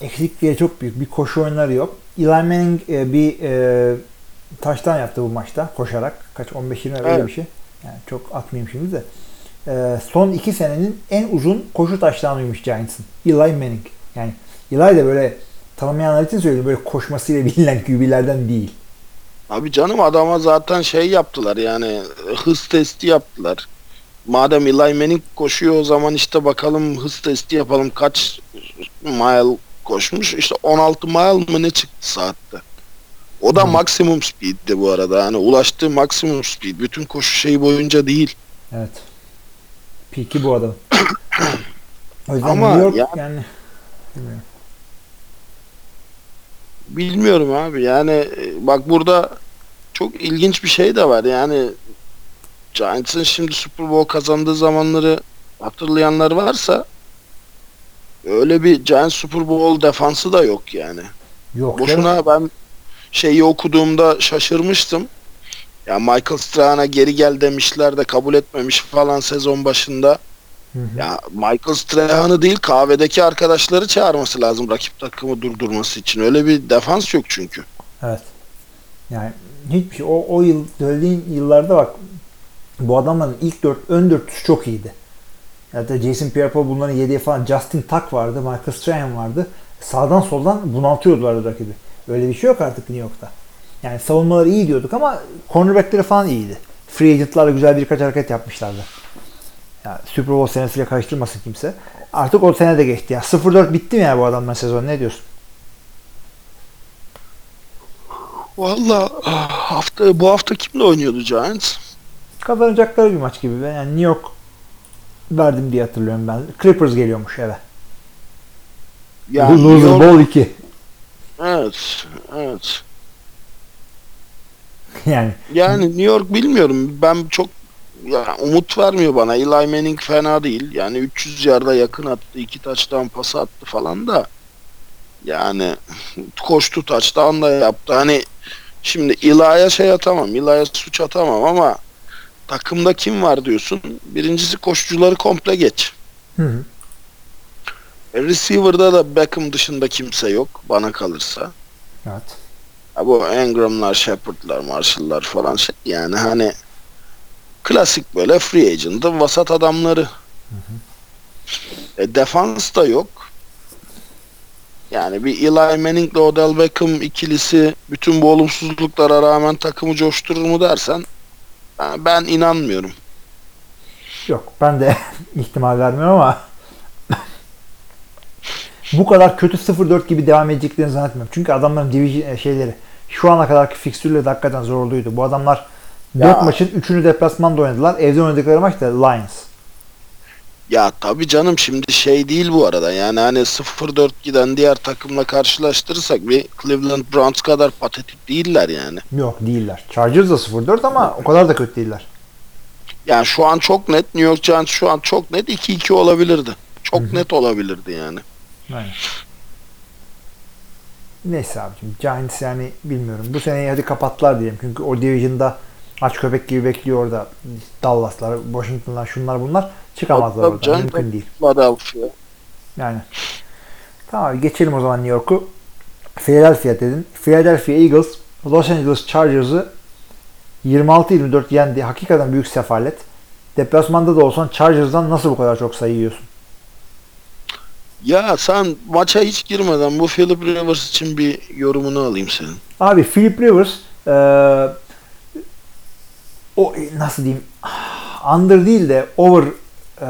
eksiklikleri çok büyük. Bir koşu oyunları yok. Eli Manning e, bir e, taştan yaptı bu maçta koşarak. Kaç 15-20 öyle Evet. bir şey. Yani çok atmayayım şimdi de. E, son iki senenin en uzun koşu taştanıymış Giants'ın. Eli Manning. Yani Eli de böyle tanımayanlar için söylüyorum. Böyle koşmasıyla bilinen QB'lerden değil. Abi canım adama zaten şey yaptılar yani hız testi yaptılar. madem Eli Manning koşuyor o zaman işte bakalım hız testi yapalım kaç mile koşmuş. İşte 16 mile mı ne çıktı saatte. O da Hı. maksimum speed'di bu arada. Yani ulaştığı maksimum speed. Bütün koşu şeyi boyunca değil. Evet. Peak'i bu adam. o yüzden Ama New York ya- yani bilmiyorum. Bilmiyorum abi. Yani e, bak burada çok ilginç bir şey de var. Yani Giants'ın şimdi Super Bowl kazandığı zamanları hatırlayanlar varsa öyle bir Giants Super Bowl defansı da yok yani. Yok. Boşuna ben şeyi okuduğumda şaşırmıştım. Ya Michael Strahan'a geri gel demişler de kabul etmemiş falan sezon başında. Hı hı. Ya Michael Strahan'ı değil kahvedeki arkadaşları çağırması lazım rakip takımı durdurması için. Öyle bir defans yok çünkü. Evet. Yani hiçbir şey. O, o yıl söylediğin yıllarda bak bu adamların ilk dört, ön dörtlüsü çok iyiydi. Da Jason Pierre-Paul bunların yediği falan Justin Tuck vardı, Michael Strahan vardı. Sağdan soldan bunaltıyordular rakibi. Öyle bir şey yok artık New York'ta. Yani savunmaları iyi diyorduk ama cornerbackleri falan iyiydi. Free agentlarla güzel birkaç hareket yapmışlardı. Yani Super Bowl senesiyle karıştırmasın kimse. Artık o sene de geçti. Ya 0-4 bitti mi ya bu adamların sezonu ne diyorsun? Valla ah, hafta bu hafta kimle oynuyordu Giants? kazanacakları bir maç gibi. Ben yani New York verdim diye hatırlıyorum ben. Clippers geliyormuş eve. Yani Loser New York- Bowl 2. Evet, evet. yani Yani New York bilmiyorum. Ben çok ya umut vermiyor bana. Eli Manning fena değil. Yani 300 yarda yakın attı. iki taçtan pası attı falan da. Yani koştu taçtan da yaptı. Hani şimdi Eli'ye şey atamam. Eli'ye suç atamam ama takımda kim var diyorsun. Birincisi koşucuları komple geç. hı hı. E, receiver'da da Beckham dışında kimse yok bana kalırsa. evet. Ya bu Engram'lar, Shepard'lar, Marshall'lar falan şey yani hani klasik böyle free agent'ın vasat adamları. E, defans da yok. Yani bir Eli Manning'le Odell Beckham ikilisi bütün bu olumsuzluklara rağmen takımı coşturur mu dersen ben inanmıyorum. Yok ben de ihtimal vermiyorum ama bu kadar kötü 0-4 gibi devam edeceklerini zannetmiyorum. Çünkü adamların division e, şeyleri şu ana kadarki fikstürleri de hakikaten zorluydu. Bu adamlar 4 Ya. maçın 3'ünü deplasmanda oynadılar. Evde oynadıkları maç da Lions. Ya tabii canım şimdi şey değil bu arada yani hani 0-4 giden diğer takımla karşılaştırırsak bir Cleveland Browns kadar patetik değiller yani. Yok değiller. Chargers da 0-4 ama o kadar da kötü değiller. Yani şu an çok net New York Giants şu an çok net 2-2 olabilirdi. Çok Hı hı. net olabilirdi yani. Aynen. Neyse abicim Giants yani bilmiyorum. Bu seneyi hadi kapattılar diyelim. Çünkü o division'da aç köpek gibi bekliyor orada. Dallas'lar, Washington'lar, şunlar bunlar. Çıkamazlar Tabii oradan. Mümkün değil. Philadelphia. Yani. Tamam geçelim o zaman New York'u. Philadelphia dedin. Philadelphia Eagles Los Angeles Chargers'ı 26-24 yendi. Hakikaten büyük sefalet. Deplasmanda da olsan Chargers'dan nasıl bu kadar çok sayı yiyorsun? Ya sen maça hiç girmeden bu Philip Rivers için bir yorumunu alayım senin. Abi Philip Rivers eee, o nasıl diyeyim under değil de over eee,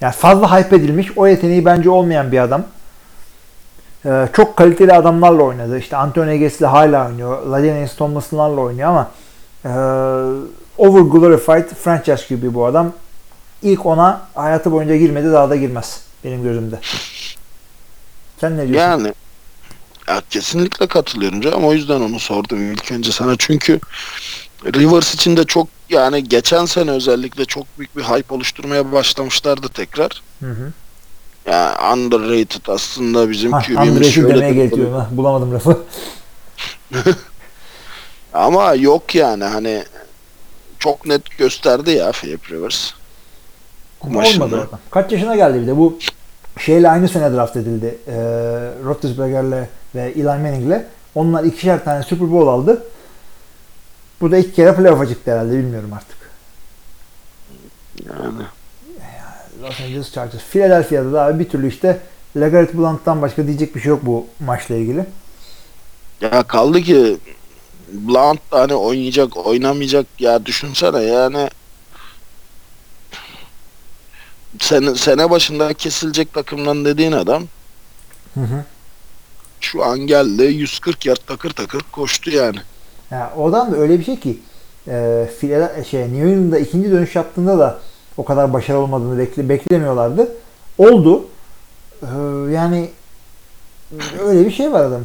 yani fazla hype edilmiş o yeteneği bence olmayan bir adam. Eee, çok kaliteli adamlarla oynadı. İşte Anthony Gas'le hala oynuyor. Ladainius Thomas'larla oynuyor ama eee over glorified franchise gibi bu adam. İlk ona hayatı boyunca girmedi daha da girmez benim gözümde. Sen ne diyorsun? Yani ya kesinlikle katılıyorum canım. O yüzden onu sordum ilk önce sana. Çünkü Rivers için de çok yani geçen sene özellikle çok büyük bir hype oluşturmaya başlamışlardı tekrar. Hı hı. Yani underrated aslında bizim Hah, QB'miz şöyle demeye de- getiriyorum. ha. Bulamadım lafı. Ama yok yani hani çok net gösterdi ya Philip Rivers. Kumaşını. Olmadı. Kaç yaşına geldi bir de bu şeyle aynı sene draft edildi. Ee, Roethlisberger'le ve Eli Manning'le. Onlar ikişer tane Super Bowl aldı. Bu da ilk kere playoff'a çıktı herhalde bilmiyorum artık. Yani Los Angeles Chargers. Philadelphia'da da abi bir türlü işte LeGarrette Blount'tan başka diyecek bir şey yok bu maçla ilgili. ya kaldı ki Blount hani oynayacak oynamayacak ya düşünsene yani sene, sene başında kesilecek takımdan dediğin adam Hı hı. şu an geldi 140 yard takır takır koştu yani. Ya oradan da öyle bir şey ki e, Philadelphia- şey, New England'da ikinci dönüş yaptığında da o kadar başarılı olmadığını bekle, beklemiyorlardı. Oldu. Ee, yani öyle bir şey var adam.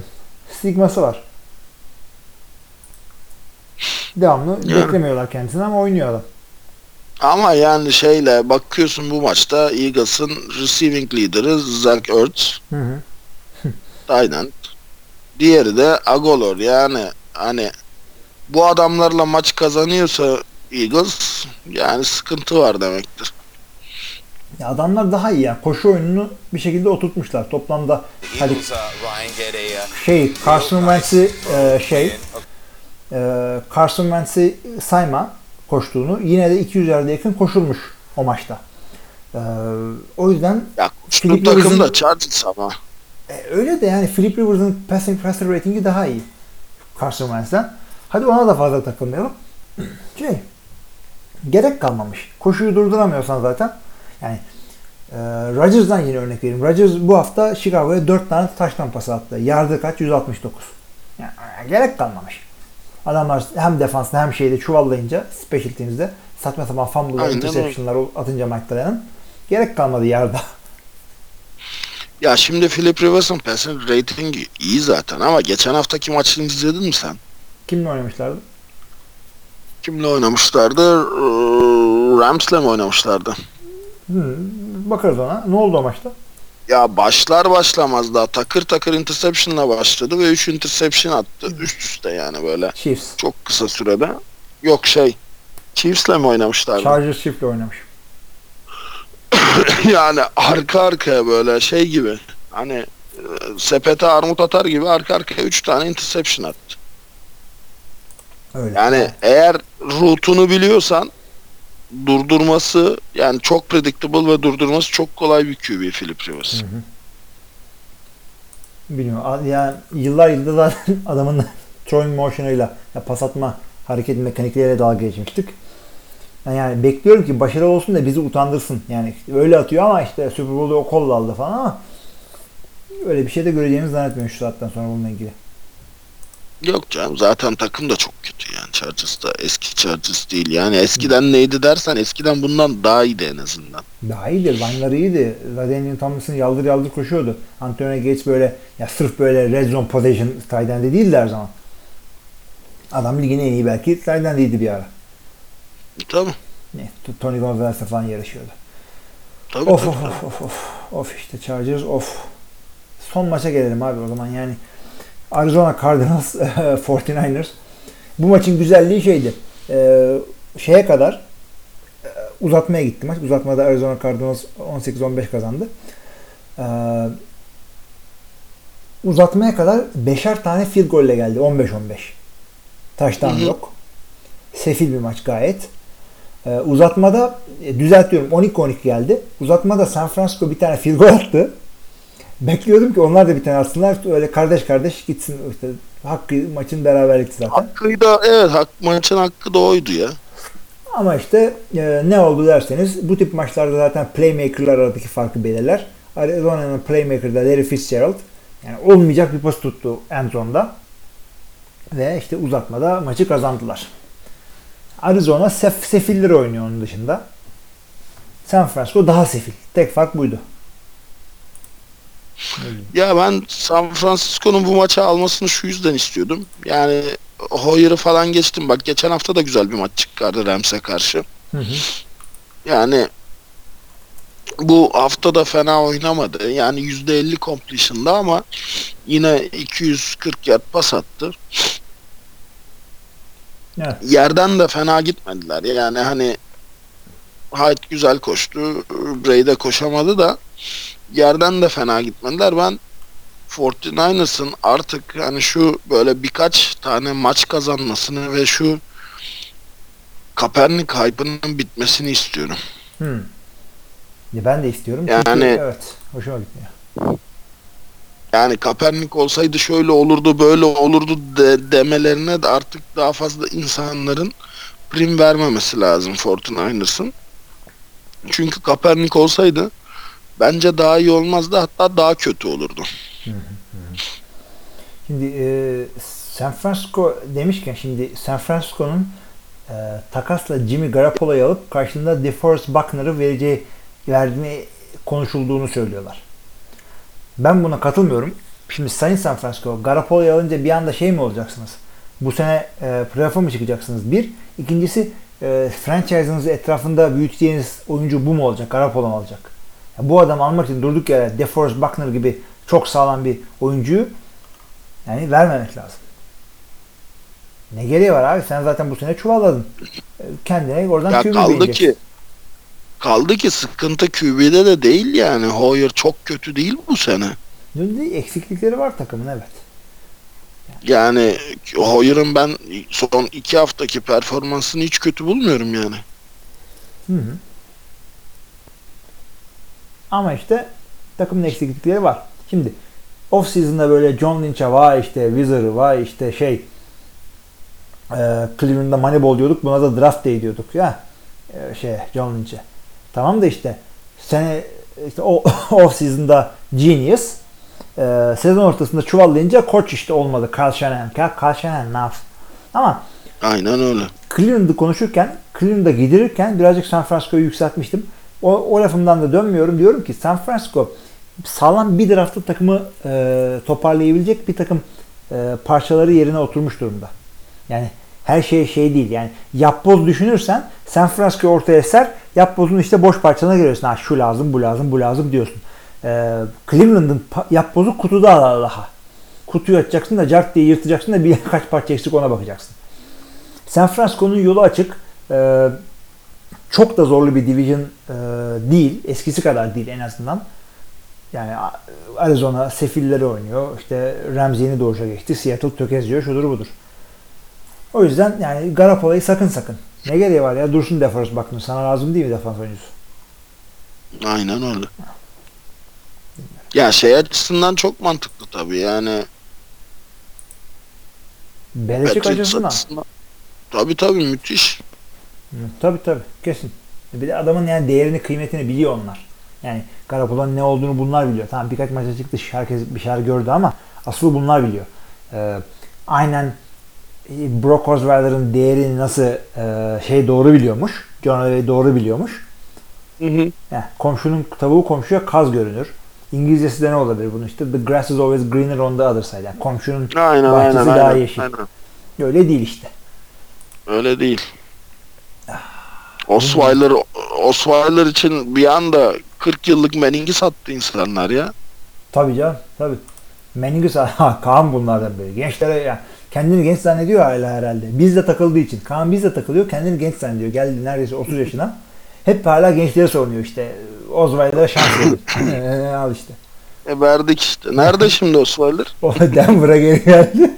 Stigması var. Devamlı Yani. beklemiyorlar kendisini ama oynuyor adam. Ama yani şeyle bakıyorsun bu maçta Eagles'ın receiving leader'ı Zach Ertz, Hı hı. Tayland. Diğeri de Agolor yani hani bu adamlarla maç kazanıyorsa Eagles yani sıkıntı var demektir. Ya adamlar daha iyi ya. Koşu oyununu bir şekilde oturtmuşlar. Toplamda uh, uh, şey Carson Wentz'i e, şey e, Carson Wentz'i sayma koştuğunu yine de 200 yarda yakın koşulmuş o maçta. E, o yüzden Ya Philip takım da Chargers ama. e, öyle de yani Philip Rivers'ın passing passer ratingi daha iyi Carson Wentz'ten. Hadi ona da fazla takılmayalım. Şey gerek kalmamış. Koşuyu durduramıyorsan zaten yani e, Rodgers'dan yine örnek vereyim. Rodgers bu hafta Chicago'ya 4 tane taştan pası attı. Yardı kaç? 169. Yani, gerek kalmamış. Adamlar hem defansta hem şeyde çuvallayınca special teams'de saçma sapan fumble'lar, interception'lar atınca Mike gerek kalmadı yarda. Ya şimdi Philip Rivers'ın passing ratingi iyi zaten ama geçen haftaki maçını izledin mi sen? Kimle oynamışlardı? Kimle oynamışlardı? Rams'le mi oynamışlardı? Hmm, bakarız ona. Ne oldu o maçta? Ya başlar başlamaz daha takır takır interception'la başladı ve 3 interception attı üst üste yani böyle Chiefs. çok kısa sürede. Yok şey Chiefs'le mi oynamışlardı? Chargers Chiefs'le oynamış. yani arka arkaya böyle şey gibi hani e, sepete armut atar gibi arka arkaya 3 tane interception attı. Öyle. Yani eğer rutunu biliyorsan durdurması yani çok predictable ve durdurması çok kolay bir QB Philip Rivers. Bilmiyorum. A- Yani yıllar yılda zaten adamın throwing motion'ıyla pas atma hareket mekanikleriyle dalga geçmiştik. Ben yani bekliyorum ki başarılı olsun da bizi utandırsın. Yani öyle atıyor ama işte Super Bowl'da o kolla aldı falan ama öyle bir şey de göreceğimizi zannetmiyorum şu saatten sonra bununla ilgili. Yok canım zaten takım da çok kötü yani Chargers'ta eski Chargers değil yani eskiden neydi dersen eskiden bundan daha iyiydi en azından. Daha iyiydi. Line'ları iyiydi. Daniel Thompson yaldır yaldır koşuyordu. Antonio Gates böyle ya sırf böyle red zone possession tight değildi her zaman. Adam ligin en iyi belki tight end'iydi bir ara. Tabii Ne, Tony Gonzalez'le falan yarışıyordu. tabii. Of tabii. of of of of. Of işte Chargers of. Son maça gelelim abi o zaman yani. Arizona Cardinals 49ers. Bu maçın güzelliği şeydi. Ee, şeye kadar e, uzatmaya gitti maç. Uzatmada Arizona Cardinals 18-15 kazandı. Ee, uzatmaya kadar beşer tane field golle geldi. 15-15. Taştan yok. Sefil bir maç gayet. Ee, uzatmada e, düzeltiyorum 12-12 geldi. Uzatmada San Francisco bir tane field goal attı. Bekliyordum ki onlar da bir tane atsınlar. Öyle kardeş kardeş gitsin. İşte hakkı maçın beraberlikti zaten. Hakkı da evet hak, maçın hakkı da oydu ya. Ama işte e, ne oldu derseniz bu tip maçlarda zaten playmaker'lar aradaki farkı belirler. Arizona'nın playmaker'da Larry Fitzgerald yani olmayacak bir pas tuttu end zone'da. Ve işte uzatmada maçı kazandılar. Arizona sef, sefilleri oynuyor onun dışında. San Francisco daha sefil. Tek fark buydu. Ya ben San Francisco'nun bu maçı almasını şu yüzden istiyordum. Yani Hoyer'ı falan geçtim. Bak geçen hafta da güzel bir maç çıkardı Rams'e karşı. Hı hı. Yani bu hafta da fena oynamadı. Yani %50 completion'da ama yine 240 yard pas attı. Evet. Yerden de fena gitmediler. Yani hani Hyde güzel koştu. Bray'de koşamadı da yerden de fena gitmediler. Ben 49ers'ın artık hani şu böyle birkaç tane maç kazanmasını ve şu Kaepernick hype'ının bitmesini istiyorum. Hı. Ya Ben de istiyorum. Yani- Çünkü, evet. Hoşuma gitmiyor. Yani Kaepernick olsaydı şöyle olurdu böyle olurdu de, demelerine de artık daha fazla insanların prim vermemesi lazım 49ers'ın. Çünkü Kaepernick olsaydı bence daha iyi olmazdı hatta daha kötü olurdu. Şimdi e, San Francisco demişken şimdi San Francisco'nun e, takasla Jimmy Garoppolo'yu alıp karşılığında DeForest Buckner'ı vereceği verdiğini konuşulduğunu söylüyorlar. Ben buna katılmıyorum. Şimdi Sayın San Francisco Garoppolo'yu alınca bir anda şey mi olacaksınız? Bu sene e, playoff'a mı çıkacaksınız? Bir. İkincisi e, franchise'ınızı etrafında büyüteceğiniz oyuncu bu mu olacak? Garoppolo mu olacak? Ya bu adam almak için durduk yere DeForest Buckner gibi çok sağlam bir oyuncuyu yani vermemek lazım. Ne gereği var abi? Sen zaten bu sene çuvalladın. Kendine oradan Ya kaldı ki kaldı ki sıkıntı QB'de de değil yani. Hoyer çok kötü değil bu sene. Eksiklikleri var takımın evet. Yani Hoyer'ın ben son iki haftaki performansını hiç kötü bulmuyorum yani. Hı hı. Ama işte takımın eksiklikleri var. Şimdi off season'da böyle John Lynch'a vay işte Wizard'ı vay işte şey e, Cleveland'da Moneyball diyorduk buna da draft day diyorduk ya e, şey John Lynch'e. Tamam da işte sene işte o off season'da genius e, sezon ortasında çuvallayınca koç işte olmadı. Carl Shanahan. Carl, Shanahan ne yapsın? Ama Aynen öyle. Cleveland'ı konuşurken, Cleveland'a gidirirken birazcık San Francisco'yu yükseltmiştim. O, o lafımdan da dönmüyorum. Diyorum ki San Francisco sağlam bir draftlı takımı e, toparlayabilecek bir takım e, parçaları yerine oturmuş durumda. Yani her şey şey değil. Yani yapboz düşünürsen San Francisco ortaya ser, yapbozun işte boş parçalarına giriyorsun. Ha şu lazım, bu lazım, bu lazım diyorsun. E, Cleveland'ın yapbozu kutuda daha. Kutuyu açacaksın da cart diye yırtacaksın da birkaç parça eksik ona bakacaksın. San Francisco'nun yolu açık. Ee, çok da zorlu bir division e, değil. Eskisi kadar değil en azından. Yani Arizona sefilleri oynuyor. İşte Rams yeni doğuşa geçti. Seattle tökezliyor. Şudur budur. O yüzden yani Garoppolo'yu sakın sakın. Ne gereği var ya? Dursun defans baktın. Sana lazım değil mi defans oyuncusu? Aynen öyle. Ya şey açısından çok mantıklı tabii yani. Belichick açısından. Tabii tabii müthiş. Hı, Tabii tabii. Kesin. Bir de adamın yani değerini, kıymetini biliyor onlar. Yani Garoppolo'nun ne olduğunu bunlar biliyor. Tamam birkaç maça çıktı herkes bir şeyler gördü ama asıl bunlar biliyor. Ee, aynen e, Brock Osweiler'ın değerini nasıl e, şey doğru biliyormuş. John Elway doğru biliyormuş. Hı hı. Yani komşunun tavuğu komşuya kaz görünür. İngilizcesi de ne olabilir bunun işte? The grass is always greener on the other side. Yani komşunun Aynen bahçesi aynen daha aynen. yeşil. aynen. Öyle değil işte. Öyle değil. Osweiler, Osweiler için bir anda 40 yıllık menengi sattı insanlar ya. Tabii canım tabii. Meningis ha, Kaan bunlardan böyle. Gençlere ya kendini genç zannediyor hala herhalde. Bizle takıldığı için. Kaan bizle takılıyor kendini genç zannediyor. Geldi neredeyse 30 yaşına. Hep hala gençlere savunuyor işte. Osweiler'a şans verir. Ee, Al işte. E verdik işte. Nerede şimdi Osweiler? O Denver'a geri geldi.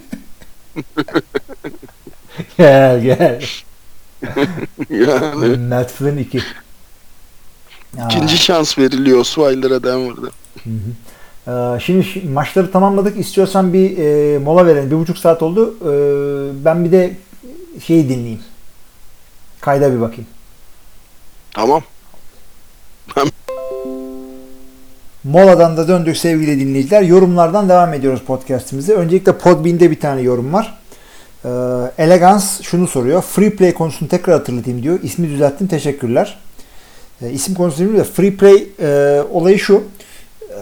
gel gel. yani Matt Flynn 2. ikinci şans veriliyor Osweiler'a Denver'da. Ee, şimdi şi- maçları tamamladık. İstiyorsan bir e, mola verelim. Bir buçuk saat oldu. Ee, ben bir de şeyi dinleyeyim. Kayda bir bakayım. Tamam. Moladan da döndük sevgili dinleyiciler. Yorumlardan devam ediyoruz podcastimize. Öncelikle Podbean'de bir tane yorum var. Ee, Elegance şunu soruyor. Free play konusunu tekrar hatırlatayım diyor. İsmi düzelttim. Teşekkürler. Ee, isim konusunu bilmiyorum da free play e, olayı şu. Ee,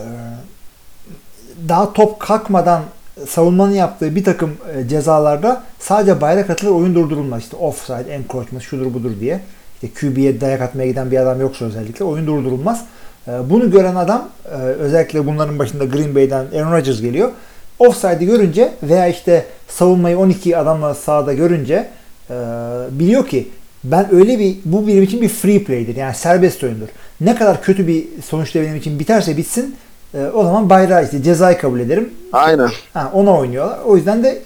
daha top kalkmadan savunmanın yaptığı bir takım e, cezalarda sadece bayrak atılır oyun durdurulmaz. İşte offside, encroachment şudur budur diye. İşte QB'ye dayak atmaya giden bir adam yoksa özellikle oyun durdurulmaz. E, Bunu gören adam e, özellikle bunların başında Green Bay'den Aaron Rodgers geliyor. Offside'i görünce veya işte savunmayı 12 adamla sahada görünce e, biliyor ki ben öyle bir bu benim için bir free play'dir. Yani serbest oyundur. Ne kadar kötü bir sonuçta benim için biterse bitsin e, o zaman bayrağı işte cezayı kabul ederim. Aynen. Ha, ona oynuyorlar. O yüzden de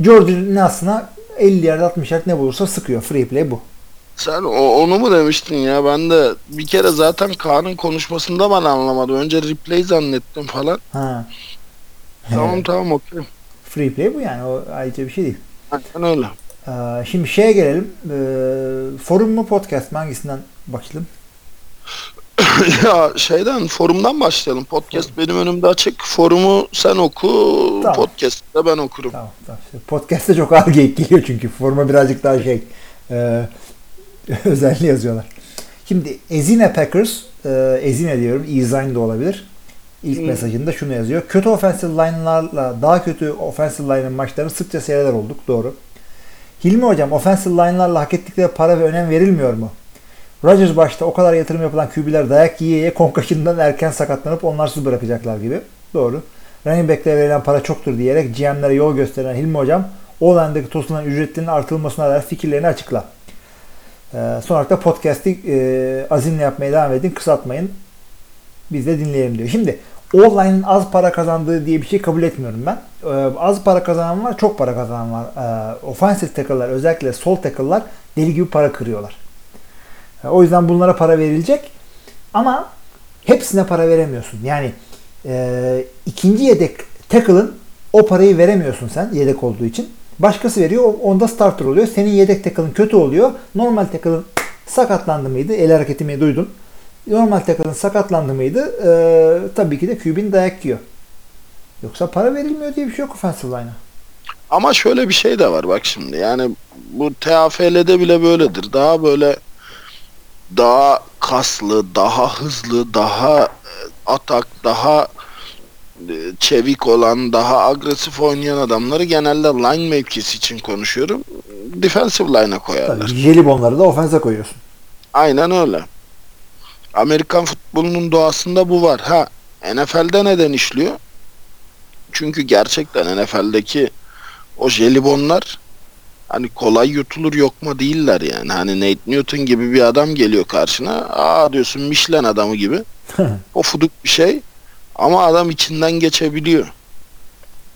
George'un aslında 50 yard 60 yard ne bulursa sıkıyor. Free play bu. Sen o, onu mu demiştin ya? Ben de bir kere zaten Kaan'ın konuşmasında ben anlamadım. Önce replay zannettim falan. Ha. Tamam tamam okey. Free play bu yani. O ayrıca bir şey değil. Aynen öyle. Ee, şimdi şeye gelelim. Ee, forum mu podcast mı? Hangisinden başlayalım? ya şeyden forumdan başlayalım. Podcast benim önümde açık. Forumu sen oku. Tamam. Podcast'ı da ben okurum. Tamam, tamam. Podcast'te çok ağır geyik geliyor çünkü. Forma birazcık daha şey e, özelliği yazıyorlar. Şimdi Ezine Packers, e, Ezine diyorum, Ezine de olabilir. İlk mesajında şunu yazıyor. Kötü offensive line'larla daha kötü offensive line'ın maçlarını sıkça seyreder olduk. Doğru. Hilmi hocam offensive line'larla hak ettikleri para ve önem verilmiyor mu? Rodgers başta o kadar yatırım yapılan QB'ler dayak yiye yiye konkaşından erken sakatlanıp onlarsız bırakacaklar gibi. Doğru. Running back'lere verilen para çoktur diyerek GM'lere yol gösteren Hilmi hocam o-line'daki tosulan ücretlerinin artırılmasına dair fikirlerini açıkla. Ee, son olarak da podcast'i e, azimle yapmaya devam edin. Kısaltmayın. Biz de dinleyelim diyor. Şimdi online'ın az para kazandığı diye bir şey kabul etmiyorum ben. Ee, az para kazanan var, çok para kazanan var. Ee, offensive tackle'lar özellikle sol tackle'lar deli gibi para kırıyorlar. Ee, o yüzden bunlara para verilecek. Ama hepsine para veremiyorsun. Yani e, ikinci yedek tackle'ın o parayı veremiyorsun sen yedek olduğu için. Başkası veriyor. Onda starter oluyor. Senin yedek tackle'ın kötü oluyor. Normal tackle'ın sakatlandı mıydı? El hareketimi duydun. Normal tackle'ın sakatlandı mıydı? Ee, tabii ki de QB'nin dayak yiyor. Yoksa para verilmiyor diye bir şey yok offensive line'a. Ama şöyle bir şey de var bak şimdi. Yani bu TAFL'de bile böyledir. Daha böyle daha kaslı, daha hızlı, daha e, atak, daha e, çevik olan, daha agresif oynayan adamları genelde line mevkisi için konuşuyorum. Defensive line'a koyarlar. Tabii jelibonları da offense'e koyuyorsun. Aynen öyle. Amerikan futbolunun doğasında bu var. Ha NFL'de neden işliyor? Çünkü gerçekten NFL'deki o jelibonlar hani kolay yutulur yokma değiller yani. Hani Nate Newton gibi bir adam geliyor karşına. Aa diyorsun Michelin adamı gibi. O fuduk bir şey. Ama adam içinden geçebiliyor.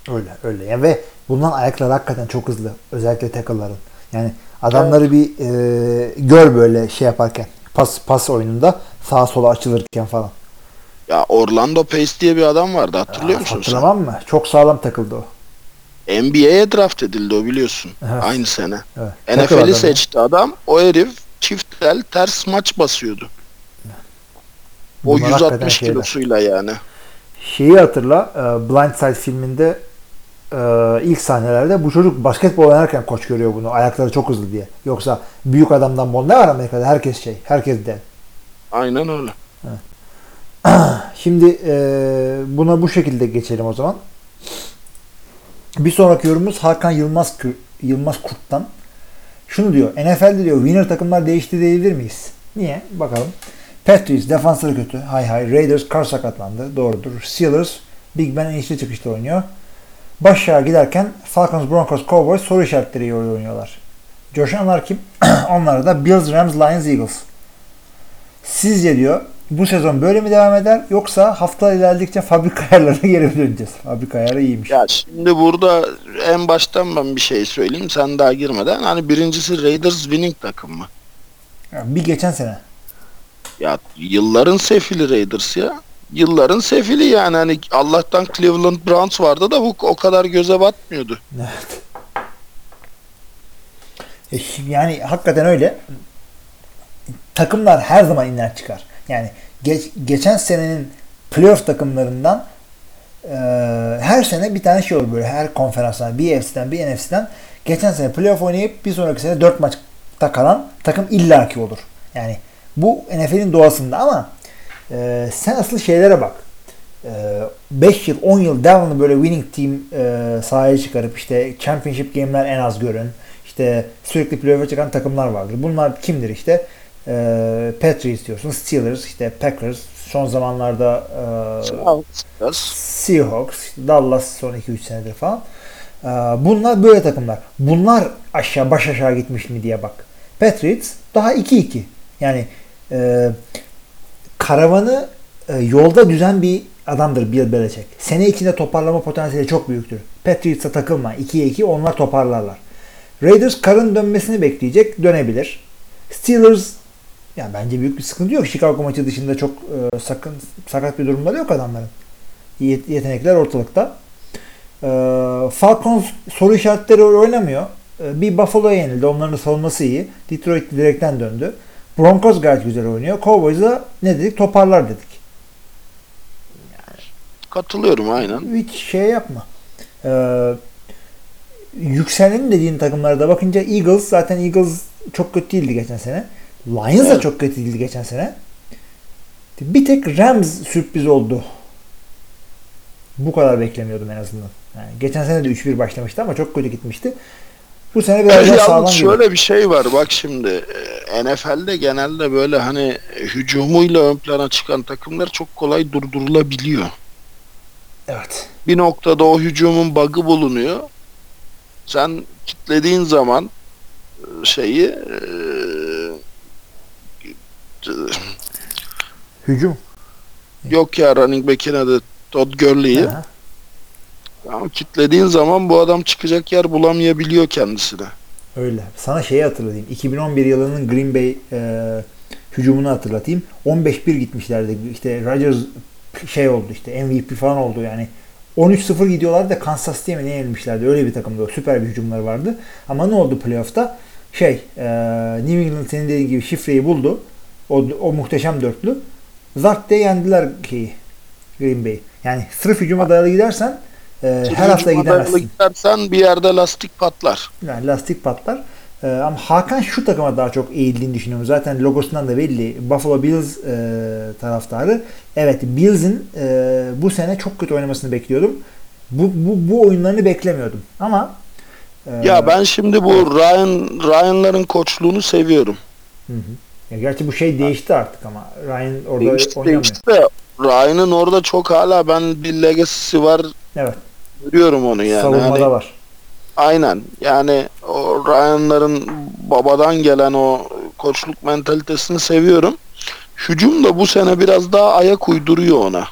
Öyle öyle. Yani ve bundan ayaklar hakikaten çok hızlı. Özellikle tackle'ların. Yani adamları bir e, gör böyle şey yaparken. Pas pas oyununda sağa sola açılırken falan. Ya Orlando Pace diye bir adam vardı hatırlıyor Aa, musun sen? Hatırlamam mı? Çok sağlam takıldı o. NBA'ye draft edildi o biliyorsun. Evet. Aynı sene. Evet. NFL'i seçti adam. O herif çift el ters maç basıyordu. O Bunlar hakikaten 160 şeyler. kilosuyla yani. Şeyi hatırla. e, Blind Side filminde e, ilk sahnelerde bu çocuk basketbol oynarken koç görüyor bunu. Ayakları çok hızlı diye. Yoksa büyük adamdan bol ne var Amerika'da? Herkes şey. Herkes de. Aynen öyle. Şimdi e, buna bu şekilde geçelim o zaman. Bir sonraki yorumumuz Hakan Yılmaz Yılmaz Kurt'tan. Şunu diyor. NFL'de diyor winner takımlar değişti diyebilir miyiz? Niye? Bakalım. Patriots defansları kötü. Hay hay. Raiders kar sakatlandı. Doğrudur. Steelers Big Ben inişli çıkışta oynuyor. Başşağa giderken Falcons, Broncos, Cowboys soru işaretleri oynuyorlar. Coşanlar kim? Onlar da Bills, Rams, Lions, Eagles. Sizce diyor bu sezon böyle mi devam eder yoksa haftalar ilerledikçe fabrika ayarlarına geri döneceğiz? Fabrika ayarı iyiymiş. Ya şimdi burada en baştan ben bir şey söyleyeyim sen daha girmeden. Hani birincisi Raiders winning takım mı? Ya bir geçen sene. Ya yılların sefili Raiders ya. Yılların sefili yani hani Allah'tan Cleveland Browns vardı da bu o kadar göze batmıyordu. Evet. E yani hakikaten öyle. Takımlar her zaman iner çıkar. Yani geç- geçen senenin playoff takımlarından e, her sene bir tane şey olur böyle her konferanstan bir AFC'den bir NFC'den geçen sene playoff oynayıp bir sonraki sene 4 maçta kalan takım illaki olur. Yani bu NFL'in doğasında ama e, sen asıl şeylere bak. 5 yıl 10 yıl devamlı böyle winning team e, sahaya çıkarıp işte championship game'ler en az görün. İşte sürekli playoff'a çıkan takımlar vardır. Bunlar kimdir işte? E, Patriots diyorsun, Steelers, işte Packers, son zamanlarda e, Seahawks, Dallas son 2-3 senedir falan. E, bunlar böyle takımlar. Bunlar aşağı baş aşağı gitmiş mi diye bak. Patriots daha 2-2. Yani e, karavanı e, yolda düzen bir adamdır Bill Belichick. Sene içinde toparlama potansiyeli çok büyüktür. Patriots'a takılma. 2'ye 2 onlar toparlarlar. Raiders karın dönmesini bekleyecek. Dönebilir. Steelers yani bence büyük bir sıkıntı yok. Chicago maçı dışında çok e, sakın sakat bir durumları yok adamların. Yet- yetenekler ortalıkta. E, Falcons soru işaretleri oynamıyor. E, bir Buffalo'ya yenildi. Onların savunması iyi. Detroit direkten döndü. Broncos gayet güzel oynuyor. Cowboys'a ne dedik? Toparlar dedik. Katılıyorum aynen. Hiç şey yapma. Ee, yükselenin dediğin takımlara da bakınca Eagles zaten Eagles çok kötü değildi geçen sene. Lions da çok kötü değildi geçen sene. Bir tek Rams sürpriz oldu. Bu kadar beklemiyordum en azından. Yani geçen sene de 3-1 başlamıştı ama çok kötü gitmişti. Bu sene biraz daha sağlam Yalnız gibi. şöyle bir şey var bak şimdi e, NFL'de genelde böyle hani hücumuyla ön plana çıkan takımlar çok kolay durdurulabiliyor. Evet. Bir noktada o hücumun bug'ı bulunuyor. Sen kitlediğin zaman e, şeyi e, Hücum. yok ya running back'in adı Todd Gurley'i ama kitlediğin zaman bu adam çıkacak yer bulamayabiliyor kendisine. Öyle. Sana şeyi hatırlatayım. 2011 yılının Green Bay e, hücumunu hatırlatayım. 15-1 gitmişlerdi. İşte Rodgers şey oldu işte MVP falan oldu yani. 13-0 gidiyorlardı da Kansas City'ye mi ne yenilmişlerdi. Öyle bir takımdı o. Süper bir hücumları vardı. Ama ne oldu playoff'ta? Şey, e, New England senin dediğin gibi şifreyi buldu. O, o muhteşem dörtlü. Zart diye yendiler şeyi. Green Bay. Yani sırf hücuma dayalı gidersen e, her hafta gidemezsin. gidersen bir yerde lastik patlar. Yani lastik patlar. Ee, ama Hakan şu takıma daha çok eğildiğini düşünüyorum. Zaten logosundan da belli. Buffalo Bills e, taraftarı. Evet Bills'in e, bu sene çok kötü oynamasını bekliyordum. Bu, bu, bu oyunlarını beklemiyordum. Ama e, Ya ben şimdi bu Ryan Ryan'ların koçluğunu seviyorum. Hı hı. Ya gerçi bu şey değişti artık ama Ryan orada Değişti, oynamıyor. değişti de Ryan'ın orada çok hala ben bir legacy'si var Evet. görüyorum onu yani. savunmada Hani var. aynen yani o Ryan'ların babadan gelen o koçluk mentalitesini seviyorum. Hücum da bu sene biraz daha ayak uyduruyor ona.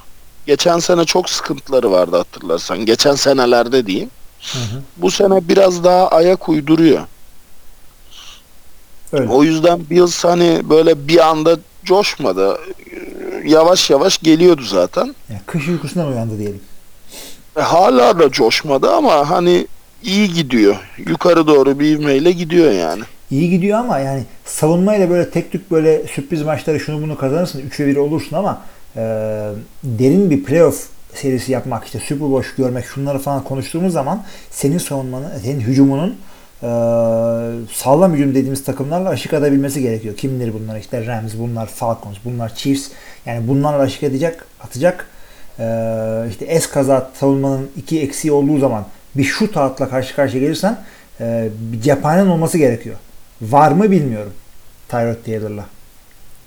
Geçen sene çok sıkıntıları vardı hatırlarsan. Geçen senelerde diyeyim. Hı hı. Bu sene biraz daha ayak uyduruyor. Öyle. O yüzden Bills hani böyle bir anda coşmadı. Yavaş yavaş geliyordu zaten. Yani kış uykusundan uyandı diyelim. E, hala da coşmadı ama hani iyi gidiyor. Yukarı doğru bir ivmeyle gidiyor yani. İyi gidiyor ama yani savunmayla böyle tek tük böyle sürpriz maçları şunu bunu kazanırsın. 3'e 1 olursun ama e, derin bir playoff serisi yapmak işte Super Bowl görmek şunları falan konuştuğumuz zaman senin savunmanın, senin hücumunun e, sağlam hücum dediğimiz takımlarla aşık edebilmesi gerekiyor. Kimdir bunlar? İşte Rams, bunlar Falcons, bunlar Chiefs. Yani bunlarla aşık edecek, atacak. E, işte es kaza savunmanın iki eksiği olduğu zaman bir şut atla karşı karşıya gelirsen e, bir cephanen olması gerekiyor. Var mı bilmiyorum. Tyrod Taylor'la.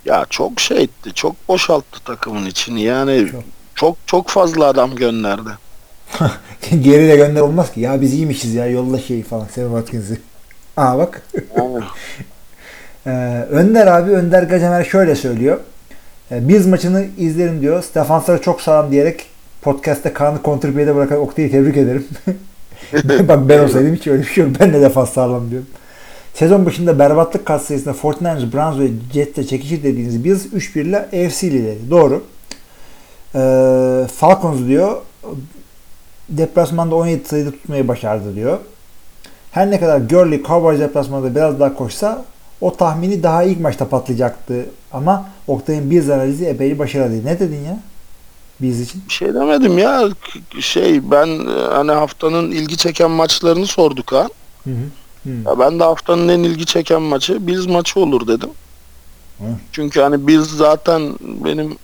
Ya çok şey etti. Çok boşalttı takımın içini. Yani Çok. çok çok, fazla adam gönderdi. Geri de gönder olmaz ki. Ya biz iyiymişiz ya yolla şey falan. Sam Watkins'i. Aa bak. Ee, Önder abi Önder Gacemer şöyle söylüyor. Ee, Biz maçını izlerim diyor. Stefansları çok sağlam diyerek podcast'te Kaan'ı kontrpiyede bırakan Oktay'ı tebrik ederim. Bak ben olsaydım hiç öyle bir şey yok. Ben de defans sağlam diyorum. Sezon başında berbatlık katsayısında 49ers, Browns ve Jets'le çekişir dediğiniz Bills 3-1 ile AFC lideri. Doğru. Ee, Falcons diyor deplasmanda 17 sayıda tutmayı başardı diyor. Her ne kadar Gurley Cowboys deplasmanda biraz daha koşsa o tahmini daha ilk maçta patlayacaktı. Ama Oktay'ın Bills analizi epey başarılıydı. Ne dedin ya? Bills için. bir şey demedim ya. Şey ben hani haftanın ilgi çeken maçlarını sorduk ha. Hı hı. Hı. Ya ben de haftanın en ilgi çeken maçı Bills maçı olur dedim. Hı. Çünkü hani Bills zaten benim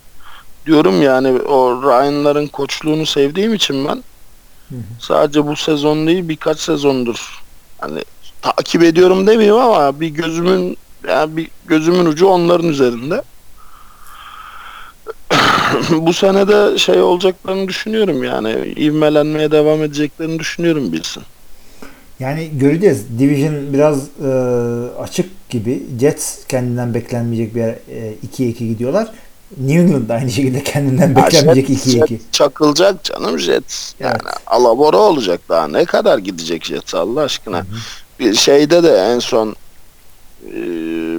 diyorum yani o Ryan'ların koçluğunu sevdiğim için ben Sadece bu sezon değil birkaç sezondur hani takip ediyorum demeyeyim ama bir gözümün yani bir gözümün ucu onların üzerinde. bu sene de şey olacaklarını düşünüyorum yani ivmelenmeye devam edeceklerini düşünüyorum Bills'in. Yani göreceğiz. Division biraz e, açık gibi. Jets kendinden beklenmeyecek bir yer, e, 2'ye 2 gidiyorlar. New England da aynı şekilde kendinden beklenmeyecek Jets- 2'ye 2. Jets çakılacak canım Jets. Yani Evet. alabora olacak daha. Ne kadar gidecek Jets Allah aşkına. Bir şeyde de en son e,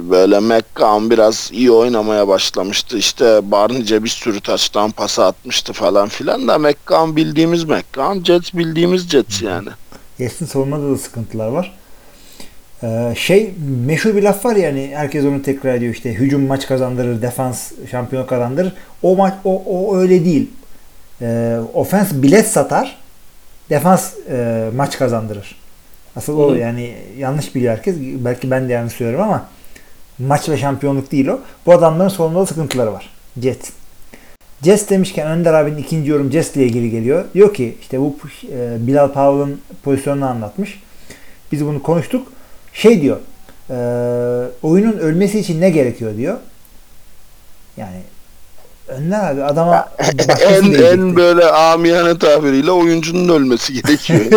böyle McCown biraz iyi oynamaya başlamıştı. İşte Barney'ce bir sürü taştan pası atmıştı falan filan da McCown bildiğimiz McCown, Jets bildiğimiz Jets yani. Jets'in savunmada da sıkıntılar var. Ee, şey meşhur bir laf var ya hani herkes onu tekrar ediyor işte hücum maç kazandırır, defans şampiyon kazandırır. O maç o, o öyle değil. Ee, ofens bilet satar, defans e, maç kazandırır. Asıl o yani yanlış biliyor herkes. Belki ben de yanlış söylüyorum ama maç ve şampiyonluk değil o. Bu adamların sorunlu sıkıntıları var. Jets. Jets demişken Önder abinin ikinci yorum Jets ile ilgili geliyor. Diyor ki işte bu e, Bilal Powell'ın pozisyonunu anlatmış. Biz bunu konuştuk. Şey diyor. e, oyunun ölmesi için ne gerekiyor diyor. Yani Önder abi adama en en böyle amiyane tabiriyle oyuncunun ölmesi gerekiyor.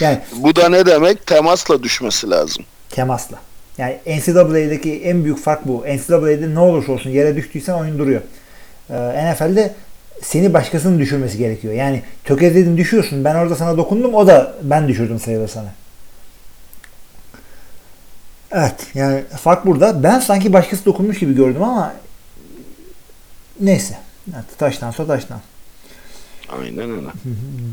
Yani yani bu da ne demek? Temasla düşmesi lazım. temasla. Yani NCAA'deki en büyük fark bu. NCAA'de ne olursa olsun yere düştüysen oyun duruyor. Ee, NFL'de seni başkasının düşürmesi gerekiyor. Yani tökezledin düşüyorsun. Ben orada sana dokundum. O da ben düşürdüm sayılır sana. Evet. Yani fark burada. Ben sanki başkası dokunmuş gibi gördüm ama neyse. Evet, taştan sonra taştan. Aynen öyle.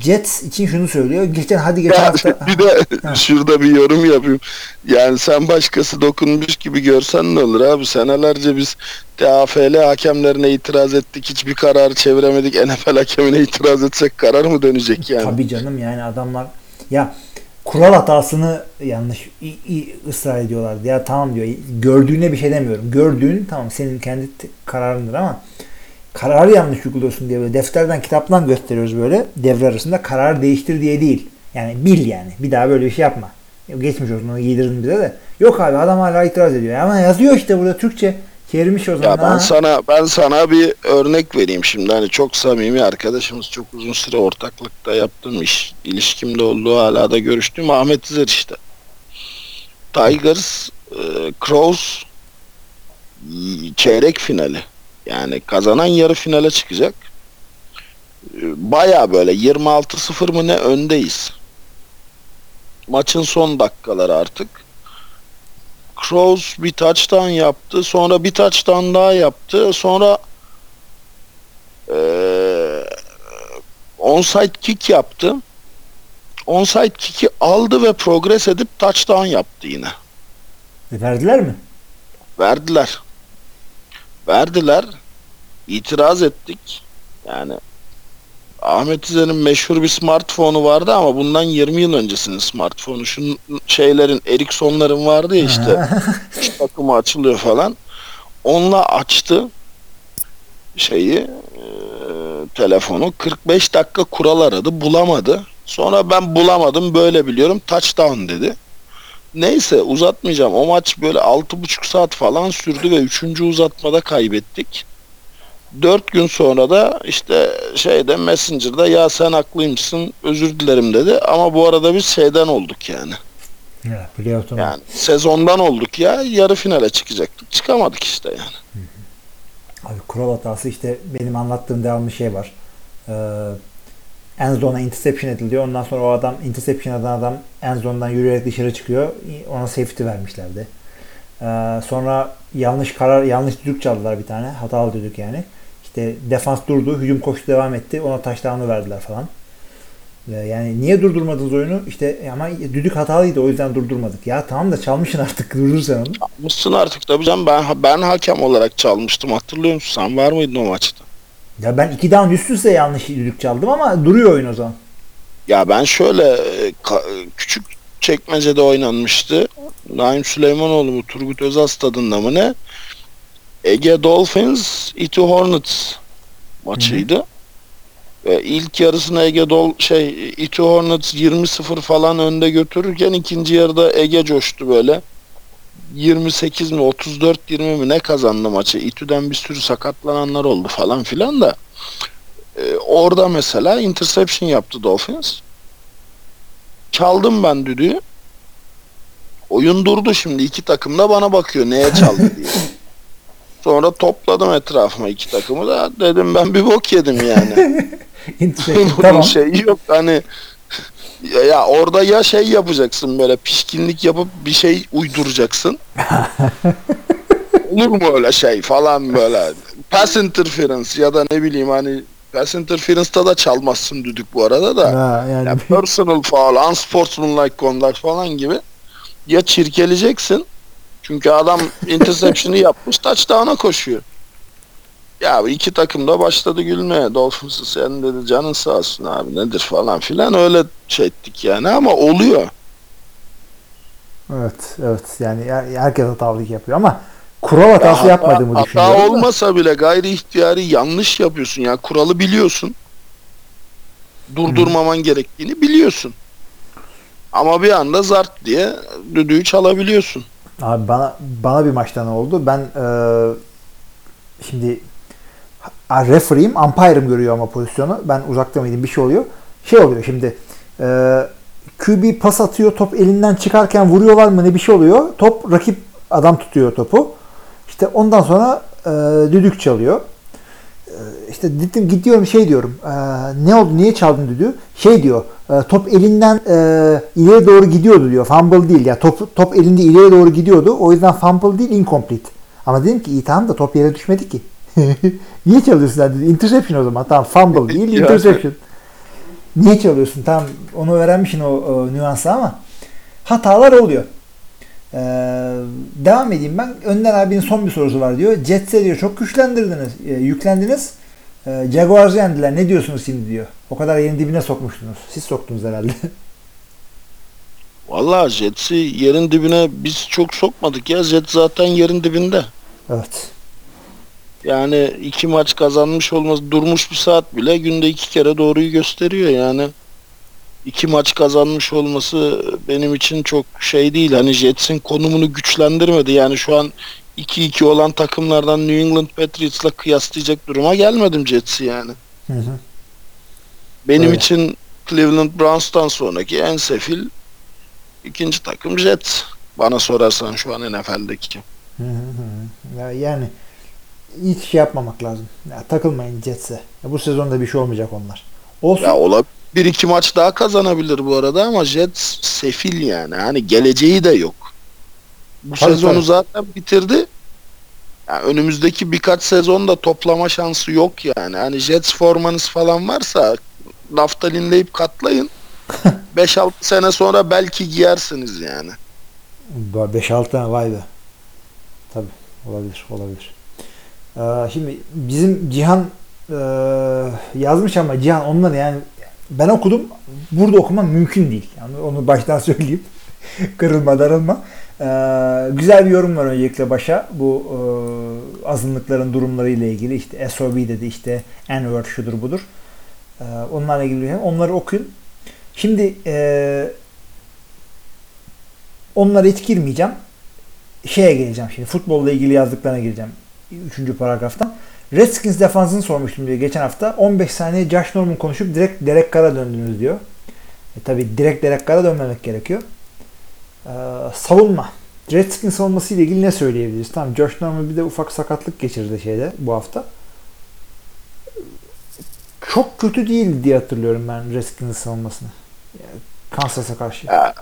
Jets için şunu söylüyor. Geçen hadi geçen Ya, hafta bir de Ha. şurada bir yorum yapayım. Yani sen başkası dokunmuş gibi görsen ne olur abi? Senelerce biz TAFL hakemlerine itiraz ettik. Hiçbir kararı çeviremedik. NFL hakemine itiraz etsek karar mı dönecek yani? Tabii canım yani adamlar ya kural hatasını yanlış i, i- ısrar ediyorlardı. Ya tamam diyor. Gördüğüne bir şey demiyorum. Gördüğün tamam senin kendi kararındır ama kararı yanlış uyguluyorsun diye böyle defterden kitaptan gösteriyoruz böyle devre arasında karar değiştir diye değil. Yani bil yani. Bir daha böyle bir şey yapma. Ya Geçmiş olsun onu giydirdin bize de. Yok abi adam hala itiraz ediyor. Ama yazıyor işte burada Türkçe. Çevirmiş o zaman. Ya ben Ha. sana ben sana bir örnek vereyim şimdi hani çok samimi arkadaşımız çok uzun süre ortaklıkta yaptığım iş ilişkimde olduğu hala da görüştüğüm Ahmet İzer işte. Tigers e, Crows çeyrek finali yani kazanan yarı finale çıkacak. E, Baya böyle 26-0 mı ne öndeyiz. Maçın son dakikaları artık. Crows bir touchdown yaptı. Sonra bir touchdown daha yaptı. Sonra eee onside kick yaptı. Onside kick'i aldı ve progress edip touchdown yaptı yine. E, Verdiler mi? Verdiler. Verdiler. İtiraz ettik. Yani Ahmet İzer'in meşhur bir smartphone'u vardı ama bundan 20 yıl öncesinin smartphone'u. Şu şeylerin Ericsson'ların vardı ya işte. Üç takımı açılıyor falan. Onunla açtı şeyi e, telefonu 45 dakika kural aradı bulamadı. Sonra ben bulamadım böyle biliyorum touchdown dedi. Neyse uzatmayacağım. O maç böyle 6,5 saat falan sürdü ve 3. uzatmada kaybettik. 4 gün sonra da işte şeyde Messenger'da ya sen haklıymışsın özür dilerim dedi. Ama bu arada biz şeyden olduk yani. Ya, playoff'tan Yani sezondan olduk ya yarı finale çıkacaktık. Çıkamadık işte yani. Abi kural hatası işte benim anlattığım devamlı şey var. Ee, end zone'a interception ediliyor. Ondan sonra o adam interception eden adam end zone'dan yürüyerek dışarı çıkıyor. Ona safety vermişlerdi. Ee, sonra yanlış karar, yanlış düdük çaldılar bir tane. Hatalı düdük yani. İşte defans durdu, hücum koştu devam etti. Ona touchdown'u verdiler falan. Yani niye durdurmadınız oyunu? İşte ama düdük hatalıydı o yüzden durdurmadık. Ya tamam da çalmışsın artık durdur sen onu. Mısın artık tabii canım ben, ben hakem olarak çalmıştım hatırlıyor musun? Sen var mıydın o maçta? Ya ben iki down üst üste yanlış düdük çaldım ama duruyor oyun o zaman. Ya ben şöyle e, ka- küçük çekmecede oynanmıştı. Naim Süleymanoğlu mu Turgut Özal stadında mı ne? Ege Dolphins Iti Hornets maçıydı. Ve ilk yarısını Ege Dol şey Iti Hornets 20-0 falan önde götürürken ikinci yarıda Ege coştu böyle. 28 mi 34 20 mi ne kazandı maçı. İTÜ'den bir sürü sakatlananlar oldu falan filan da. Ee, orada mesela interception yaptı Dolphins. Çaldım ben düdüğü. Oyun durdu şimdi. iki takım da bana bakıyor neye çaldı diye. Sonra topladım etrafıma iki takımı da dedim ben bir bok yedim yani. Bunun tamam. şeyi yok hani ya, ya orada ya şey yapacaksın böyle pişkinlik yapıp bir şey uyduracaksın. Olur mu öyle şey falan böyle. Pass interference ya da ne bileyim hani pass interference'da da çalmazsın düdük bu arada da. Ha, yani Ya personal foul, unsportsmanlike conduct falan gibi. ya çirkeleyeceksin. Çünkü adam interception'ı yapmış touchdown'a koşuyor. Ya iki takım da başladı gülmeye. Dolphins'ı sen dedi canın sağ olsun abi nedir falan filan öyle şey ettik yani ama oluyor. Evet, evet. Yani her- herkes hatalık yapıyor ama kural hatası hata- yapmadığımı düşünüyorum. Hata da. olmasa bile gayri ihtiyari yanlış yapıyorsun. Ya kuralı biliyorsun. Durdurmaman gerektiğini biliyorsun. Ama bir anda zart diye düdüğü çalabiliyorsun. Abi bana bana bir maçta ne oldu? Ben e, şimdi ha, referee'im, umpire'ım görüyor ama pozisyonu. Ben uzakta mıydım bir şey oluyor. Şey oluyor şimdi e, QB pas atıyor top elinden çıkarken vuruyorlar mı ne bir şey oluyor. Top rakip adam tutuyor topu. İşte ondan sonra e, düdük çalıyor. E, işte dedim gidiyorum şey diyorum. e, ne oldu niye çaldın düdüğü? Şey diyor. e, top elinden e, ileri doğru gidiyordu diyor. Fumble değil ya. Top top elinde ileri doğru gidiyordu. O yüzden fumble değil incomplete. Ama dedim ki iyi tamam da top yere düşmedi ki. niye çalıyorsun dedi. Interception o zaman. Tamam fumble değil Yani. interception. Niye çalıyorsun? Tamam onu öğrenmişsin o, o nüansı ama hatalar oluyor. Ee, devam edeyim ben. Önder abinin son bir sorusu var diyor. Jets'e diyor çok güçlendirdiniz, e, yüklendiniz. E, Jaguars'ı yendiler. Ne diyorsunuz şimdi diyor. O kadar yerin dibine sokmuştunuz. Siz soktunuz herhalde. Vallahi Jets'i yerin dibine biz çok sokmadık ya. Jet zaten yerin dibinde. evet. Yani iki maç kazanmış olması durmuş bir saat bile günde iki kere doğruyu gösteriyor yani. İki maç kazanmış olması benim için çok şey değil. Hani Jets'in konumunu güçlendirmedi. Yani şu an 2-2 olan takımlardan New England Patriots'la kıyaslayacak duruma gelmedim Jets'i yani. Hı hı. Benim Öyle. için Cleveland Browns'tan sonraki en sefil ikinci takım Jets. Bana sorarsan şu an NFL'deki. Hı hı hı. Ya yani hiç şey yapmamak lazım. Ya, takılmayın Jets'e. Ya, bu sezonda bir şey olmayacak onlar. Olsun. Ya olabilir. Bir iki maç daha kazanabilir bu arada ama Jets sefil yani. Hani geleceği de yok. Bu Tabii, sezonu tabii. zaten bitirdi. Yani önümüzdeki birkaç sezonda toplama şansı yok yani. Hani Jets formanız falan varsa naftalinleyip katlayın. 5-6 sene sonra belki giyersiniz yani. 5-6 tane vay be. Tabi olabilir olabilir. Ee, şimdi bizim Cihan e, yazmış ama Cihan onları yani ben okudum. Burada okumam mümkün değil. Yani onu baştan söyleyeyim. Kırılma darılma. Ee, güzel bir yorum var öncelikle başa. Bu e, azınlıkların durumları ile ilgili. işte SOB dedi işte N-word şudur budur. Ee, onlarla ilgili onları okuyun. Şimdi e, onlara hiç girmeyeceğim. Şeye geleceğim şimdi. Futbolla ilgili yazdıklarına gireceğim. Üçüncü paragraftan. Redskins defansını sormuştum diyor geçen hafta. 15 saniye Josh Norman konuşup direkt Derek Carr'a döndünüz diyor. E tabi direkt Derek Carr'a dönmemek gerekiyor. Ee, savunma. Redskins savunması ile ilgili ne söyleyebiliriz? Tamam Josh Norman bir de ufak sakatlık geçirdi şeyde bu hafta. Çok kötü değil diye hatırlıyorum ben Redskins savunmasını. Yani Kansas'a karşı. Ya,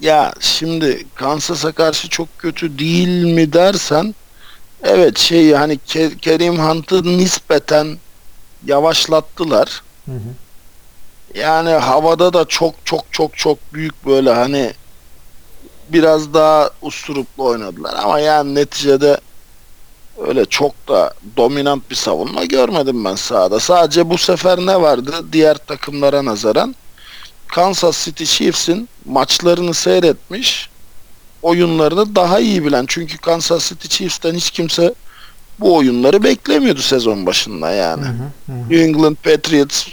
ya şimdi Kansas'a karşı çok kötü değil mi dersen evet şey hani Ke- Kerim Hunt'ı nispeten yavaşlattılar. Hı hı. Yani havada da çok çok çok çok büyük böyle hani biraz daha usturuplu oynadılar ama yani neticede öyle çok da dominant bir savunma görmedim ben sahada. Sadece bu sefer ne vardı diğer takımlara nazaran? Kansas City Chiefs'in maçlarını seyretmiş, oyunlarını daha iyi bilen. Çünkü Kansas City Chiefs'ten hiç kimse bu oyunları beklemiyordu sezon başında yani. Hı hı, hı. New England Patriots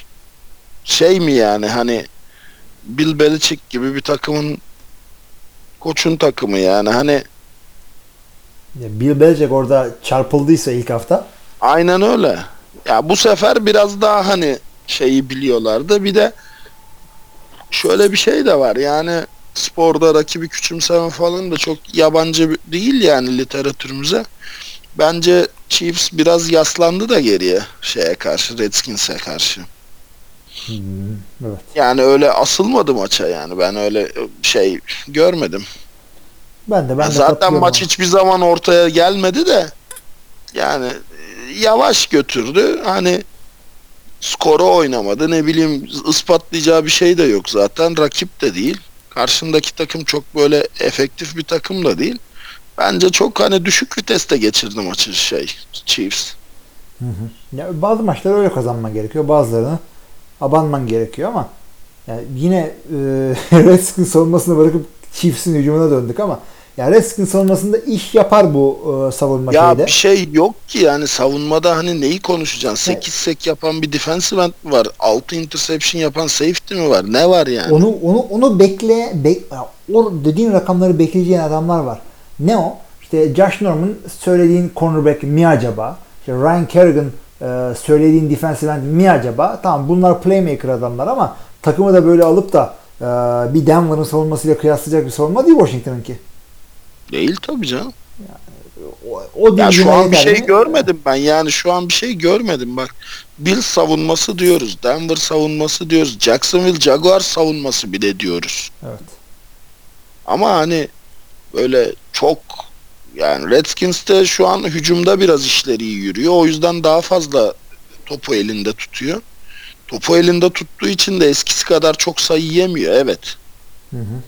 şey mi yani hani Bill Belichick gibi bir takımın koçun takımı yani hani Ya Bill Belichick orada çarpıldıysa ilk hafta aynen öyle. Ya bu sefer biraz daha hani şeyi biliyorlardı. Bir de şöyle bir şey de var yani sporda rakibi küçümseme falan da çok yabancı değil yani literatürümüze. Bence Chiefs biraz yaslandı da geriye şeye karşı Redskins'e karşı. Hmm, evet. Yani öyle asılmadı maça yani. Ben öyle şey görmedim. Ben de ben de Zaten maç hiçbir zaman ortaya gelmedi de yani e, yavaş götürdü. Hani skoru oynamadı. Ne bileyim ispatlayacağı bir şey de yok zaten. Rakip de değil. Karşındaki takım çok böyle efektif bir takım da değil. Bence çok hani düşük viteste geçirdi maçı şey Chiefs. Hı hı. Ya bazı maçları öyle kazanman gerekiyor. Bazılarını abanman gerekiyor ama yani yine e, Redskins savunmasını bırakıp Chiefs'in hücumuna döndük ama yani Redskins savunmasında iş yapar bu e, savunma Ya şeyde. bir şey yok ki yani savunmada hani neyi konuşacaksın? 8 sek yapan bir defensive end mi var? 6 interception yapan safety mi var? Ne var yani? Onu onu onu bekle bek, ya o dediğin rakamları bekleyeceğin adamlar var. Ne o? İşte Josh Norman söylediğin cornerback mi acaba? İşte Ryan Kerrigan e, söylediğin defensive end mi acaba? Tamam bunlar playmaker adamlar ama takımı da böyle alıp da e, bir Denver'ın savunmasıyla kıyaslayacak bir savunma değil Washington'ınki. Değil tabii canım. O, o Ya şu an bir şey mi? görmedim ben. Yani şu an bir şey görmedim bak. Bills savunması diyoruz. Denver savunması diyoruz. Jacksonville Jaguars savunması bile diyoruz. Evet. Ama hani böyle çok yani Redskins'te şu an hücumda biraz işleri iyi yürüyor. O yüzden daha fazla topu elinde tutuyor. Topu elinde tuttuğu için de eskisi kadar çok sayı yemiyor. Evet. Hı hı.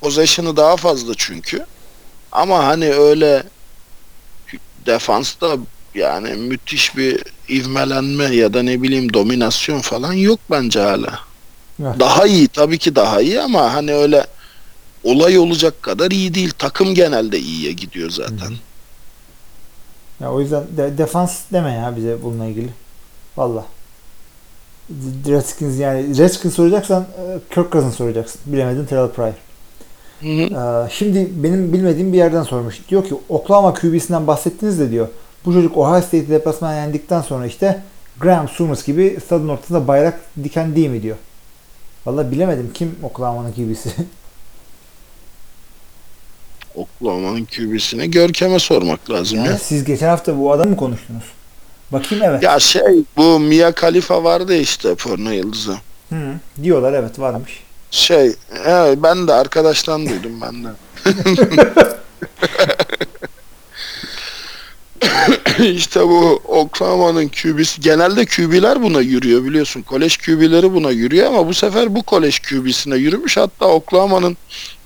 Possession'ı daha fazla çünkü. Ama hani öyle defansta yani müthiş bir ivmelenme ya da ne bileyim dominasyon falan yok bence hala. Evet. Daha iyi tabii ki daha iyi ama hani öyle olay olacak kadar iyi değil. Takım genelde iyiye gidiyor zaten. Ya o yüzden de, defans deme ya bize bununla ilgili. Valla. Redskins yani Redskins soracaksan e, Kirk Cousins soracaksın. Bilemedin Terrell Pryor. Hı hı. Ee, şimdi benim bilmediğim bir yerden sormuş. Diyor ki Oklahoma QB'sinden bahsettiniz de diyor. Bu çocuk Ohio State'i deplasmana yendikten sonra işte Graham Souness gibi stadın ortasında bayrak diken değil mi diyor. Valla bilemedim kim Oklahoma'nın QB'si. Oklahoma'nın QB'sine Görkem'e sormak lazım yani ya. siz geçen hafta bu adamı mı konuştunuz? Bakayım evet. Ya şey bu Mia Khalifa vardı işte porno yıldızı. Hı, diyorlar evet varmış. Şey he, ben de arkadaştan duydum ben de. işte bu Oklahoma'nın QB'si genelde QB'ler buna yürüyor biliyorsun. Kolej QB'leri buna yürüyor ama bu sefer bu kolej QB'sine yürümüş. Hatta Oklahoma'nın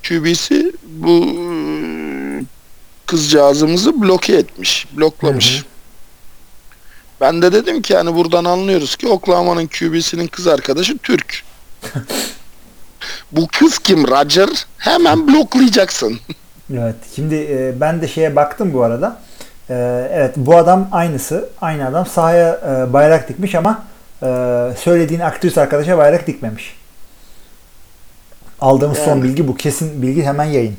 QB'si bu ıı, kızcağızımızı bloke etmiş. Bloklamış. Hı hı. Ben de dedim ki hani buradan anlıyoruz ki Oklahoma'nın QB'sinin kız arkadaşı Türk. bu kız kim Roger? Hemen bloklayacaksın. Evet. Şimdi e, ben de şeye baktım bu arada. E, evet bu adam aynısı. Aynı adam sahaya e, bayrak dikmiş ama e, söylediğin aktris arkadaşa bayrak dikmemiş. Aldığımız son Yani. bilgi bu. Kesin bilgi hemen yayın.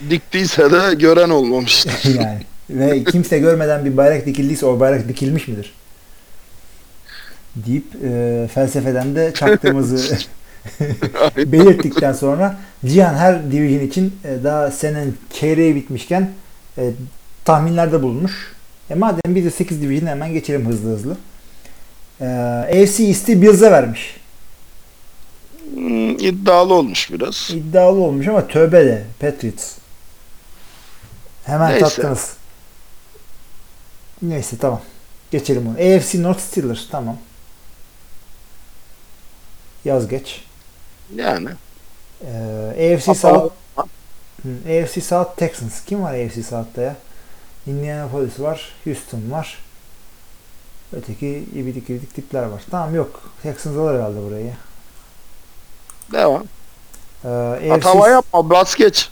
Diktiyse de gören olmamış. yani. Ve kimse görmeden bir bayrak dikildiyse o bayrak dikilmiş midir? Deyip e, felsefeden de çaktığımızı belirttikten sonra Cihan her division için e, daha senenin çeyreği bitmişken e, tahminlerde bulunmuş. E madem biz de 8 division hemen geçelim hızlı hızlı. E, AFC East'i Bills'e vermiş. Hmm, iddialı olmuş biraz. İddialı olmuş ama tövbe de Patriots. Hemen Neyse. tattınız. Neyse tamam. Geçelim onu. AFC North Steelers tamam. Yaz geç. Yani. Ee, AFC South AFC South Texans. Kim var AFC South'ta ya? Indianapolis var. Houston var. Öteki ibidik ibidik tipler var. Tamam yok. Texans alır herhalde burayı. Devam. Ee, Hata AFC, yapma. Bas geç.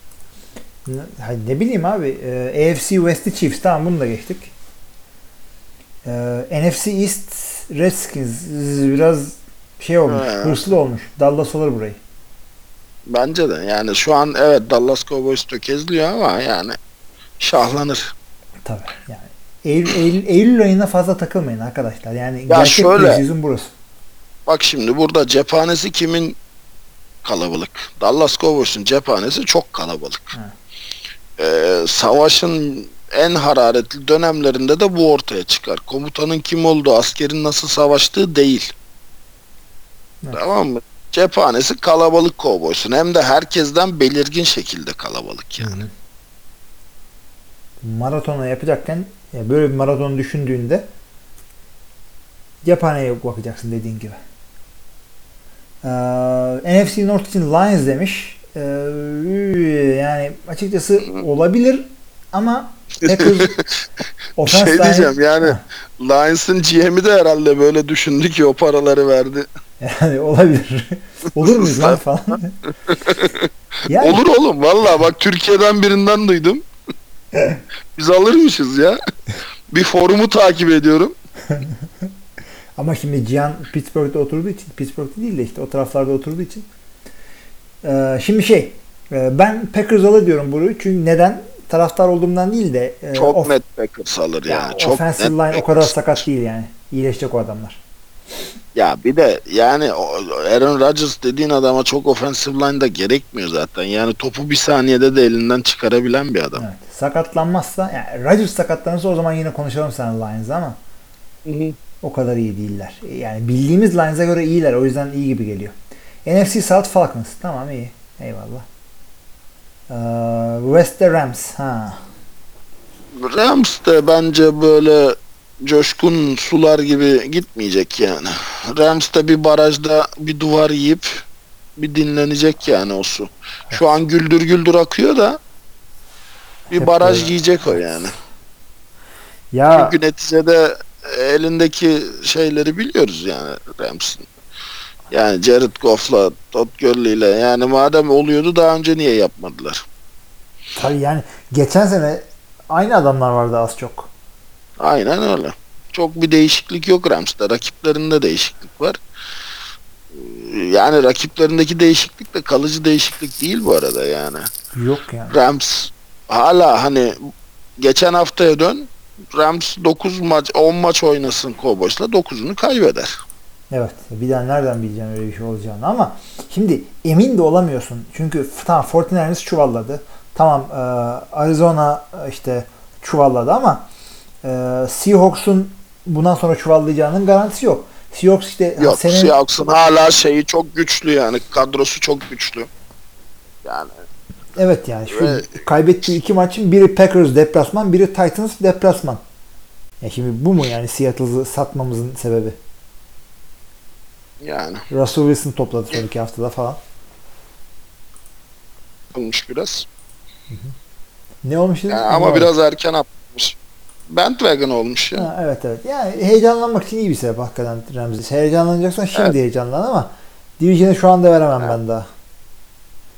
ne, ne bileyim abi. Ee, AFC West'i Chiefs. Tamam bunu da geçtik. Ee, NFC East Redskins biraz şey olmuş. He. Hırslı olmuş. Dallas alır burayı. Bence de. Yani şu an evet Dallas Cowboys tökezliyor ama yani şahlanır. Tabii. Yani Eylül, Eylül, Eylül ayına fazla takılmayın arkadaşlar. Yani Ya gerçek şöyle- preseason burası. Bak şimdi burada cephanesi kimin kalabalık? Dallas Cowboys'un cephanesi çok kalabalık. Ee, savaşın en hararetli dönemlerinde de bu ortaya çıkar. Komutanın kim olduğu, askerin nasıl savaştığı değil. Evet. Tamam mı? Cephanesi kalabalık Cowboys'un. Hem de herkesten belirgin şekilde kalabalık yani. Maratona yapacakken ya böyle bir maraton düşündüğünde cephaneye bakacaksın dediğin gibi. Ee, NFC North için Lions demiş. Ee, yani açıkçası olabilir ama Packers offense şey diyeceğim yani Lions'ın GM'i de herhalde böyle düşündü ki o paraları verdi. Yani olabilir. Olur muyuz lan falan. yani, Olur oğlum valla bak Türkiye'den birinden duydum. Biz alırmışız ya. Bir forumu takip ediyorum. Ama şimdi Cihan Pittsburgh'da oturduğu için, Pittsburgh'da değil de işte o taraflarda oturduğu için. Ee, şimdi şey, e, ben Packers alır diyorum bunu. Çünkü neden? Taraftar olduğumdan değil de e, Çok of- net Packers alır ya, yani. Çok offensive net line o Packers. kadar sakat değil yani. İyileşecek o adamlar. Ya bir de yani Aaron Rodgers dediğin adama çok offensive line da gerekmiyor zaten. Yani topu bir saniyede de elinden çıkarabilen bir adam. Evet. Sakatlanmazsa, yani Rodgers sakatlanırsa o zaman yine konuşalım sen Lions ama o kadar iyi değiller. Yani bildiğimiz Lions'a göre iyiler. O yüzden iyi gibi geliyor. NFC South Falcons. Tamam iyi. Eyvallah. Ee, West'te Rams. Ha. Rams de bence böyle coşkun sular gibi gitmeyecek yani. Rams de bir barajda bir duvar yiyip bir dinlenecek yani o su. Şu an güldür güldür akıyor da bir Hep baraj böyle. yiyecek o yani. Ya Çünkü neticede elindeki şeyleri biliyoruz yani Rams'in. Yani Jared Goff'la Todd Gurley'le yani madem oluyordu daha önce niye yapmadılar? tabii yani geçen sene aynı adamlar vardı az çok. Aynen öyle. Çok bir değişiklik yok Rams'ta. Rakiplerinde değişiklik var. Yani rakiplerindeki değişiklik de kalıcı değişiklik değil bu arada yani. Yok yani. Rams hala hani geçen haftaya dön Rams 9 maç 10 maç oynasın Cowboys'la 9'unu kaybeder. Evet. Bir daha nereden bileceksin öyle bir şey olacağını ama şimdi emin de olamıyorsun. Çünkü tamam 49ers çuvalladı. Tamam Arizona işte çuvalladı ama e, Seahawks'un bundan sonra çuvallayacağının garantisi yok. Seahawks işte Yok senin Seahawks'ın hala şeyi çok güçlü yani kadrosu çok güçlü. Yani evet yani şu Ve- kaybettiği iki maçın biri Packers deplasman, biri Titans deplasman. Ya şimdi bu mu yani Seattle'ı satmamızın sebebi? yani Russell Wilson topladı son iki haftada falan. olmuş biraz. Ne olmuş? Yani ama biraz erken atmış. Bandwagon olmuş ya. Ha, evet evet. Yani heyecanlanmak için iyi bir sebep hakikaten Ramsey. Heyecanlanacaksan şimdi Evet. heyecanlan ama Division'ı şu anda veremem Evet. ben daha.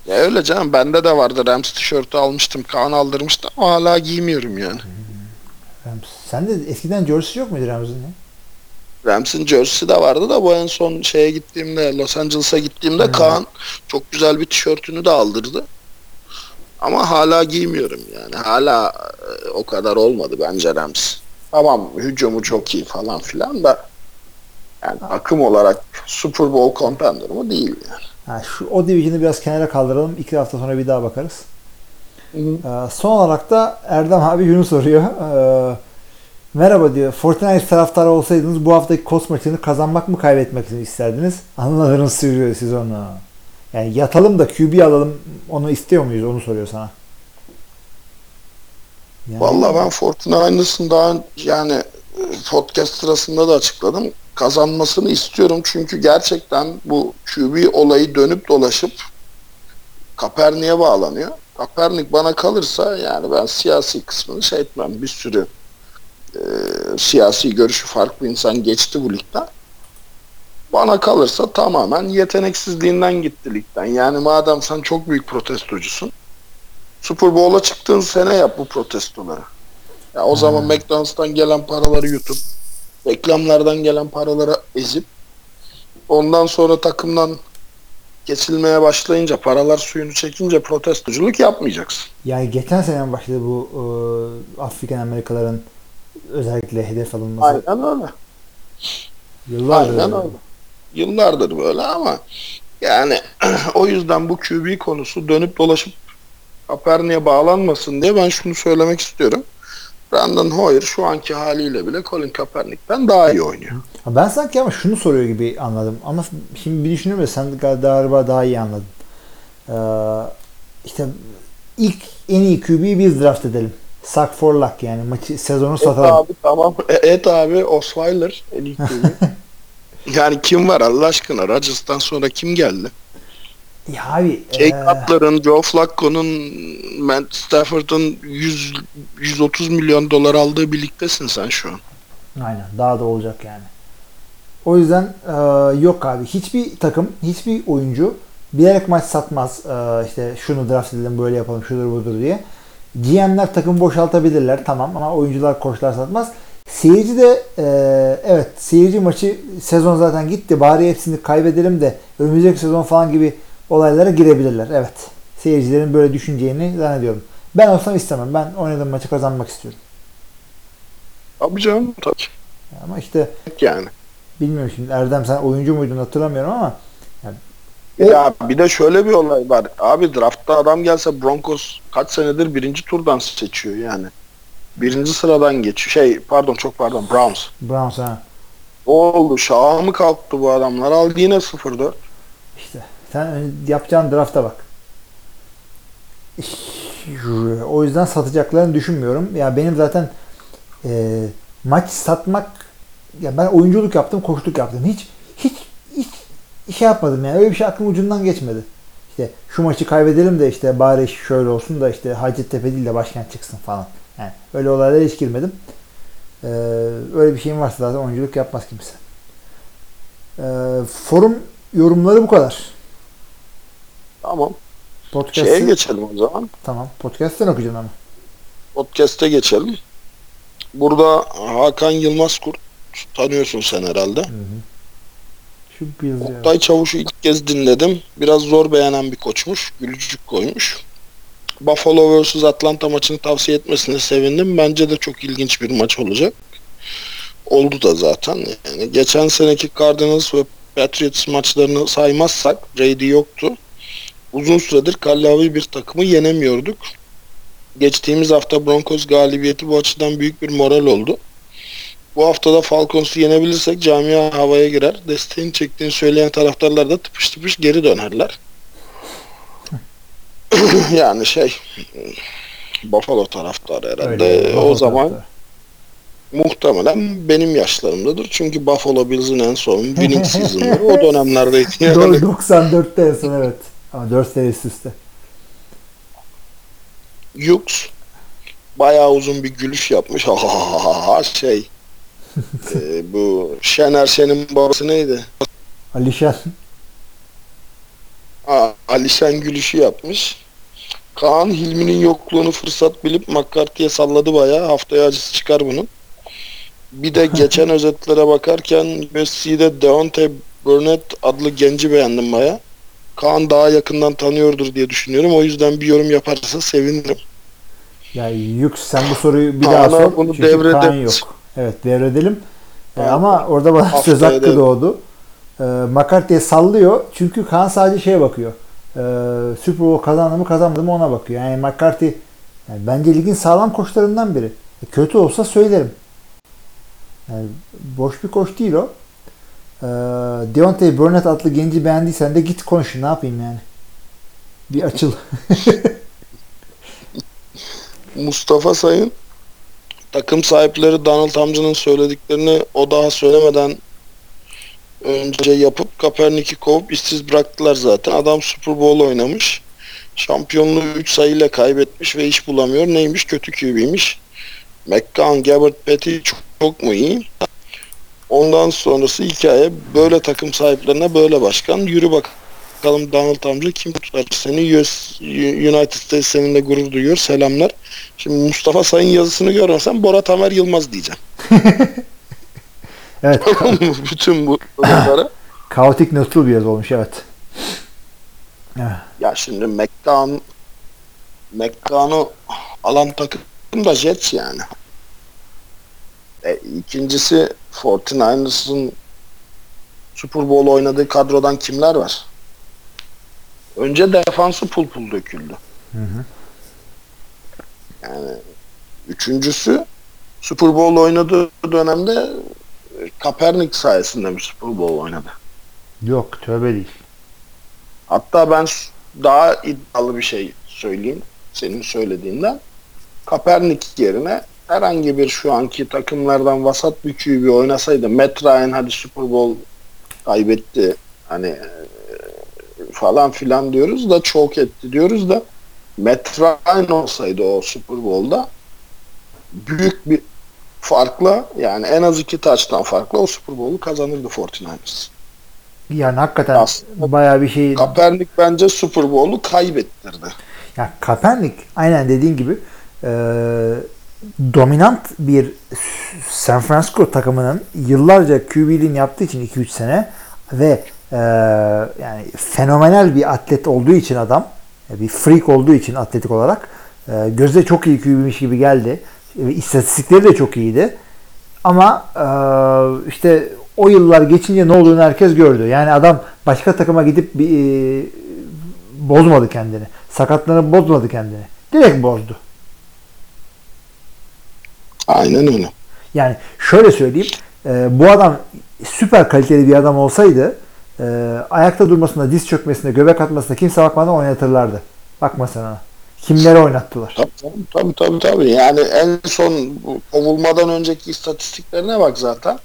Ya öyle canım bende de vardı Rams tişörtü almıştım. Kaan aldırmıştı ama hala giymiyorum yani. Rams. Sen de eskiden jersey yok muydu Ramsey'in? ya? Rams'in jersey'si de vardı da bu en son şeye gittiğimde Los Angeles'a gittiğimde Hmm. Kaan çok güzel bir tişörtünü de aldırdı. Ama hala giymiyorum yani. Hala e, o kadar olmadı bence Rams. Tamam hücumu çok iyi falan filan da yani akım olarak Super Bowl contender mı değil yani. Ha, şu, o Division'ı biraz kenara kaldıralım. İki hafta sonra bir daha bakarız. Ee, son olarak da Erdem abi şunu soruyor. Ee, merhaba diyor. Fortnite taraftarı olsaydınız bu haftaki Kos maçını kazanmak mı kaybetmek mi isterdiniz? Anılarınız sürüyor siz onu. Yani yatalım da QB alalım onu istiyor muyuz onu soruyor sana. Yani- Vallahi ben Fortnite'ın daha yani e, podcast sırasında da açıkladım. Kazanmasını istiyorum çünkü gerçekten bu QB olayı dönüp dolaşıp Kaepernick'e bağlanıyor. Kaepernick bana kalırsa yani ben siyasi kısmını şey etmem. Bir sürü e, siyasi görüşü farklı insan geçti bu ligden. Bana kalırsa tamamen yeteneksizliğinden gitti ligden. Yani madem sen çok büyük protestocusun Super Bowl'a çıktığın sene yap bu protestoları. Ya o zaman Hmm. McDonald's'tan gelen paraları yutup reklamlardan gelen paraları ezip ondan sonra takımdan geçilmeye başlayınca paralar suyunu çekince protestoculuk yapmayacaksın. Yani geçen sene başladı bu e, Afrikan Amerikalıların özellikle hedef alınması. Aynen öyle. Yıllardır. Aynen öyle. Yıllardır böyle ama yani o yüzden bu QB konusu dönüp dolaşıp Kaepernick'e bağlanmasın diye ben şunu söylemek istiyorum. Brandon Hoyer şu anki haliyle bile Colin Kaepernick'ten daha iyi oynuyor. Ben sanki ama şunu soruyor gibi anladım. Ama şimdi bir düşünüyorum da sen galiba daha iyi anladın. Ee, işte ilk en iyi QB'yi biz draft edelim. Suck for luck yani maçı sezonu satalım. abi tamam. E, Et abi Osweiler en iyi QB. Yani kim var Allah aşkına? Rodgers'tan sonra kim geldi? Ya abi Jay ee, Cutler'ın, Joe Flacco'nun, Matt Stafford'ın 100 130 milyon dolar aldığı birliktesin sen şu an. Aynen daha da olacak yani. O yüzden e, yok abi. Hiçbir takım, hiçbir oyuncu bilerek maç satmaz. E, işte şunu draft edelim böyle yapalım şudur budur diye. GM'ler takım boşaltabilirler tamam ama oyuncular koçlar satmaz. Seyirci de e, evet seyirci maçı sezon zaten gitti bari hepsini kaybedelim de önümüzdeki sezon falan gibi olaylara girebilirler. Evet. Seyircilerin böyle düşüneceğini zannediyorum. Ben olsam istemem. Ben oynadığım maçı kazanmak istiyorum. Abi canım tabii Ama işte yani. bilmiyorum şimdi Erdem sen oyuncu muydun hatırlamıyorum ama O- Ya bir de şöyle bir olay var. Abi draftta adam gelse Broncos kaç senedir birinci turdan seçiyor yani. Birinci sıradan geçiyor. Şey pardon çok pardon Browns. Browns ha. Oldu. Şaha mı kalktı bu adamlar? Al yine 0-4. İşte sen ön- yapacağın drafta bak. O yüzden satacaklarını düşünmüyorum. Ya benim zaten e, maç satmak ya ben oyunculuk yaptım, koçluk yaptım. Hiç hiç hiç şey yapmadım yani. Öyle bir şey aklım ucundan geçmedi. İşte şu maçı kaybedelim de işte bari şöyle olsun da işte Hacettepe değil de başkent çıksın falan. Yani öyle olaylara hiç girmedim. Ee, öyle bir şeyim varsa zaten oyunculuk yapmaz kimse. Ee, forum yorumları bu kadar. Tamam. Podcast'ı, Şeye geçelim o zaman. tamam. Podcast'ten okuyacaksın ama. Podcast'e geçelim. Burada Hakan Yılmaz Kurt tanıyorsun sen herhalde. Şu bir yazıyor. Oktay Çavuş'u ilk kez dinledim. Biraz zor beğenen bir koçmuş. Gülücük koymuş. Buffalo vs. Atlanta maçını tavsiye etmesine sevindim. Bence de çok ilginç bir maç olacak. Oldu da zaten. Yani geçen seneki Cardinals ve Patriots maçlarını saymazsak Brady yoktu. Uzun süredir kallavi bir takımı yenemiyorduk. Geçtiğimiz hafta Broncos galibiyeti bu açıdan büyük bir moral oldu. Bu haftada Falcons'u yenebilirsek camia havaya girer. Desteğini çektiğini söyleyen taraftarlar da tıpış tıpış geri dönerler. yani şey Buffalo taraftarı herhalde. Öyle, o Buffalo zaman taraftarı. muhtemelen benim yaşlarımdadır. Çünkü Buffalo Bills'in en son winning season'ları o dönemlerdeydi. Yani. Doğru, 94'te en son evet. Ama 4 sene üst üste. Yux bayağı uzun bir gülüş yapmış. Ha ha ha ha şey. e, bu Şener Şen'in babası neydi? Alişan. Aa, Alişen gülüşü yapmış. Kaan Hilmi'nin yokluğunu fırsat bilip McCarthy'ye salladı bayağı. Haftaya acısı çıkar bunun. Bir de geçen özetlere bakarken USC'de Deontay Burnett adlı genci beğendim bayağı. Kaan daha yakından tanıyordur diye düşünüyorum. O yüzden bir yorum yaparsa sevinirim. Ya Yük sen bu soruyu bir daha sor. bunu Çünkü devredelim. Kaan yok. Evet devredelim. Ee, ama orada bana söz hakkı doğdu. Ee, McCarthy'ye sallıyor. Çünkü Kaan sadece şeye bakıyor. Ee, Super Bowl kazandı mı kazanmadı mı ona bakıyor. Yani McCarthy yani bence ligin sağlam koçlarından biri. E, kötü olsa söylerim. Yani boş bir koç değil o. Ee, Deontay Burnett adlı genci beğendiysen de git konuş. Ne yapayım yani? Bir açıl. Mustafa Sayın takım sahipleri Donald amcanın söylediklerini o daha söylemeden önce yapıp Kaepernick'i kovup işsiz bıraktılar zaten. Adam Super Bowl oynamış. Şampiyonluğu 3 sayıyla kaybetmiş ve iş bulamıyor. Neymiş? Kötü QB'ymiş. McCown, Gabbard, Petty çok, çok mu iyi? Ondan sonrası hikaye böyle takım sahiplerine böyle başkan. Yürü bakalım Donald amca kim tutar seni? US, United States seninle gurur duyuyor. Selamlar. Şimdi Mustafa Sayın yazısını görmesem Bora Tamer Yılmaz diyeceğim. evet. Bütün bu olaylara. Kaotik neutral bir yaz olmuş evet. Ya şimdi Mekkan Mekkan'ı alan takım da Jets yani. E, ikincisi 49ers'ın Super Bowl oynadığı kadrodan kimler var? Önce defansı pul pul döküldü. Hı hı. Yani üçüncüsü Super Bowl oynadığı dönemde Kaepernick sayesinde bir Super Bowl oynadı. Yok tövbe değil. Hatta ben daha iddialı bir şey söyleyeyim senin söylediğinden. Kaepernick yerine herhangi bir şu anki takımlardan vasat bir QB oynasaydı Matt Ryan hadi Super Bowl kaybetti. Hani e, falan filan diyoruz da çok etti diyoruz da Matt Ryan olsaydı o Super Bowl'da büyük bir farkla yani en az iki taçtan farkla o Super Bowl'u kazanırdı 49ers. Yani hakikaten Aslında bayağı bir şey. Kaepernick bence Super Bowl'u kaybettirdi. Ya Kaepernick aynen dediğin gibi e, dominant bir San Francisco takımının yıllarca QB'liğini yaptığı için 2-3 sene ve e, yani fenomenal bir atlet olduğu için adam e, bir freak olduğu için atletik olarak e, gözde çok iyi QB'miş gibi geldi. İstatistikleri de çok iyiydi. Ama e, işte o yıllar geçince ne olduğunu herkes gördü. Yani adam başka takıma gidip bir, e, bozmadı kendini. Sakatlanıp bozmadı kendini. Direkt bozdu. Aynen öyle. Yani şöyle söyleyeyim. e, bu adam süper kaliteli bir adam olsaydı e, ayakta durmasında, diz çökmesinde, göbek atmasında kimse bakmadan oynatırlardı. Bakma sen ona. Kimleri oynattılar. Tabii tabii, tabii tabii. Yani en son kovulmadan önceki istatistiklerine bak zaten.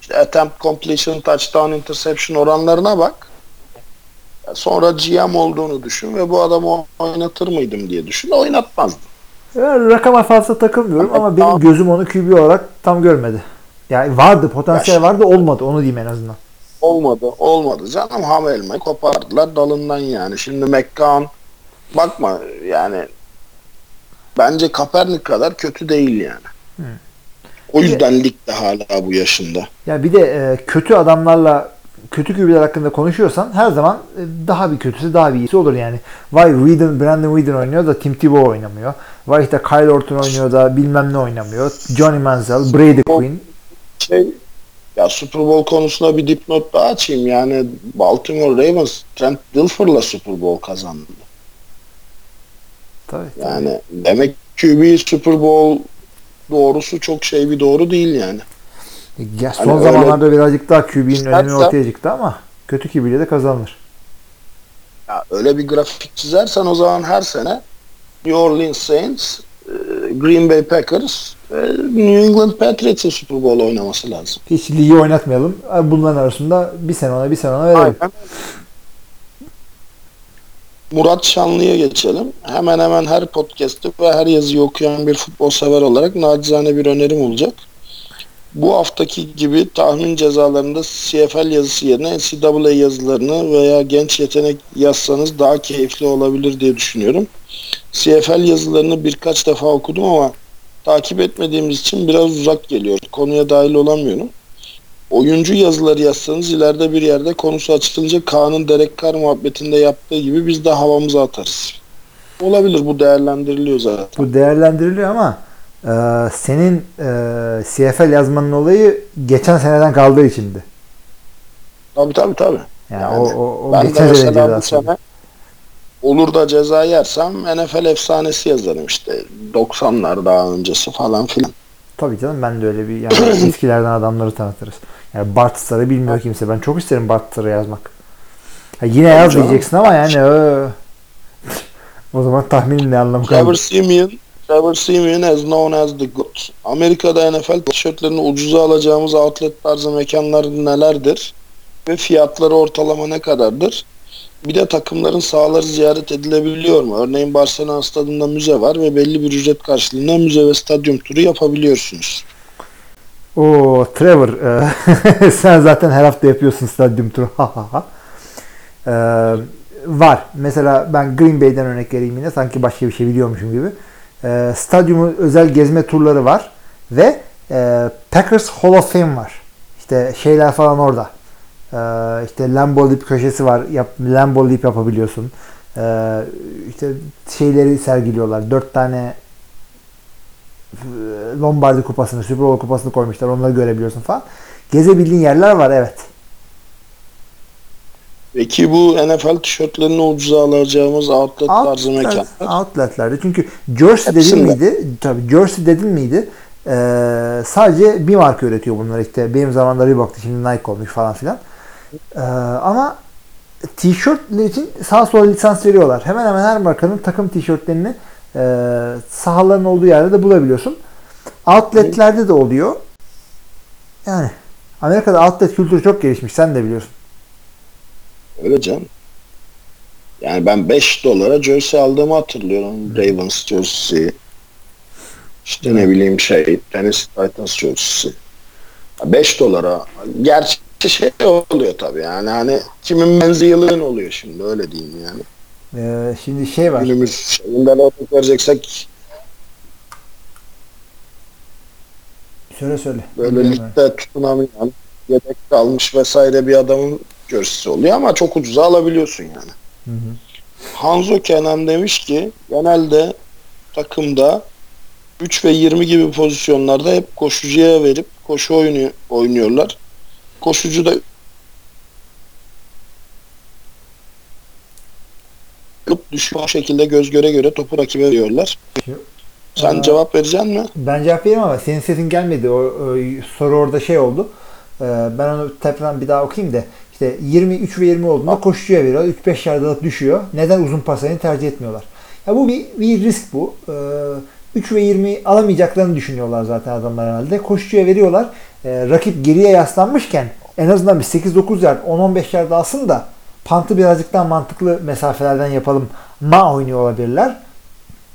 İşte attempt completion, touchdown, interception oranlarına bak. Sonra GM olduğunu düşün ve bu adamı oynatır mıydım diye düşün. Oynatmazdım. Yani rakama fazla takılmıyorum ama benim gözüm onu QB olarak tam görmedi. Yani vardı, potansiyel vardı, olmadı. Onu diyeyim en azından. Olmadı. Olmadı. Canım ham elmayı kopardılar dalından yani. Şimdi McCown bakma yani bence Kaepernick kadar kötü değil yani. O yüzden ligde hala bu yaşında. Ya bir de e, kötü adamlarla kötü QB'ler hakkında konuşuyorsan her zaman e, daha bir kötüsü daha bir iyisi olur yani. Vay Whedon, Brandon Whedon oynuyor da Tim Tebow oynamıyor. Vay işte Kyle Orton oynuyor da bilmem ne oynamıyor. Johnny Manziel, Brady Quinn. Şey ya Super Bowl konusunda bir dipnot daha açayım. Yani Baltimore Ravens Trent Dilfer'la Super Bowl kazandı. Tabii, tabii. Yani demek QB Super Bowl doğrusu çok şey bir doğru değil yani. Ya son Hani öyle- zamanlarda birazcık daha QB'nin önemi ortaya çıktı ama kötü QB'yle de kazanılır. Ya öyle bir grafik çizersen o zaman her sene New Orleans Saints, e, Green Bay Packers, New England Patriots'ın Super Bowl oynaması lazım. Hiç ligi oynatmayalım. Bunların arasında bir sene ona bir sene ona verelim. Aynen. Murat Şanlı'ya geçelim. Hemen hemen her podcast'ı ve her yazıyı okuyan bir futbol sever olarak nacizane bir önerim olacak. Bu haftaki gibi tahmin cezalarında CFL yazısı yerine NCAA yazılarını veya genç yetenek yazsanız daha keyifli olabilir diye düşünüyorum. CFL yazılarını birkaç defa okudum ama takip etmediğimiz için biraz uzak geliyor. Konuya dahil olamıyorum. Oyuncu yazıları yazsanız ileride bir yerde konusu açılınca Kaan'ın Derek Carr muhabbetinde yaptığı gibi biz de havamıza atarız. Olabilir bu değerlendiriliyor zaten. Bu değerlendiriliyor ama e, senin e, CFL yazmanın olayı geçen seneden kaldığı içindi. Tabii tabii tabii. Yani, Yani o, o, o Ben de geçen sene mesela bu sene olur da ceza yersem NFL efsanesi yazarım işte 90'lar daha öncesi falan filan. Tabii canım ben de öyle bir yani eskilerden adamları tanıtırız. Yani Bart Star'ı bilmiyor kimse. Ben çok isterim Bart Star'ı yazmak. Ha, yine yaz canım. diyeceksin ama yani ö. o zaman tahminin ne anlamı Trevor kaldı? Simeon Trevor Simeon as known as the GOAT. Amerika'da NFL tişörtlerini ucuza alacağımız outlet tarzı mekanlar nelerdir? Ve fiyatları ortalama ne kadardır? Bir de takımların sahaları ziyaret edilebiliyor mu? Örneğin Barcelona stadında müze var ve belli bir ücret karşılığında müze ve stadyum turu yapabiliyorsunuz. O Trevor e, sen zaten her hafta yapıyorsun stadyum turu. Ha, ha, ha. E, var. Mesela ben Green Bay'den örnek vereyim yine. Sanki başka bir şey biliyormuşum gibi. E, stadyumun özel gezme turları var. Ve e, Packers Hall of Fame var. İşte şeyler falan orada. E, işte Lambeau Leap köşesi var. Yap, Lambeau Leap yapabiliyorsun. E, işte şeyleri sergiliyorlar. Dört tane Lombardi kupasını, Super Bowl kupasını koymuşlar. Onları görebiliyorsun falan. Gezebildiğin yerler var evet. Peki bu NFL tişörtlerini ucuza alacağımız outlet tarzı Outlet, mekanlar? outletlerde. Çünkü Jersey dedin miydi? Tabii Jersey dedin miydi? Ee, sadece bir marka üretiyor bunları işte. Benim zamanımda Reebok'tu şimdi Nike olmuş falan filan. Ee, ama tişörtler için sağ sola lisans veriyorlar. Hemen hemen her markanın takım tişörtlerini e, sahaların olduğu yerde de bulabiliyorsun. Outletlerde de oluyor. Yani Amerika'da outlet kültürü çok gelişmiş. Sen de biliyorsun. Öyle canım. Yani ben 5 dolara jersey aldığımı hatırlıyorum. Ravens jersey. İşte ne bileyim şey Tennessee Titans jersey. 5 dolara. Gerçi şey oluyor tabii yani hani kimin benzi yılın oluyor şimdi öyle diyeyim yani. Ee, şimdi şey var. Günümüz şeyinden örnek vereceksek Söyle söyle. böyle ligde tutunamayan yedek kalmış vesaire bir adamın jerseysi oluyor ama çok ucuza alabiliyorsun yani. Hı hı. Hanzo Kenan demiş ki genelde takımda 3 ve 20 gibi pozisyonlarda hep koşucuya verip koşu oyunu oynuyorlar. Koşucu da düşük şekilde göz göre göre topu rakibe veriyorlar. Sen Aa. cevap vereceksin mi? Ben cevap vereyim ama senin sesin gelmedi. O, o soru orada şey oldu. Ee, ben onu tekrardan bir daha okuyayım da işte 23 ve 20 olduğunda koşucuya veriyor. 3-5 yard alıp düşüyor. Neden uzun paslarını tercih etmiyorlar? Ya bu bir, bir risk bu. Ee, 3 ve 20 alamayacaklarını düşünüyorlar zaten adamlar herhalde. Koşucuya veriyorlar. Ee, rakip geriye yaslanmışken en azından bir 8-9 yard 10-15 yard alsın da pantı birazcık daha mantıklı mesafelerden yapalım ma oynuyor olabilirler.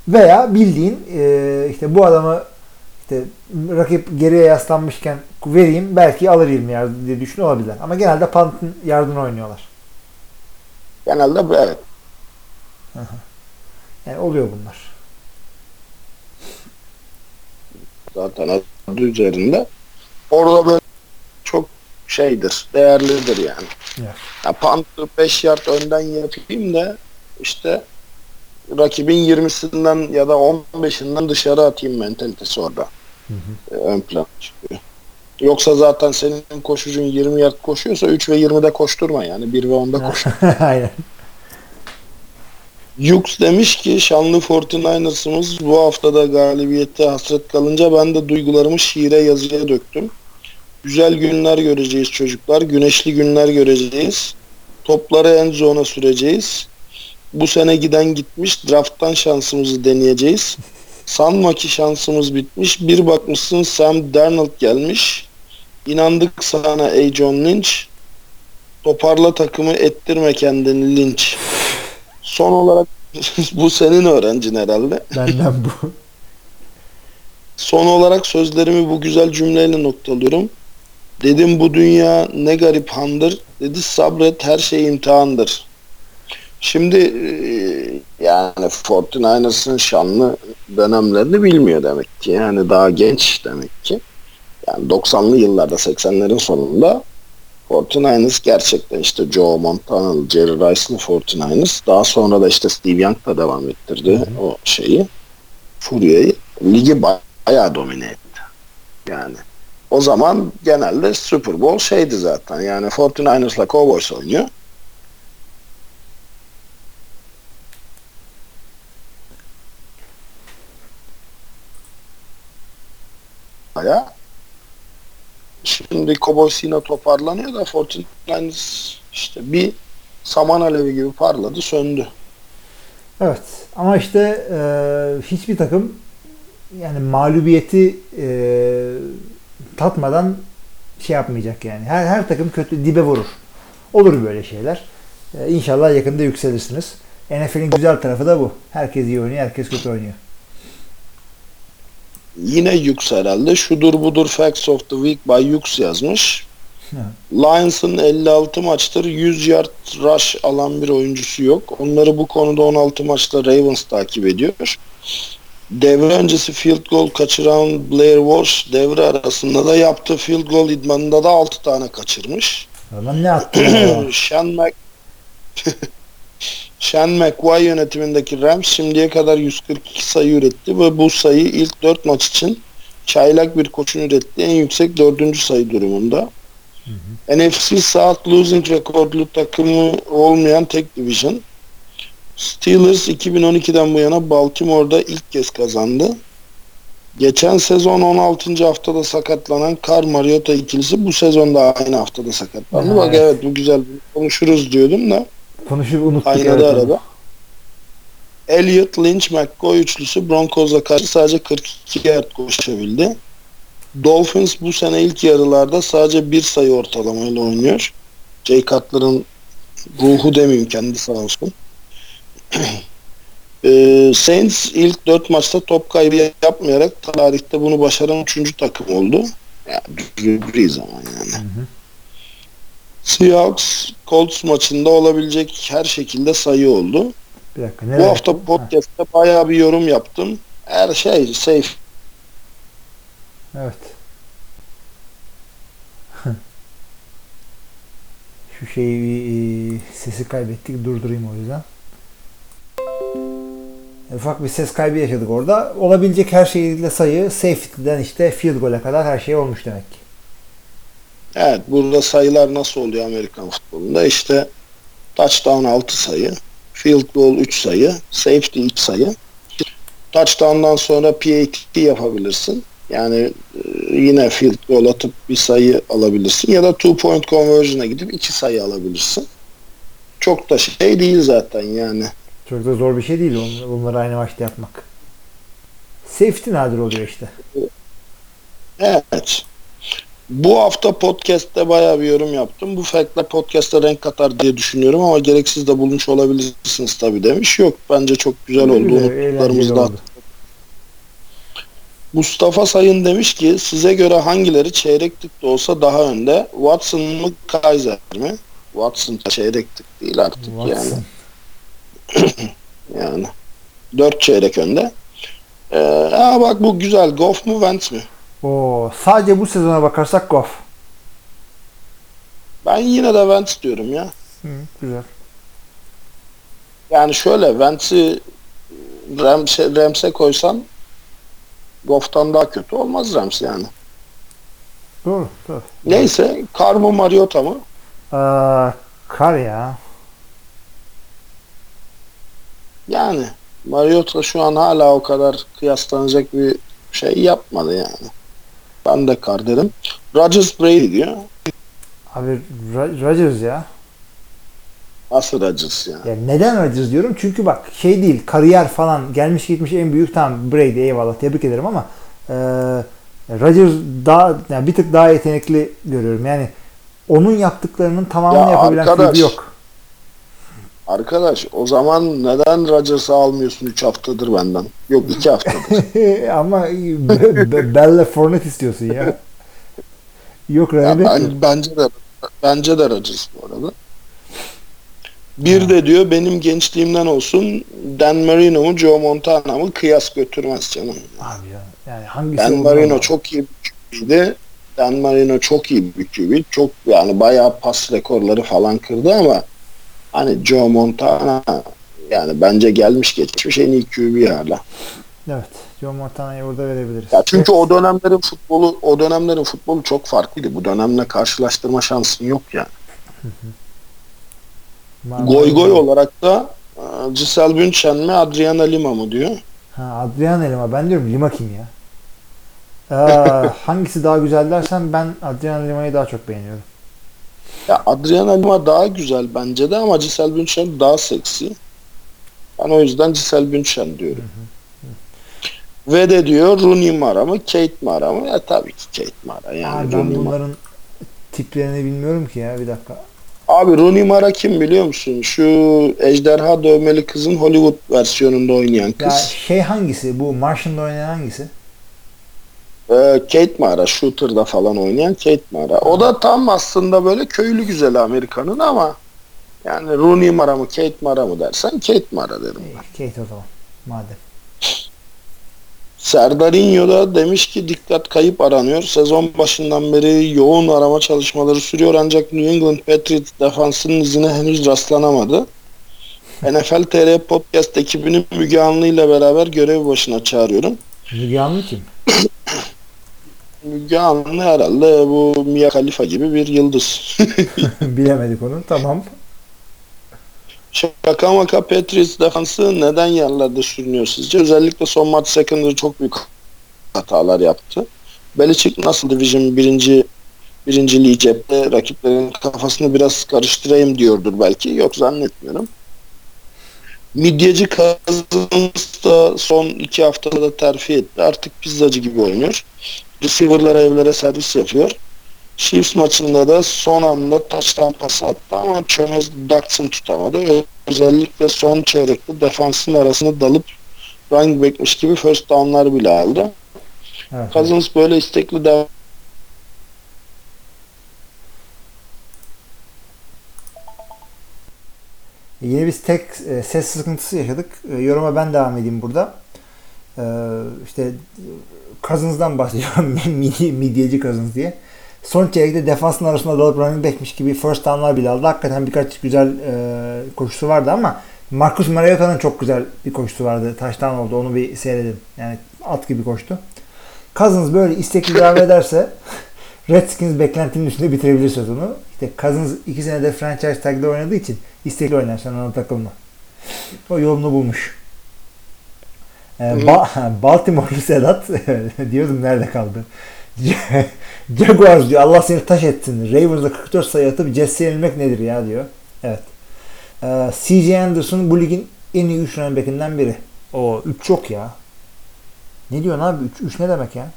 Veya bildiğin e, işte bu adamı işte rakip geriye yaslanmışken vereyim belki alır 20 yard diye düşünüyor olabilirler. Ama genelde pantın yardını oynuyorlar. Genelde bu evet. Yani oluyor bunlar. Zaten adı üzerinde. Orada böyle şeydir, değerlidir yani. Evet. Ya pantı 5 yard önden yapayım da işte rakibin 20'sinden ya da 15'inden dışarı atayım mentalitesi orada. Ee, Ön plan çıkıyor. Yoksa zaten senin koşucun 20 yard koşuyorsa 3 ve 20'de koşturma yani 1 ve 10'da koş. Aynen. Yux demiş ki şanlı 49ers'ımız bu haftada galibiyette hasret kalınca ben de duygularımı şiire yazıya döktüm. Güzel günler göreceğiz çocuklar. Güneşli günler göreceğiz. Topları en zona süreceğiz. Bu sene giden gitmiş. Draft'tan şansımızı deneyeceğiz. Sanma ki şansımız bitmiş. Bir bakmışsın Sam Darnold gelmiş. İnandık sana ey John Lynch. Toparla takımı ettirme kendini linç. Son olarak bu senin öğrencin herhalde. Benden bu. Son olarak sözlerimi bu güzel cümleyle noktalıyorum. Dedim bu dünya ne garip handır. Dedi sabret her şey imtihandır. Şimdi e, yani 49ers'ın şanlı dönemlerini bilmiyor demek ki. Yani daha genç demek ki. Yani 90'lı yıllarda 80'lerin sonunda 49ers gerçekten işte Joe Montana, Jerry Rice'lı 49ers. Daha sonra da işte Steve Young da devam ettirdi o şeyi. Furya'yı. Ligi bayağı domine etti. Yani o zaman genelde Super Bowl şeydi zaten. Yani 49ers'la Cowboys oynuyor. Bayağı. Şimdi Cowboys yine toparlanıyor da 49ers işte bir saman alevi gibi parladı söndü. Evet. Ama işte e, hiçbir takım yani mağlubiyeti e, tatmadan şey yapmayacak yani. Her her takım kötü dibe vurur. Olur böyle şeyler. E, inşallah yakında yükselirsiniz. NFL'in güzel tarafı da bu. Herkes iyi oynuyor, herkes kötü oynuyor. Yine Yux herhalde. Şudur budur Facts of the Week by Yux yazmış. Lions'ın 56 maçtır 100 yard rush alan bir oyuncusu yok. Onları bu konuda 16 maçta Ravens takip ediyor. Devre öncesi field goal kaçıran Blair Walsh devre arasında da yaptığı field goal idmanında da 6 tane kaçırmış. Adam ne attı? Sean Mac Sean McVay yönetimindeki Rams şimdiye kadar 142 sayı üretti ve bu sayı ilk 4 maç için çaylak bir koçun ürettiği en yüksek 4. sayı durumunda. NFC South losing rekorlu takımı olmayan tek division. Steelers 2012'den bu yana Baltimore'da ilk kez kazandı. Geçen sezon 16. haftada sakatlanan Kar Mariota ikilisi bu sezonda aynı haftada sakatlandı. Bak evet. bu güzel konuşuruz diyordum da. Konuşup unuttuk. Aynadı evet. arada. Elliot Lynch McCoy üçlüsü Broncos'a karşı sadece 42 yard koşabildi. Dolphins bu sene ilk yarılarda sadece bir sayı ortalamayla oynuyor. Jay Cutler'ın ruhu demeyeyim kendi sağ olsun. Ee, Saints ilk dört maçta top kaybı yapmayarak tarihte bunu başaran üçüncü takım oldu. Ya Brees ama yani. hı. Seahawks Colts maçında olabilecek her şekilde sayı oldu. Bir dakika. Bu hafta baktın? podcast'te bayağı bir yorum yaptım. Her şey safe. Ha, Evet. Şu şeyi bir, e, sesi kaybettik. Durdurayım o yüzden. Ufak bir ses kaybı yaşadık orada. Olabilecek her şeyle sayı safety'den işte field goal'e kadar her şey olmuş demek ki. Evet burada sayılar nasıl oluyor Amerikan futbolunda? İşte touchdown 6 sayı, field goal 3 sayı, safety 2 sayı. Touchdown'dan sonra PAT yapabilirsin. Yani e, yine field goal atıp bir sayı alabilirsin ya da two point conversion'a gidip 2 sayı alabilirsin. Çok da şey değil zaten yani. Çok da zor bir şey değil bunları aynı maçta yapmak. Safety nadir oluyor işte. Evet. Bu hafta podcast'te bayağı bir yorum yaptım. Bu fact'le podcast'e renk katar diye düşünüyorum ama gereksiz de bulmuş olabilirsiniz tabii demiş. Yok bence çok güzel oldu. Unuttuklarımız da. Mustafa Sayın demiş ki size göre hangileri çeyreklik de olsa daha önde? Watson mı Kaiser mi? Watson çeyreklik değil artık. Watson. Yani. Dört çeyrek önde. Ee, aa bak bu güzel. Goff mu Wentz mi? Oo, sadece bu sezona bakarsak Goff. Ben yine de Wentz diyorum ya. Hı, güzel. Yani şöyle Wentz'i Rams'e, Rams'e koysan Goff'tan daha kötü olmaz Rams yani. Doğru. doğru. Neyse Carr mı Mariota mı? Aa, kar ya. Yani Mariota şu an hala o kadar kıyaslanacak bir şey yapmadı yani. Ben de Carr derim. Rodgers Brady diyor. Abi Ro- Rodgers ya. Nasıl Rodgers yani? Ya neden Rodgers diyorum? Çünkü bak şey değil kariyer falan gelmiş gitmiş en büyük tamam Brady eyvallah tebrik ederim ama e, Rodgers daha yani bir tık daha yetenekli görüyorum. Yani onun yaptıklarının tamamını Ya yapabilen arkadaş, yok. Arkadaş o zaman neden Rodgers'ı almıyorsun 3 haftadır benden? Yok 2 haftadır. ama Be- Be- Bella istiyorsun ya. Yok Ya Rodgers. ben, bence de bence de Rodgers bu arada. Bir de diyor benim gençliğimden olsun Dan Marino mu Joe Montana mı kıyas götürmez canım. Abi ya. Yani hangisi Dan Marino anlamadım. çok iyi bir QB'ydi. Dan Marino çok iyi bir QB. Çok yani bayağı pas rekorları falan kırdı ama hani Joe Montana yani bence gelmiş geçmiş en iyi QB hala. Evet. Joe Montana'yı orada verebiliriz. Ya çünkü o dönemlerin futbolu o dönemlerin futbolu çok farklıydı. Bu dönemle karşılaştırma şansın yok yani. Goy goy olarak da e, Giselle Bündchen mi Adriana Lima mı diyor. Ha, Adrian Lima. Ben diyorum Lima kim ya? Ee, hangisi daha güzel dersen ben Adrian Lima'yı daha çok beğeniyorum. Ya Adriana Lima daha güzel bence de ama Giselle Bündchen daha seksi. Ben o yüzden Giselle Bündchen diyorum. Ve de diyor Rooney Mara mı Kate Mara mı? Ya tabii ki Kate Mara yani. Abi ben Rooney Mara. bunların tiplerini bilmiyorum ki ya bir dakika. Abi Rooney Mara kim biliyor musun? Şu ejderha dövmeli kızın Hollywood versiyonunda oynayan Ya kız. şey hangisi? Bu Martian'da oynayan hangisi? Ee, Kate Mara, Shooter'da falan oynayan Kate Mara. O da tam aslında böyle köylü güzeli Amerikan'ın ama yani Rooney Mara mı Kate Mara mı dersen Kate Mara derim. İyi, Kate o zaman. Madem. Serdarinho da demiş ki dikkat kayıp aranıyor. Sezon başından beri yoğun arama çalışmaları sürüyor ancak New England Patriots defansının izine henüz rastlanamadı. NFL TR Podcast ekibini Müge Anlı ile beraber görev başına çağırıyorum. Müge Anlı kim? Müge Anlı herhalde bu Mia Khalifa gibi bir yıldız. Bilemedik onu. Tamam. Şaka maka Patriots defansı neden yerlerde sürünüyor sizce? Özellikle son maç secondary çok büyük hatalar yaptı. Belichick nasıl Division birinci birinciliği cepte rakiplerin kafasını biraz karıştırayım diyordur belki. Yok zannetmiyorum. Midyeci Cousins da son iki haftada da terfi etti. Artık pizzacı gibi oynuyor. Receiver'lara evlere servis yapıyor. Chiefs maçında da son anda taştan pas attı ama çömez Dotson tutamadı. Özellikle son çeyrekte defansın arasında dalıp running back'miş gibi first down'lar bile aldı. Evet. Cousins böyle istekli devam Yine biz tek e, ses sıkıntısı yaşadık. E, yoruma ben devam edeyim burada. E, işte e, Cousins'dan bahsediyorum. Midyeci Cousins diye. Son çeyrekte defansın arasında dalıp running back'miş gibi first down'lar bile aldı. Hakikaten birkaç güzel e, koşusu vardı ama Marcus Mariota'nın çok güzel bir koşusu vardı. Touchdown oldu. Onu bir seyredin. Yani at gibi koştu. Cousins böyle istekli devam ederse Redskins beklentinin üstünde bitirebilir sezonu. İşte Cousins iki senede franchise tag'de oynadığı için istekli oynar. Sen ona takılma. O yolunu bulmuş. Ee, ba- Baltimore'lu Sedat diyordum nerede kaldı? Jaguars diyor Allah seni taş etsin. Ravens'a 44 sayı atıp Jets'e yenilmek nedir ya diyor. Evet. Ee, CJ Anderson bu ligin en iyi 3 running back'inden biri. O 3 çok ya. Ne diyorsun abi? 3 ne demek ya?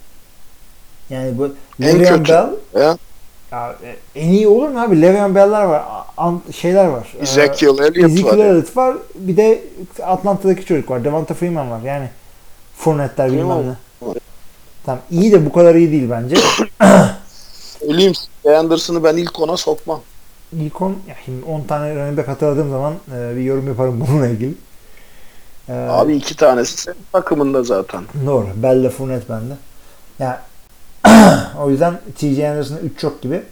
Yani bu En Le'Veon kötü. Bell ya. Ya, e, en iyi olur mu abi? Le'Veon Bell'ler var. An- şeyler var. Ee, Ezekiel Elliott Ezekiel var. Elliott var. Bir de Atlanta'daki çocuk var. Devonta Freeman var. Yani Fournette'ler bilmem ne. Tamam. iyi de bu kadar iyi değil bence. Söyleyeyim Anderson'ı ben ilk ona sokmam. İlk 10, ya şimdi 10 tane running back hatırladığım zaman e, bir yorum yaparım bununla ilgili. Ee, Abi iki tanesi senin takımında zaten. Doğru. Bell'le Fournette bende. Ya o yüzden T.J. Anderson'a 3 çok gibi.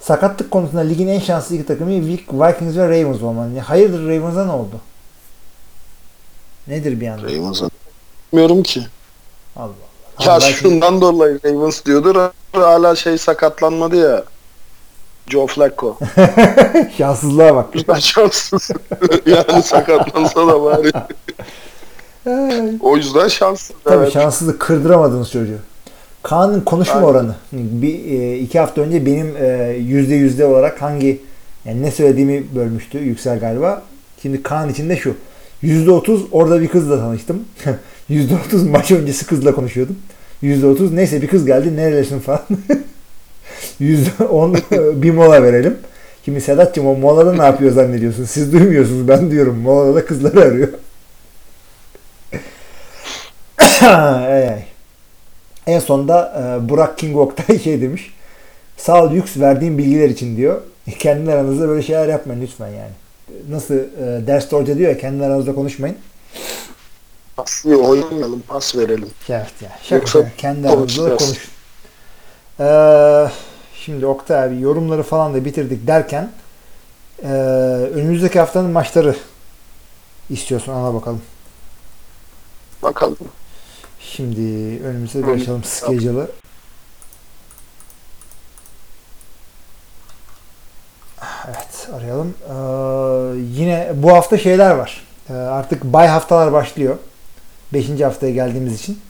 Sakatlık konusunda ligin en şanslı iki takımı Vikings ve Ravens olmalı. Hayırdır Ravens'a ne oldu? Nedir bir anda? Ravens'a. Bilmiyorum ki. Allah Allah. Ya Abi belki- şundan dolayı Ravens diyordur. Hala şey sakatlanmadı ya. Joe Flacco. Şanssızlığa bak. Güzel şanssız. yani sakatlansa da bari. O yüzden şanssız. Tabii evet. şanssızlık kırdıramadınız çocuğu. Kaan'ın konuşma Aynen. oranı. Bir, e, iki hafta önce benim e, yüzde yüzde olarak hangi yani ne söylediğimi bölmüştü Yüksel galiba. Şimdi Kaan içinde şu. Yüzde otuz orada bir kızla tanıştım. Yüzde otuz maç öncesi kızla konuşuyordum. Yüzde otuz neyse bir kız geldi nerelisin falan. Yüzde on bir mola verelim. Şimdi Sedat'cığım o molada ne yapıyor zannediyorsun? Siz duymuyorsunuz ben diyorum. Molada da kızları arıyor. ay ay. En sonunda e, Burak King Oktay şey demiş. Sağ ol Yüks verdiğin bilgiler için diyor. Kendi aranızda böyle şeyler yapmayın lütfen yani. Nasıl e, derste hoca diyor ya kendi aranızda konuşmayın. Paslı oynayalım, pas verelim. Evet ya. Şaka Yoksa. Kendi aranızda konuşun. Ee, şimdi Oktay abi yorumları falan da bitirdik derken e, önümüzdeki haftanın maçları istiyorsun ana bakalım. Bakalım. Şimdi önümüzde bir açalım schedule'ı. Evet arayalım. Ee, yine bu hafta şeyler var. Ee, artık bay haftalar başlıyor. 5. haftaya geldiğimiz için.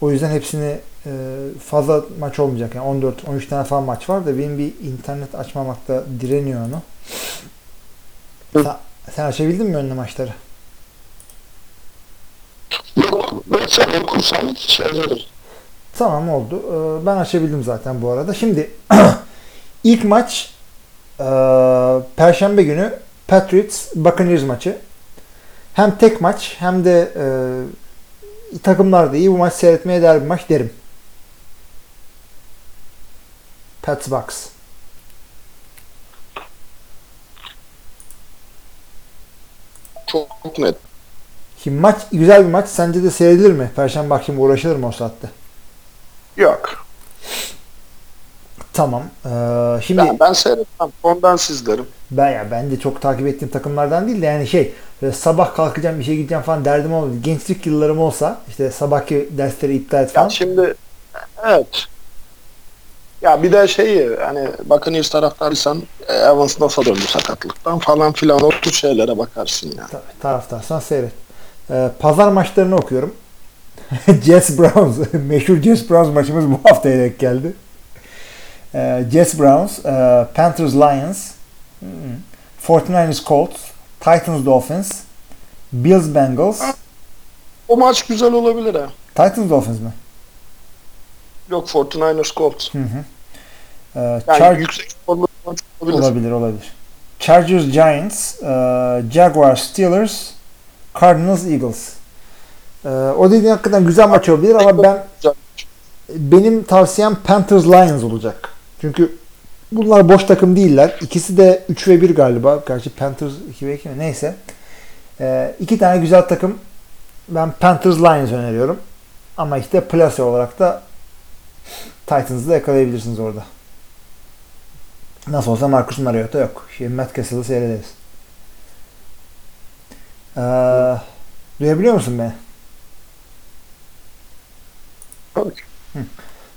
O yüzden hepsini e, fazla maç olmayacak. Yani 14 13 tane falan maç var da benim bir internet açmamakta direniyor onu. Sen, sen açabildin mi önüne maçları? Sen okursan çeviririm. Tamam oldu. Ee, Ben açabildim zaten bu arada. Şimdi ilk maç e, Perşembe günü Patriots Buccaneers maçı. Hem tek maç hem de e, takımlar da iyi. Bu maç seyretmeye değer bir maç derim. Pats Bucks. Çok net. Şimdi maç güzel bir maç. Sence de seyredilir mi? Perşembe akşamı uğraşılır mı o saatte? Yok. Tamam. Ee, şimdi Ben, ben seyretmem. Ondan sizlerim. Ben ya ben de çok takip ettiğim takımlardan değil de yani şey böyle sabah kalkacağım bir şey gideceğim falan derdim olmadı. Gençlik yıllarım olsa işte sabahki dersleri iptal et falan. Ya şimdi evet. Ya bir de şeyi hani Buccaneers taraftarıysan e, Evans nasıl döndü sakatlıktan falan filan o tür şeylere bakarsın yani. Tabii, taraftarsan seyret. Ee, pazar maçlarını okuyorum. Jets Browns. Meşhur Jets Browns maçımız bu haftaya denk geldi. Ee, Jets Browns, e, Panthers Lions, hmm, 49ers Colts, Titans Dolphins, Bills Bengals, O maç güzel olabilir ha. Titans Dolphins mi? Yok 49ers Colts. Hı hı. Ee, Yani Char- yüksek olabilir. olabilir olabilir. Chargers Giants, e, Jaguars Steelers, Cardinals Eagles. E, o dediğin hakikaten güzel maç olabilir ama ben benim tavsiyem Panthers Lions olacak. Çünkü bunlar boş takım değiller. İkisi de 3 ve 1 galiba. Gerçi Panthers 2 ve 2 mi? Neyse. E, iki tane güzel takım. Ben Panthers Lions öneriyorum. Ama işte plase olarak da Titans'ı da yakalayabilirsiniz orada. Nasıl olsa Marcus Mariota yok. Şimdi Matt Castle'ı seyrederiz. Ee, duyabiliyor musun beni?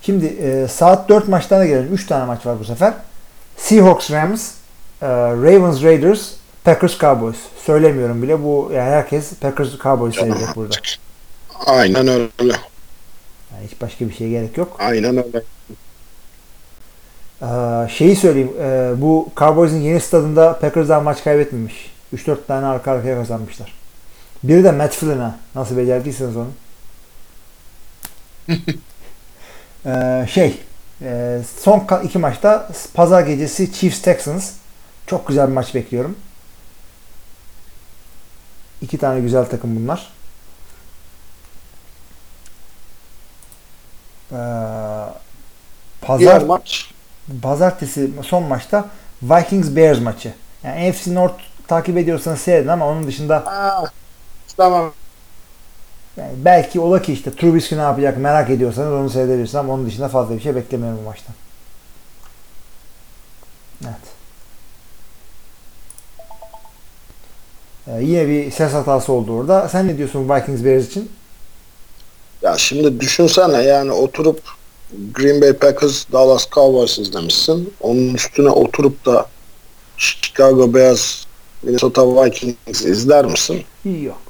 Şimdi e, saat 4 maçlarına gelelim. 3 tane maç var bu sefer. Seahawks Rams, e, Ravens Raiders, Packers Cowboys. Söylemiyorum bile. Bu yani herkes Packers Cowboys seyredecek burada. Aynen öyle. Yani hiç başka bir şeye gerek yok. Aynen öyle. Ee, şeyi söyleyeyim. e, bu Cowboys'un yeni stadında Packers'dan maç kaybetmemiş. 3-4 tane arka arkaya kazanmışlar. Biri de Matt Flynn'a. Nasıl becerdiyseniz onu. Ee, şey e, son iki maçta pazar gecesi Chiefs Texans. Çok güzel bir maç bekliyorum. İki tane güzel takım bunlar. Ee, pazar Diğer maç. pazartesi son maçta Vikings Bears maçı. Yani NFC North takip ediyorsanız seyredin ama onun dışında Aa, tamam. yani belki ola ki işte Trubisky ne yapacak merak ediyorsanız onu seyredebilirsiniz ama onun dışında fazla bir şey beklemiyorum bu maçtan. Evet. Ee, yine bir ses hatası oldu orada. Sen ne diyorsun Vikings Bears için? Ya şimdi düşünsene yani oturup Green Bay Packers Dallas Cowboys izlemişsin. Onun üstüne oturup da Chicago Bears Minnesota Vikings izler misin? Yok.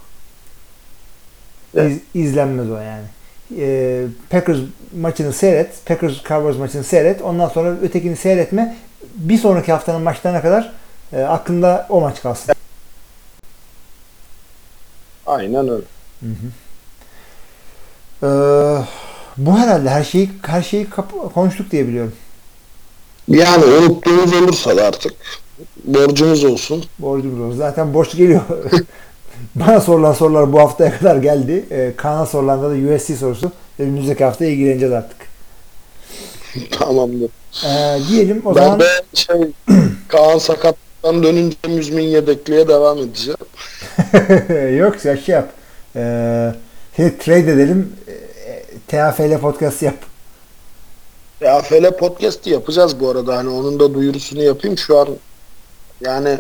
Evet. İz, izlenmez o yani. Ee, Packers maçını seyret. Packers Cowboys maçını seyret. Ondan sonra ötekini seyretme. Bir sonraki haftanın maçlarına kadar e, aklında o maç kalsın. Aynen öyle. Ee, bu herhalde her şeyi her şeyi konuştuk diye biliyorum. Yani unuttuğumuz olursa da artık borcumuz olsun. Borcumuz olsun. Zaten borç geliyor. Bana sorulan sorular bu haftaya kadar geldi. Ee, Kaan'a sorulan da USC sorusu. Önümüzdeki hafta ilgileneceğiz artık. Tamamdır. Ee, diyelim o ben zaman de şey Kaan sakatlıktan dönünce müzmin yedekliğe devam edeceğim. Yok ya şey yap. Ee, seni trade edelim. Ee, TAFL podcast yap. Ya Fele podcast'i yapacağız bu arada. Hani onun da duyurusunu yapayım. Şu an yani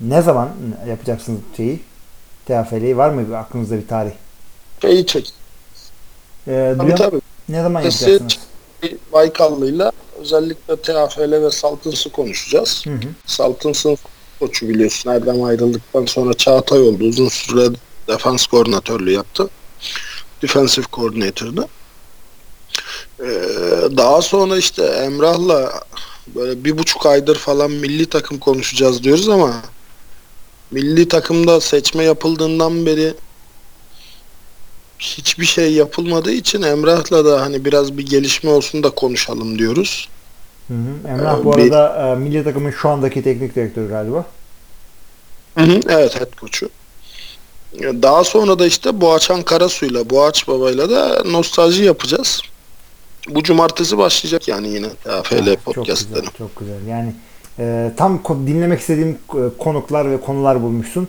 Ne zaman yapacaksınız şeyi? TAFL'yi var mı bir aklınızda bir tarih? şeyi çek. Ee, Tabii tabii. Ne zaman Sesi- yapacaksınız? Baykallı'yla özellikle TAFL ve Saltins'ı konuşacağız. Hı hı. Saltins'ın koçu biliyorsun. Erdem ayrıldıktan sonra Çağatay oldu. Uzun süre defans koordinatörlüğü yaptı. Defensive coordinator'dı. Ee, daha sonra işte Emrah'la böyle bir buçuk aydır falan milli takım konuşacağız diyoruz ama milli takımda seçme yapıldığından beri hiçbir şey yapılmadığı için Emrah'la da hani biraz bir gelişme olsun da konuşalım diyoruz. Hı hı. Emrah Ee, bu bir- arada e, milli takımın şu andaki teknik direktörü galiba. Evet head koçu. Daha sonra da işte Boğaçan Karasu'yla, Boğaç Baba'yla da nostalji yapacağız. Bu cumartesi başlayacak yani yine TFL Ha, çok podcastları. güzel, çok güzel. Yani e, tam dinlemek istediğim e, konuklar ve konular bulmuşsun.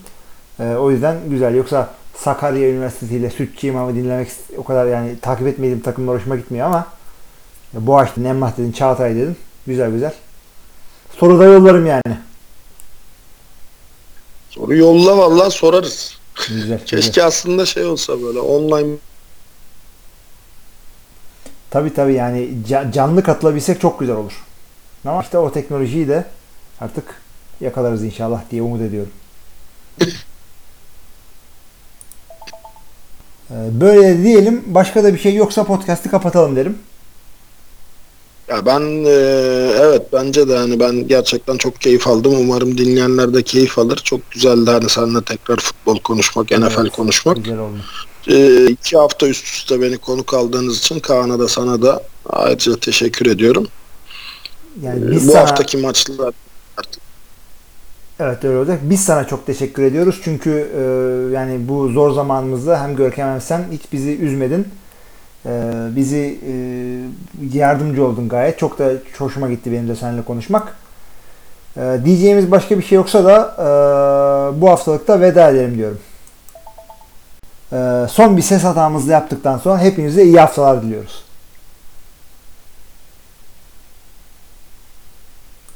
E, o yüzden güzel. Yoksa Sakarya Üniversitesi ile Sütçü İmam'ı dinlemek o kadar yani takip etmediğim takımlar hoşuma gitmiyor ama e, Boğaç dedin, Emmah dedin, Çağatay dedin. Güzel güzel. Soru da yollarım yani. Soru yolla vallahi sorarız. Güzel. güzel. Keşke aslında şey olsa böyle online Tabii tabii yani ca- canlı katılabilsek çok güzel olur. Ama işte o teknolojiyi de artık yakalarız inşallah diye umut ediyorum. Ee, Böyle diyelim. Başka da bir şey yoksa podcast'i kapatalım derim. ya ben e, evet bence de hani ben gerçekten çok keyif aldım. Umarım dinleyenler de keyif alır. Çok güzeldi hani seninle tekrar futbol konuşmak, NFL Evet, konuşmak. Güzel oldu. E, iki hafta üst üste beni konuk aldığınız için Kaan'a da sana da ayrıca teşekkür ediyorum. Yani E, biz bu sana, haftaki maçlar evet öyle olacak. Biz sana çok teşekkür ediyoruz. Çünkü e, yani bu zor zamanımızda hem Görkem hem sen hiç bizi üzmedin. E, bizi e, yardımcı oldun gayet. Çok da hoşuma gitti benim de seninle konuşmak. E, diyeceğimiz başka bir şey yoksa da e, bu haftalıkta veda edelim diyorum. E, son bir ses hatamızı yaptıktan sonra hepinize iyi haftalar diliyoruz.